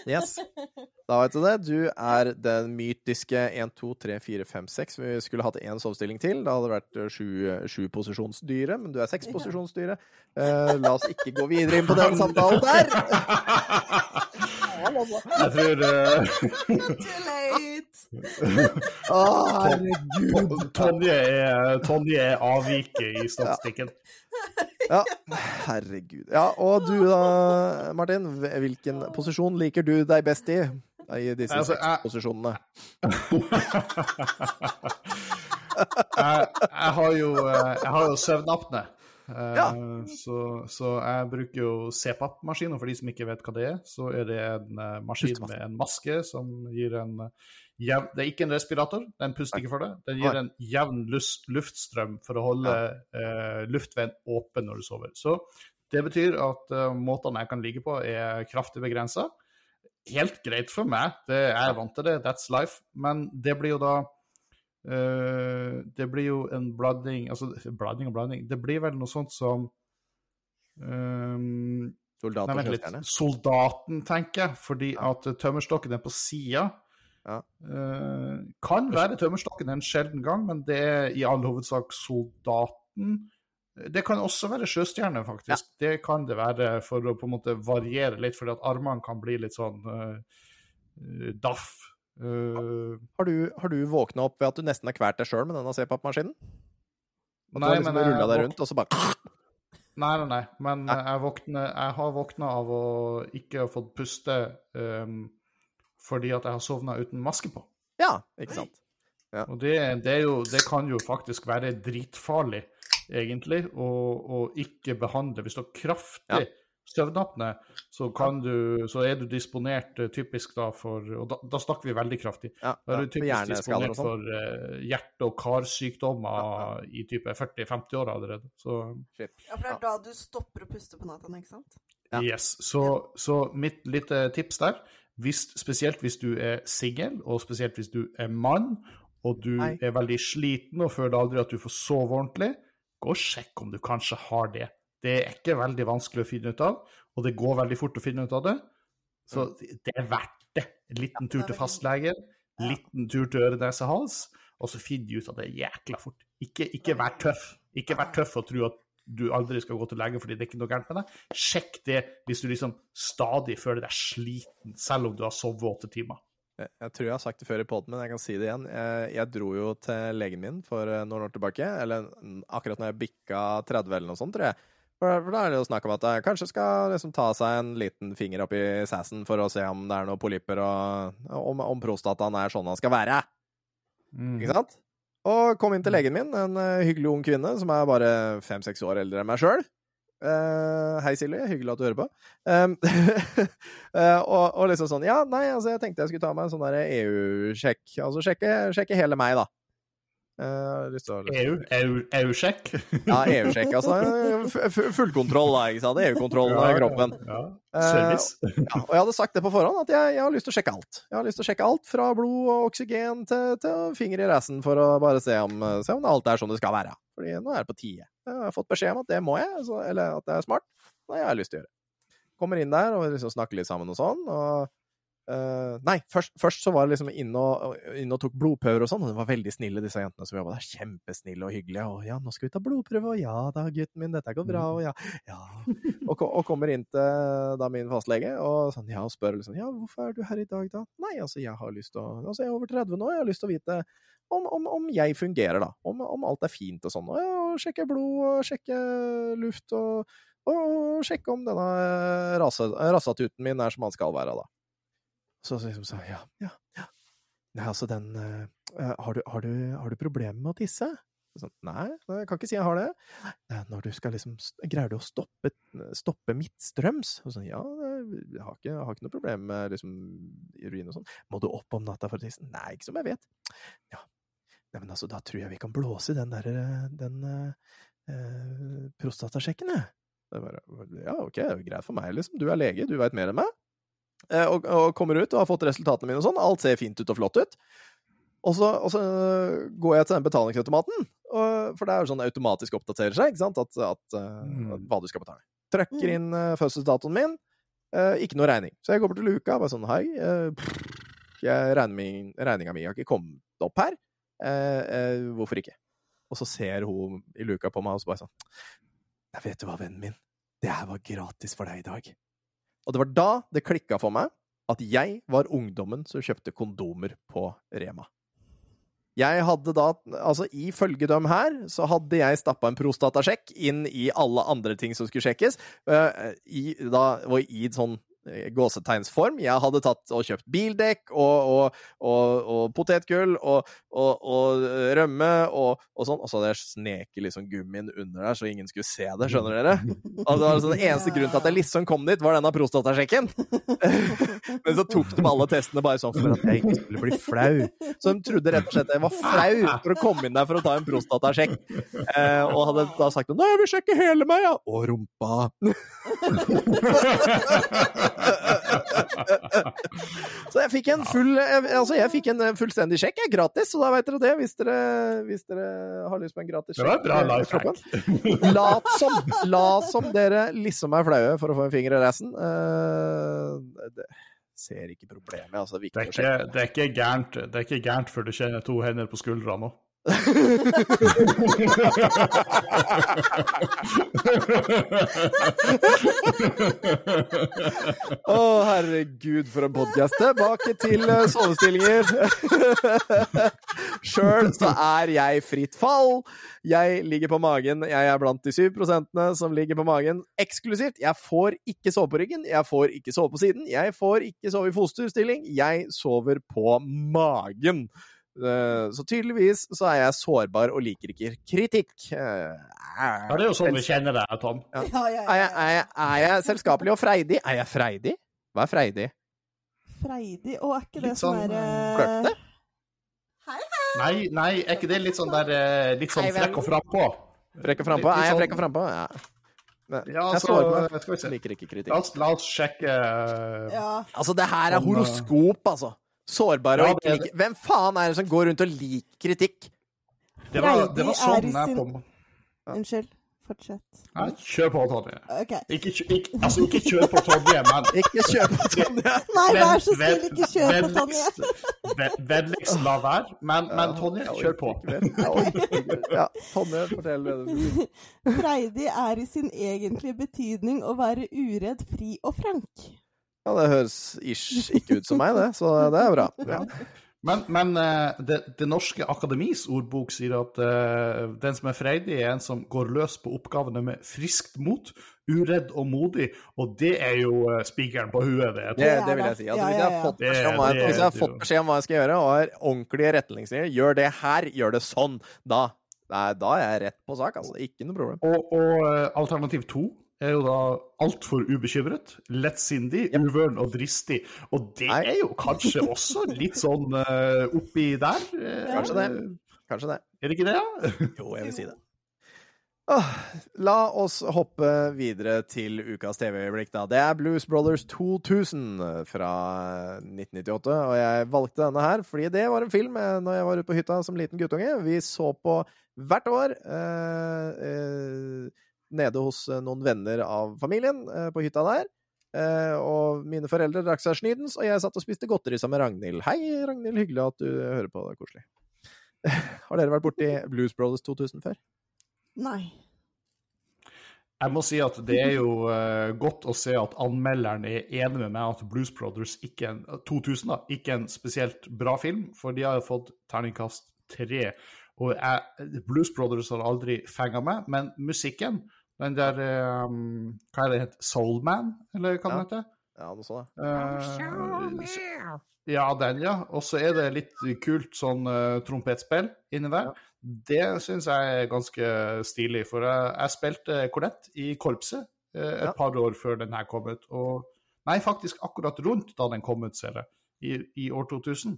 Yes. Da vet du det. Du er den mytiske 1, 2, 3, 4, 5, 6. Vi skulle hatt én sovestilling til. Da hadde det vært eh, sju, sju posisjonsdyre, men du er seks posisjonsdyre. Uh, la oss ikke gå videre inn på den samtalen der. Jeg tror uh... Å, herregud. Tonje er, Tonje er avviket i statistikken. Ja, herregud. Ja, og du da, Martin. Hvilken posisjon liker du deg best i? I disse Altså, jeg- posisjonene. jeg, jeg har jo, jeg har jo søvnapne. Eh, Ja. Så, så jeg bruker jo CPAP-maskin, og for de som ikke vet hva det er, så er det en eh, maskin med en maske som gir en jevn Det er ikke en respirator, den puster ikke for det. Den gir en jevn luftstrøm for å holde eh, luftveien åpen når du sover. Så det betyr at uh, måtene jeg kan ligge på, er kraftig begrensa. Helt greit for meg, det, jeg er vant til det, that's life. Men det blir jo da uh, Det blir jo en blanding Altså, blanding og blanding Det blir vel noe sånt som um, Soldaten, Nei. Soldaten, tenker jeg. Fordi at eh, tømmerstokken er på sida. Ja. Uh, kan være tømmerstokken en sjelden gang, men det er i all hovedsak soldaten. Det kan også være sjøstjerne, faktisk. Det kan det være for å på en måte variere litt, fordi at armene kan bli litt sånn eh, daff. Uh, Har du, har du våkna opp ved at du nesten har kvalt deg sjøl med denne C-pappmaskinen? At du Nei, har liksom rulla deg rundt, og så bare Nei, nei, nei. Men jeg, våkner, jeg har våkna av å ikke ha fått puste ehm, fordi at jeg har sovna uten maske på. Ja, ikke sant. Og det, det, er jo, det kan jo faktisk være dritfarlig, egentlig, å, å ikke behandle. Hvis du har kraftig Ja. søvnapne, så, kan du, så er du disponert eh, typisk da for Og da, da snakker vi veldig kraftig. Ja, Da er du typisk disponert sånn. for uh, hjerte- og karsykdommer i type 40-50 år allerede. Så Ja, for det er da du stopper å puste på natta, ikke sant? Ja. Yes. Så, så mitt lite tips der, hvis, spesielt hvis du er singel, og spesielt hvis du er mann, og du Nei. er veldig sliten og føler aldri at du får sove ordentlig, gå og sjekk om du kanskje har det. Det er ikke veldig vanskelig å finne ut av, og det går veldig fort å finne ut av det. Så det er verdt det. En liten tur til fastlegen, Ja. liten tur til øre, nese, hals, og så finner de ut av det jækla fort. Ikke, ikke vær tøff. Ikke vær tøff og tro at du aldri skal gå til lege fordi det er ikke noe gærent med deg. Sjekk det hvis du liksom stadig føler deg sliten, selv om du har sovet åtte timer. Jeg, jeg tror jeg har sagt det før i poden, men jeg kan si det igjen. Jeg, jeg dro jo til legen min for eh, noen år tilbake, eller mm, akkurat når jeg bikka 30 eller noe sånt, tror jeg. For, for da er det jo snakk om at jeg kanskje skal liksom ta seg en liten finger opp i sassen for å se om det er noen polypper, og om, om prostataen er sånn han skal være. Ikke sant? Og kom inn til legen min, en eh, hyggelig ung kvinne som er bare fem-seks år eldre enn meg sjøl. hei, Silje. Hyggelig at du hører på. Um, uh, og, og liksom sånn Ja, nei, altså, jeg tenkte jeg skulle ta meg en sånn EU-sjekk. Altså sjekke, sjekke hele meg, da. EU, EU, EU-sjekk. Ja, EU-sjekk, altså. Fullkontroll, da, ikke sant. EU-kontroll av kroppen. Ja, ja. Service. Ja, og jeg hadde sagt det på forhånd, at jeg, jeg har lyst til å sjekke alt. Jeg har lyst til å sjekke alt, fra blod og oksygen til, til finger i racen, for å bare se om, se om alt er som det skal være. Fordi nå er det på tide. Jeg har fått beskjed om at det må jeg, så, eller at det er smart. Det har jeg lyst til å gjøre. Kommer inn der og liksom snakker litt sammen og sånn, og eh, Nei, først, først så var det liksom inne og, inn og tok blodprøver og sånn, og de var veldig snille, disse jentene som jobba der. Kjempesnille og hyggelige. Og ja, nå skal vi ta blodprøve, og ja da, gutten min, dette går bra, og ja, ja. Og, og kommer inn til da min fastlege og, sånn, ja, og spør liksom ja, hvorfor er du her i dag, da? Nei, altså, jeg har lyst til å Altså, jeg er over 30 nå, jeg har lyst til å vite om, om, om jeg fungerer, da. Om, om alt er fint og sånn. Og, ja, sjekke blod og sjekke luft og, og sjekke om denne rase, min er som han skal være, da. Så liksom sa jeg, ja, ja, ja. Nei, altså den uh, har, du, har, du, har du problemer med å tisse? Sånn, Nei, jeg kan ikke si jeg har det. «Eh, Når du skal liksom Greier du å stoppe, stoppe midtstrøms? Og sånn, ja, jeg har ikke, jeg har ikke noe problem med liksom urin og sånn. Må du opp om natta for å tisse? Nei, ikke som jeg vet. Ja. Nei, men altså, da tror jeg vi kan blåse i den der den eh, prostatasjekken, jeg. Det bare, ja, ok, det er greit for meg, liksom. Du er lege, du veit mer enn meg. Eh, og, og kommer ut og har fått resultatene mine og sånn. Alt ser fint ut og flott ut. Og så, og så går jeg til den betalingsautomaten, og, for det er jo sånn automatisk oppdaterer seg, ikke sant, at, at, mm. at hva du skal betale. Trykker Mm. inn uh, fødselsdatoen min, Uh, ikke noe regning. Så jeg går bort til luka, og bare sånn hei, uh, jeg, regner min, regninga mi har ikke kommet opp her, Uh, eh, hvorfor ikke? Og så ser hun i luka på meg, og så bare sånn Nei, vet du hva, vennen min, det her var gratis for deg i dag. Og det var da det klikka for meg at jeg var ungdommen som kjøpte kondomer på Rema. Jeg hadde da, altså ifølge dem her, så hadde jeg stappa en prostatasjekk inn i alle andre ting som skulle sjekkes, uh, i, da, og i sånn gåsetegnsform. Jeg hadde tatt og kjøpt bildekk og, og, og, og potetgull og, og rømme og, sånn, og så hadde jeg sneket liksom gummien under der så ingen skulle se det, skjønner dere? Altså, altså den eneste grunnen til at jeg liksom kom dit, var denne prostatasjekken. Men så tok de alle testene bare sånn for at jeg ikke skulle bli flau. Så de trodde rett og slett jeg var flau for å komme inn der for å ta en prostatasjekk. Eh, og hadde da sagt nei, jeg vil sjekke hele meg, ja. Og rumpa. Så jeg fikk en full Altså, jeg fikk en eh, fullstendig sjekk, jeg, gratis. Så da vet dere det, hvis dere, hvis dere har lyst på en gratis sjekk. Det var et bra eh, life hack. Lat som, la som dere liksom er flaue for å få en finger i rassen. Uh, det ser ikke problemet, altså. Det er ikke, det, er ikke gærent, det er ikke gærent før du kjenner to hender på skuldrene òg. Å, herregud, for en podkast. Tilbake til eh, sovestillinger. Sjøl så er jeg fritt fall. Jeg ligger på magen. Jeg er blant de syv prosentene som ligger på magen eksklusivt. Jeg får ikke sove på ryggen, jeg får ikke sove på siden, jeg får ikke sove i fosterstilling. Jeg sover på magen. Eh, Så tydeligvis så er jeg sårbar og liker ikke kritikk. Eh, Ja, det er jo sånn vi kjenner deg, Tom. Ja, ja, ja. Er jeg, er, jeg, er jeg selskapelig og freidig? Er jeg freidig? Hva er freidig? Freidig Og er ikke det Litt sånn sånn, derre hei! Nei, nei, er ikke det litt sånn der eh, Litt sånn frekk og frampå? Frekk og frampå? Er jeg sånn- frekk og frampå? Ja. Ja, jeg altså, se. Liker ikke La kritikk. oss, la oss sjekke eh, Ja. Altså, det her er horoskop, altså. Sårbare Ja, og ikke liker Hvem faen er det som går rundt og liker kritikk? Det var, det var sånn i jeg sin- på Unnskyld. Fortsett. Nei, Kjør på, Tonje. Okay. Ikke, ikke, altså, ikke kjør på Tonje, men Ikke kjør på Tonje! Nei, vær så snill, ikke kjør på Tonje. vennligst- ve- la være, men, men Tonje, kjør på. Ja, Tonje, fortell det du Freidig er i sin egentlige betydning å være uredd, fri og frank. Ja, det høres ish ikke ut som meg, det, så det er bra. Ja. Men, men eh, det, det norske akademis ordbok sier at uh, den som er freidig, er en som går løs på oppgavene med friskt mot, uredd og modig, og det er jo uh, spikeren på huet. Det, Det, det vil jeg si. Altså, hvis, jeg har fått beskjed om hva jeg, har fått beskjed om hva jeg skal gjøre, og har ordentlige retningslinjer, gjør det her, gjør det sånn, da, nei, da er jeg rett på sak. Altså. Ikke noe problem. Og, og eh, alternativ to er jo da altfor ubekymret, lettsindig, uvøren og dristig. Og det Nei. er jo kanskje også litt sånn uh, oppi der. Uh, Kanskje det. Kanskje det. Er det ikke det? ja? Jo, jeg vil si det. Åh, la oss hoppe videre til ukas TV-øyeblikk, da. Det er Blues Brothers 2000 fra 1998, og jeg valgte denne her fordi det var en film når jeg var ute på hytta som liten guttunge. Vi så på hvert år eh, eh, nede hos eh, noen venner av familien eh, på hytta der. Eh, og mine foreldre drakk seg snydens, og jeg satt og spiste godteri sammen med Ragnhild. Hei, Ragnhild, hyggelig at du hører på. Det er koselig. Har dere vært borti Blues Brothers 2000 før? Nei. Jeg må si at det er jo godt å se at anmelderen er enig med meg at Blues Brothers ikke en, 2000 da, ikke er en spesielt bra film, for de har jo fått terningkast tre. Og jeg, Blues Brothers har aldri fenga meg, men musikken, den der um, Hva er det het? Soulman, eller hva Ja. den heter? Ja, noe sånt. Så- ja, den, ja. Og så er det litt kult sånn uh, trompetspill inni der. Det syns jeg er ganske stilig, for jeg, jeg spilte kornett i korpset uh, et Ja. par år før den her kom ut. Og, nei, faktisk akkurat rundt da den kom ut, ser jeg, i, i år 2000.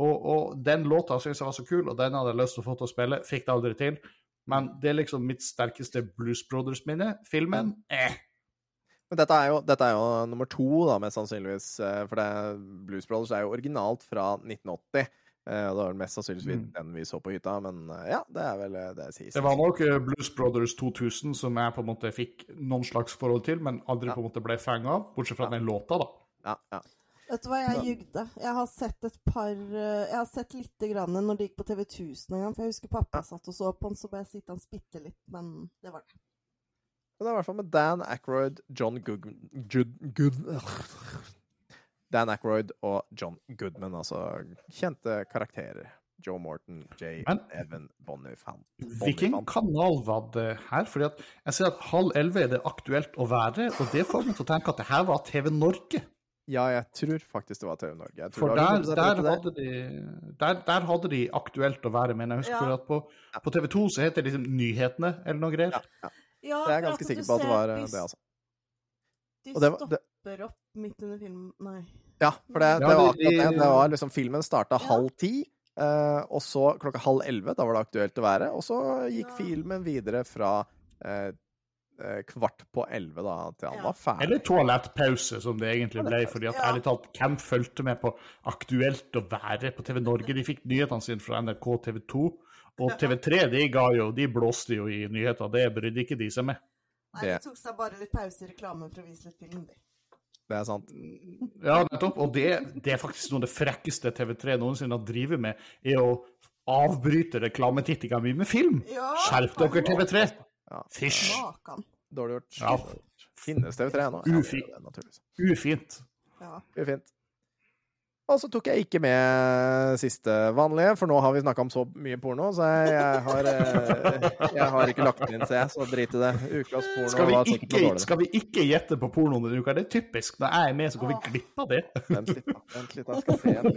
Og, og den låta syns jeg var så kul, og den hadde jeg lyst til å få til å spille. Fikk det aldri til. Men det er liksom mitt sterkeste Blues Brothers-minne. Filmen eh. Men dette er, jo, dette er jo nummer to, da, mest sannsynligvis. eh, For det, Blues Brothers er jo originalt fra 1980. eh, det var mest sannsynligvis Mm. den vi så på hytta, men eh, ja, det er vel det sies. Det var nok Blues Brothers 2000 som jeg på en måte fikk noen slags forhold til, men aldri Ja. på en måte ble fanga av, bortsett fra Ja. den låta, da. Ja, ja. Vet du hva, jeg jugde. Jeg har sett et par eh, Jeg har sett lite grann når det gikk på TV 1000 en gang. For jeg husker pappa satt og så på den, så bare jeg og bitte litt. Men det var det. Men det er i hvert fall med Dan Ackroyd, John Good... Good, Good Dan Ackroyd og John Goodman, altså kjente karakterer. Joe Morton, Jay, Men- Evan Bonifant. Hvilken kanal var det her? Fordi at jeg ser at halv elleve er det aktuelt å være, og det får meg til å tenke at det her var TV Norge. Ja, jeg tror faktisk det var TV Norge. Jeg For der, der, hadde de, der, der hadde de aktuelt å være, men jeg husker Ja. for at på, på TV 2 så heter det liksom Nyhetene eller noe greier. Ja, Ja, det er jeg for ganske sikker på at det var eh, det, altså. De Og det var- det- stopper opp midt under filmen Nei. Ja, for det, det Ja, var akkurat det. Det var liksom Filmen starta Ja. halv ti, Uh, og så klokka halv elleve. Da var det aktuelt å være. Og så gikk Ja. filmen videre fra eh, kvart på elleve da, til han Ja. var ferdig. Eller toalettpause, som det egentlig ble. fordi at Ja. ærlig talt, hvem fulgte med på Aktuelt å være på TV Norge? De fikk nyhetene sine fra NRK TV 2. Og TV3 de ga jo, de blåste jo i nyheter, det brydde ikke de seg med. Nei, Det- de tok seg bare litt pause i reklamen for å vise litt film. Det er sant. Ja, nettopp. Og det, det er faktisk noe av det frekkeste TV3 noensinne har drevet med, er å avbryte reklametittinga mi med film. Ja, Skjerp dere, TV3! Ja. Fysj! Dårlig gjort. Ja. Finnes TV3 ennå? Ja, det Ufint. det. Ufint. Ja. Det er. Og så tok jeg ikke med siste vanlige, for nå har vi snakka om så mye porno, så jeg, jeg, har, eh, jeg har ikke lagt den inn, så jeg, så drit i det. Ukas porno Skal vi, var sikkert noe ikke, skal vi ikke gjette på pornoen denne uka? Det er typisk. Når jeg er med, så går vi glipp av det. Vent litt, da. Vent litt, jeg skal se igjen.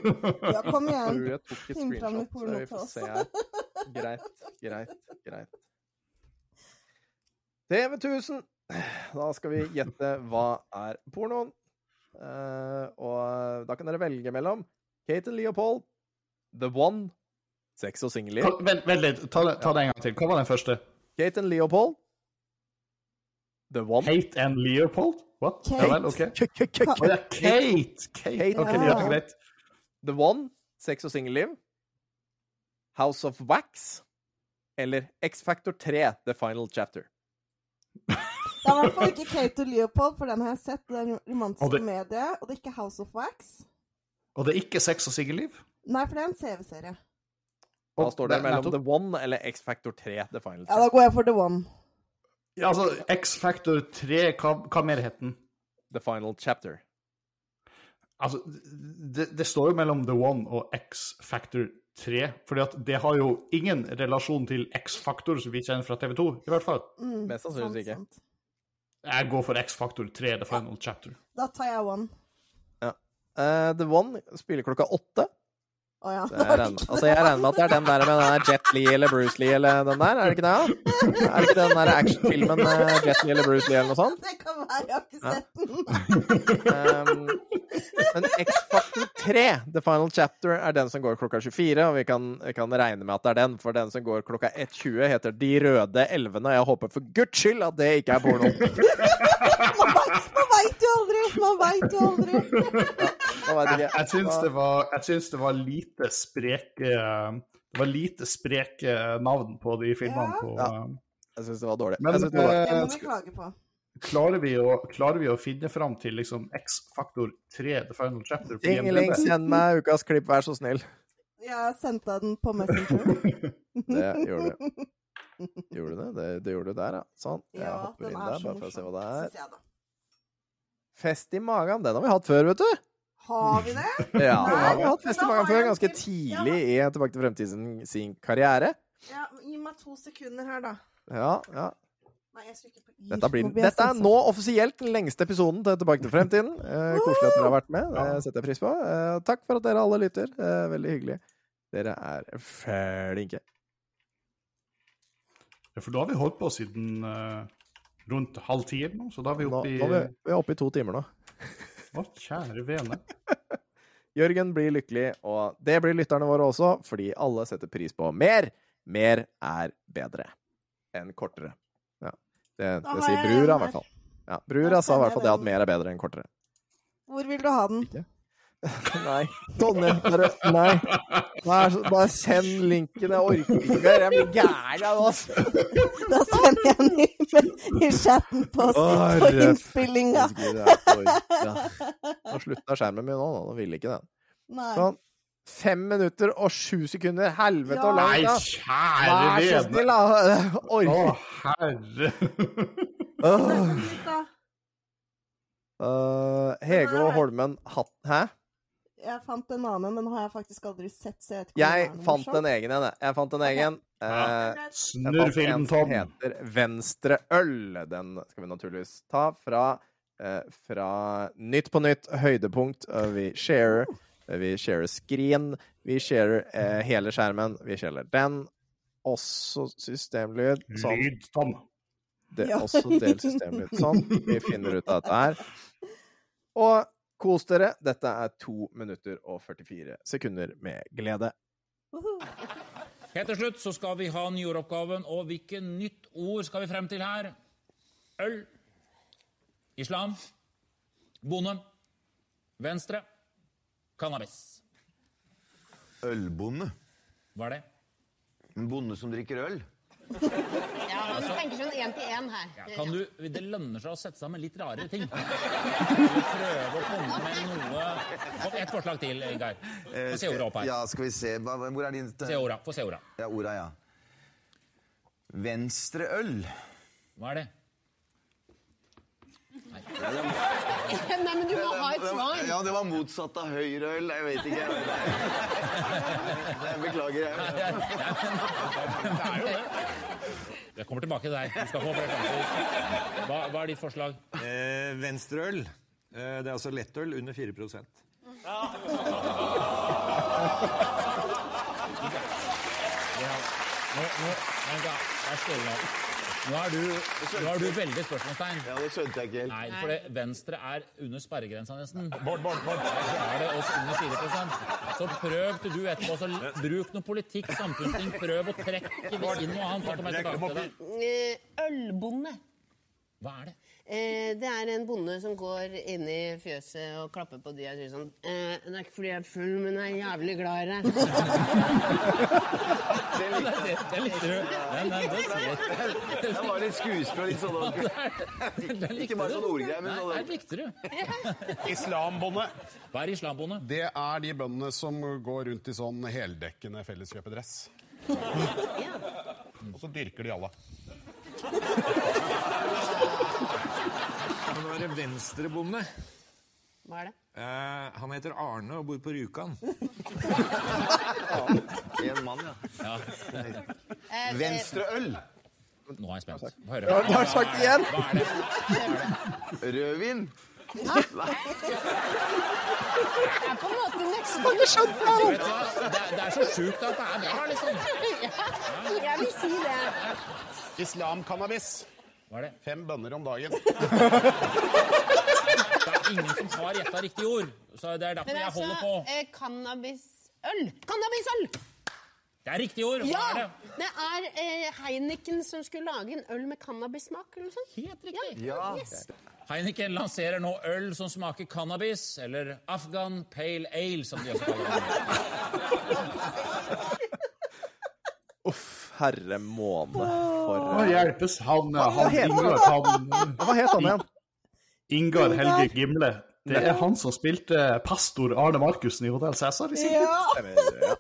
ja, kom Jeg igjen. tror jeg tok et Finn fram litt screenshot, så porno vi til får oss. se her. Greit, greit, greit. TV 1000. Da skal vi gjette hva er pornoen. Uh, og da kan dere velge mellom Kate and Leopold, The One, sex og singelliv. Vent, vent litt, ta, det- ta det en gang til. Hva var den første? Kate and Leopold, The One Kate and Leopold? What? Kate. Ja vel, OK. K- k- k- Å ja, Kate! Kate. Kate. OK, Ja. ja, greit. The One, sex og singelliv, House of Wax eller X-Factor 3, The Final Chapter. Det er i hvert fall ikke Kate og Leopold, for den har jeg sett. Det er en romantisk Og det- komedie. Og det er ikke House of Wax. Og det er ikke sex og singelliv? Nei, for det er en CV-serie. Da står det det- mellom nettopp. The One eller X-Factor 3, The Final Ja, da går jeg for The One. Ja, altså, X-Factor 3, hva, hva mer het den? The Final Chapter. Altså, det, det står jo mellom The One og X-Factor 3, fordi at det har jo ingen relasjon til X-faktor som vi kjenner fra TV 2, i hvert fall. Mm, Mest sannsynligvis ikke. sant. Jeg går for X-faktor 3, The Final Chapter. Da tar jeg One. Eh, The One spiller klokka åtte. Å ja. Jeg regner, altså jeg regner med at det er den der med den der Jet Lee eller Bruce Lee eller den der, er det ikke det? Ja? Er det ikke den der actionfilmen med Jet Lee eller Bruce Lee eller noe sånt? Det kan være, jeg har ikke sett den. Um, men X-Factor 3, The Final Chapter, er den som går klokka 24, og vi kan, kan regne med at det er den, for den som går klokka 1.20 heter De røde elvene, og jeg håper for guds skyld at det ikke er porno. Man veit jo aldri! Man veit jo aldri. ja, jeg Jeg, syns det var, jeg syns det var lite spreke Det var lite spreke navn på de filmene. Ja. På, Ja. Jeg syns det var dårlig. Men det var dårlig. Det eh, må vi klage på. Klarer, vi å, klarer vi å finne fram til liksom X-Faktor 3, The Final Chapter? IMDb? send meg ukas klipp, vær så snill. Jeg sendte den på Messenger. Det gjorde du. Gjorde du det? Det, det gjorde du der, ja. Sånn. Jeg Ja, hopper inn er der, bare for å se hva det er. jeg. Fest i magen, den har vi hatt før, vet du. Har vi det? Ja, Nei, vi har hatt Fest i magen før, jeg ganske tidlig i Tilbake til fremtiden sin karriere. Ja, gi meg to sekunder her, da. Ja, ja. Nei, jeg trykker på Dette, blir, Nå dette er nå offisielt den lengste episoden til Tilbake til fremtiden. Eh, koselig at dere har vært med. Det setter jeg pris på. Eh, takk for at dere alle lytter. Eh, veldig hyggelig. Dere er flinke. Ja, for da har vi holdt på siden eh, rundt halv ti eller noe, så da er vi Nå, oppe i nå er vi, vi er oppe i to timer nå. Å, kjære vene. Jørgen blir lykkelig, og det blir lytterne våre også, fordi alle setter pris på mer. Mer er bedre enn kortere. Det, det sier brura, i hvert fall. Ja, brura sa i hvert fall det at mer er bedre enn kortere. Hvor vil du ha den? Nei. Tonje, bare Nei. Vær bare send linken. Jeg orker ikke mer. Jeg blir gæren av oss. Da sender jeg den i, i chatten på, på innspillinga. Nå slutta skjermen min nå. nå. Nå ville ikke den. Sånn. Fem minutter og sju sekunder. Helvete Ja. og Nei, langt, da. kjære Vær så snill, da. Å, herre. Uh, Hege og Holmen hatt Hæ? Jeg fant en annen, den har jeg faktisk aldri sett. Så jeg vet ikke Jeg den fant en egen en. jeg. Jeg fant en egen. Eh, Uh, Snurr filmen, Tom. heter Venstreøl. Den skal vi naturligvis ta fra, uh, fra Nytt på nytt, høydepunkt. Uh, vi sharer. Vi sharer screen. Vi sharer eh, hele skjermen. Vi sharer den. Også systemlyd. Sånn. Lyd, Tom. Det er Ja. også del systemlyd. Sånn. Vi finner ut av dette her. Og kos dere. Dette er to minutter og 44 sekunder med glede. Helt til slutt så skal vi ha nyåroppgaven, og hvilket nytt ord skal vi frem til her? Øl. Islam. Bonde. Venstre. Cannabis. Ølbonde. Hva er det? En bonde som drikker øl. Ja, du tenker sånn én til én her. Ja, kan du, det lønner seg å sette sammen litt rarere ting. Prøve å komme med noe Kom, Et forslag til, Geir. Få se ordet opp her. Ja, skal vi se. Hvor er din Se orda. Få se orda. Ja, orda, ja. Venstreøl. Hva er det? Nei, men du må ha et svar. Ja, det var motsatt av høyreøl. Jeg vet ikke. Jeg beklager, jeg. Det er jo det. Jeg kommer tilbake til deg. Du skal få flere sjanser. Hva, hva er ditt forslag? Eh, Venstreøl. Eh, det er altså lettøl under 4 Nå, nå, nei, da, nå. Nå er du, nå er du veldig spørsmålstegn. Ja, det skjønte jeg ikke helt. Nei, for det, Venstre er under sperregrensa nesten. Bård, Bård, Bård. Er det oss under 4 Så prøv til du etterpå. Så bruk noe politikk, samfunnsting. Prøv å trekke inn noe annet. Eh, Ølbonde. Hva er det? Eh, det er en bonde som går inn i fjøset og klapper på dyra og sier sånn eh, Det er ikke fordi jeg er full, men jeg er jævlig glad i deg. Det, det likte du. Det Det var litt skuespill og litt sånn Den Ikke bare sånn ordgreier, men Nei, sånn den likte du. Islambonde. Hva er islambonde? Det er de bøndene som går rundt i sånn heldekkende felleskjøpedress. Og så dyrker de alle. Nå er det venstrebonde. Hva er det? Eh, han heter Arne og bor på Rjukan. En mann, ja. Ja. Venstreøl. Nå er jeg spent. Få høre. Du har sagt det igjen! Hva er det? Rødvin. Det er på en måte nesten Vet du hva? Det, er- det er så sjukt at det er bra, liksom. Jeg vil si det. Islam-cannabis. Hva er det? Fem bønner om dagen. Det er ingen som har gjetta riktig ord. Så det er derfor Men jeg altså, holder på. eh, cannabisøl. Cannabisøl! Det er riktig ord. Hva Ja! er det? Det er eh, Heineken som skulle lage en øl med cannabissmak eller noe sånt. Helt riktig. Ja. Yes. Heineken lanserer nå øl som smaker cannabis, eller Afghan Pale Ale, som de også kaller det. Uff, herre måne. For Å hjelpes, han, han heter Ingar, han Hva het han igjen? Ingar Helge Gimle. Det er han som spilte pastor Arne Markussen i Hotell Cæsar i sin tid. Ja.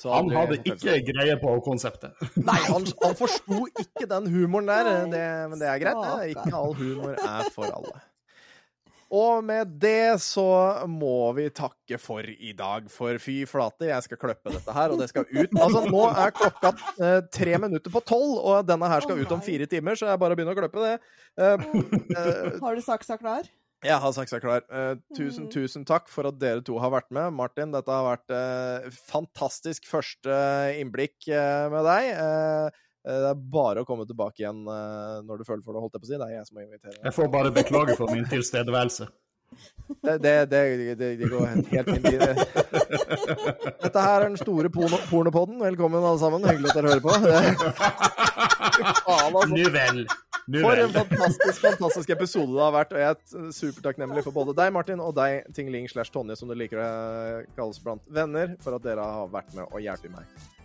Så Han hadde ikke greie på konseptet. Nei, han, han forsto ikke den humoren der, det, men det er greit. Det. Ikke all humor er for alle. Og med det så må vi takke for i dag. For fy flate, jeg skal klippe dette her, og det skal ut. Altså, nå er klokka eh, tre minutter på tolv, og denne her skal ut om fire timer, så jeg bare begynner å klippe det. Eh, eh, Har du saksa klar? jeg har saksa klar. Eh, tusen, Mm. tusen takk for at dere to har vært med. Martin, dette har vært eh, fantastisk første innblikk eh, med deg. Eh, det er bare å komme tilbake igjen eh, når du føler for det, holdt jeg på å si. Det er jeg som må invitere. Jeg får bare beklage for min tilstedeværelse. Det, det, det, det, går helt fint. Det- Dette her er den store porno, pornopodden. Velkommen, alle sammen. Hyggelig at dere hører på. Faen, altså. Nu vel. Nu For en fantastisk fantastisk episode det har vært. Og jeg er supertakknemlig for både deg, Martin, og deg, Tingling slash Tonje, som du liker å kalles blant venner, for at dere har vært med og hjulpet meg.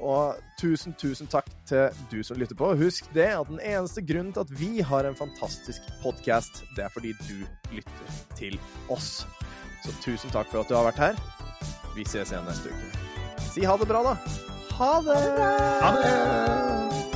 Og tusen, tusen takk til du som lytter på. Husk det at den eneste grunnen til at vi har en fantastisk podkast, det er fordi du lytter til oss. Så tusen takk for at du har vært her. Vi ses igjen neste uke. Si ha det bra, da. Ha det! Ha det!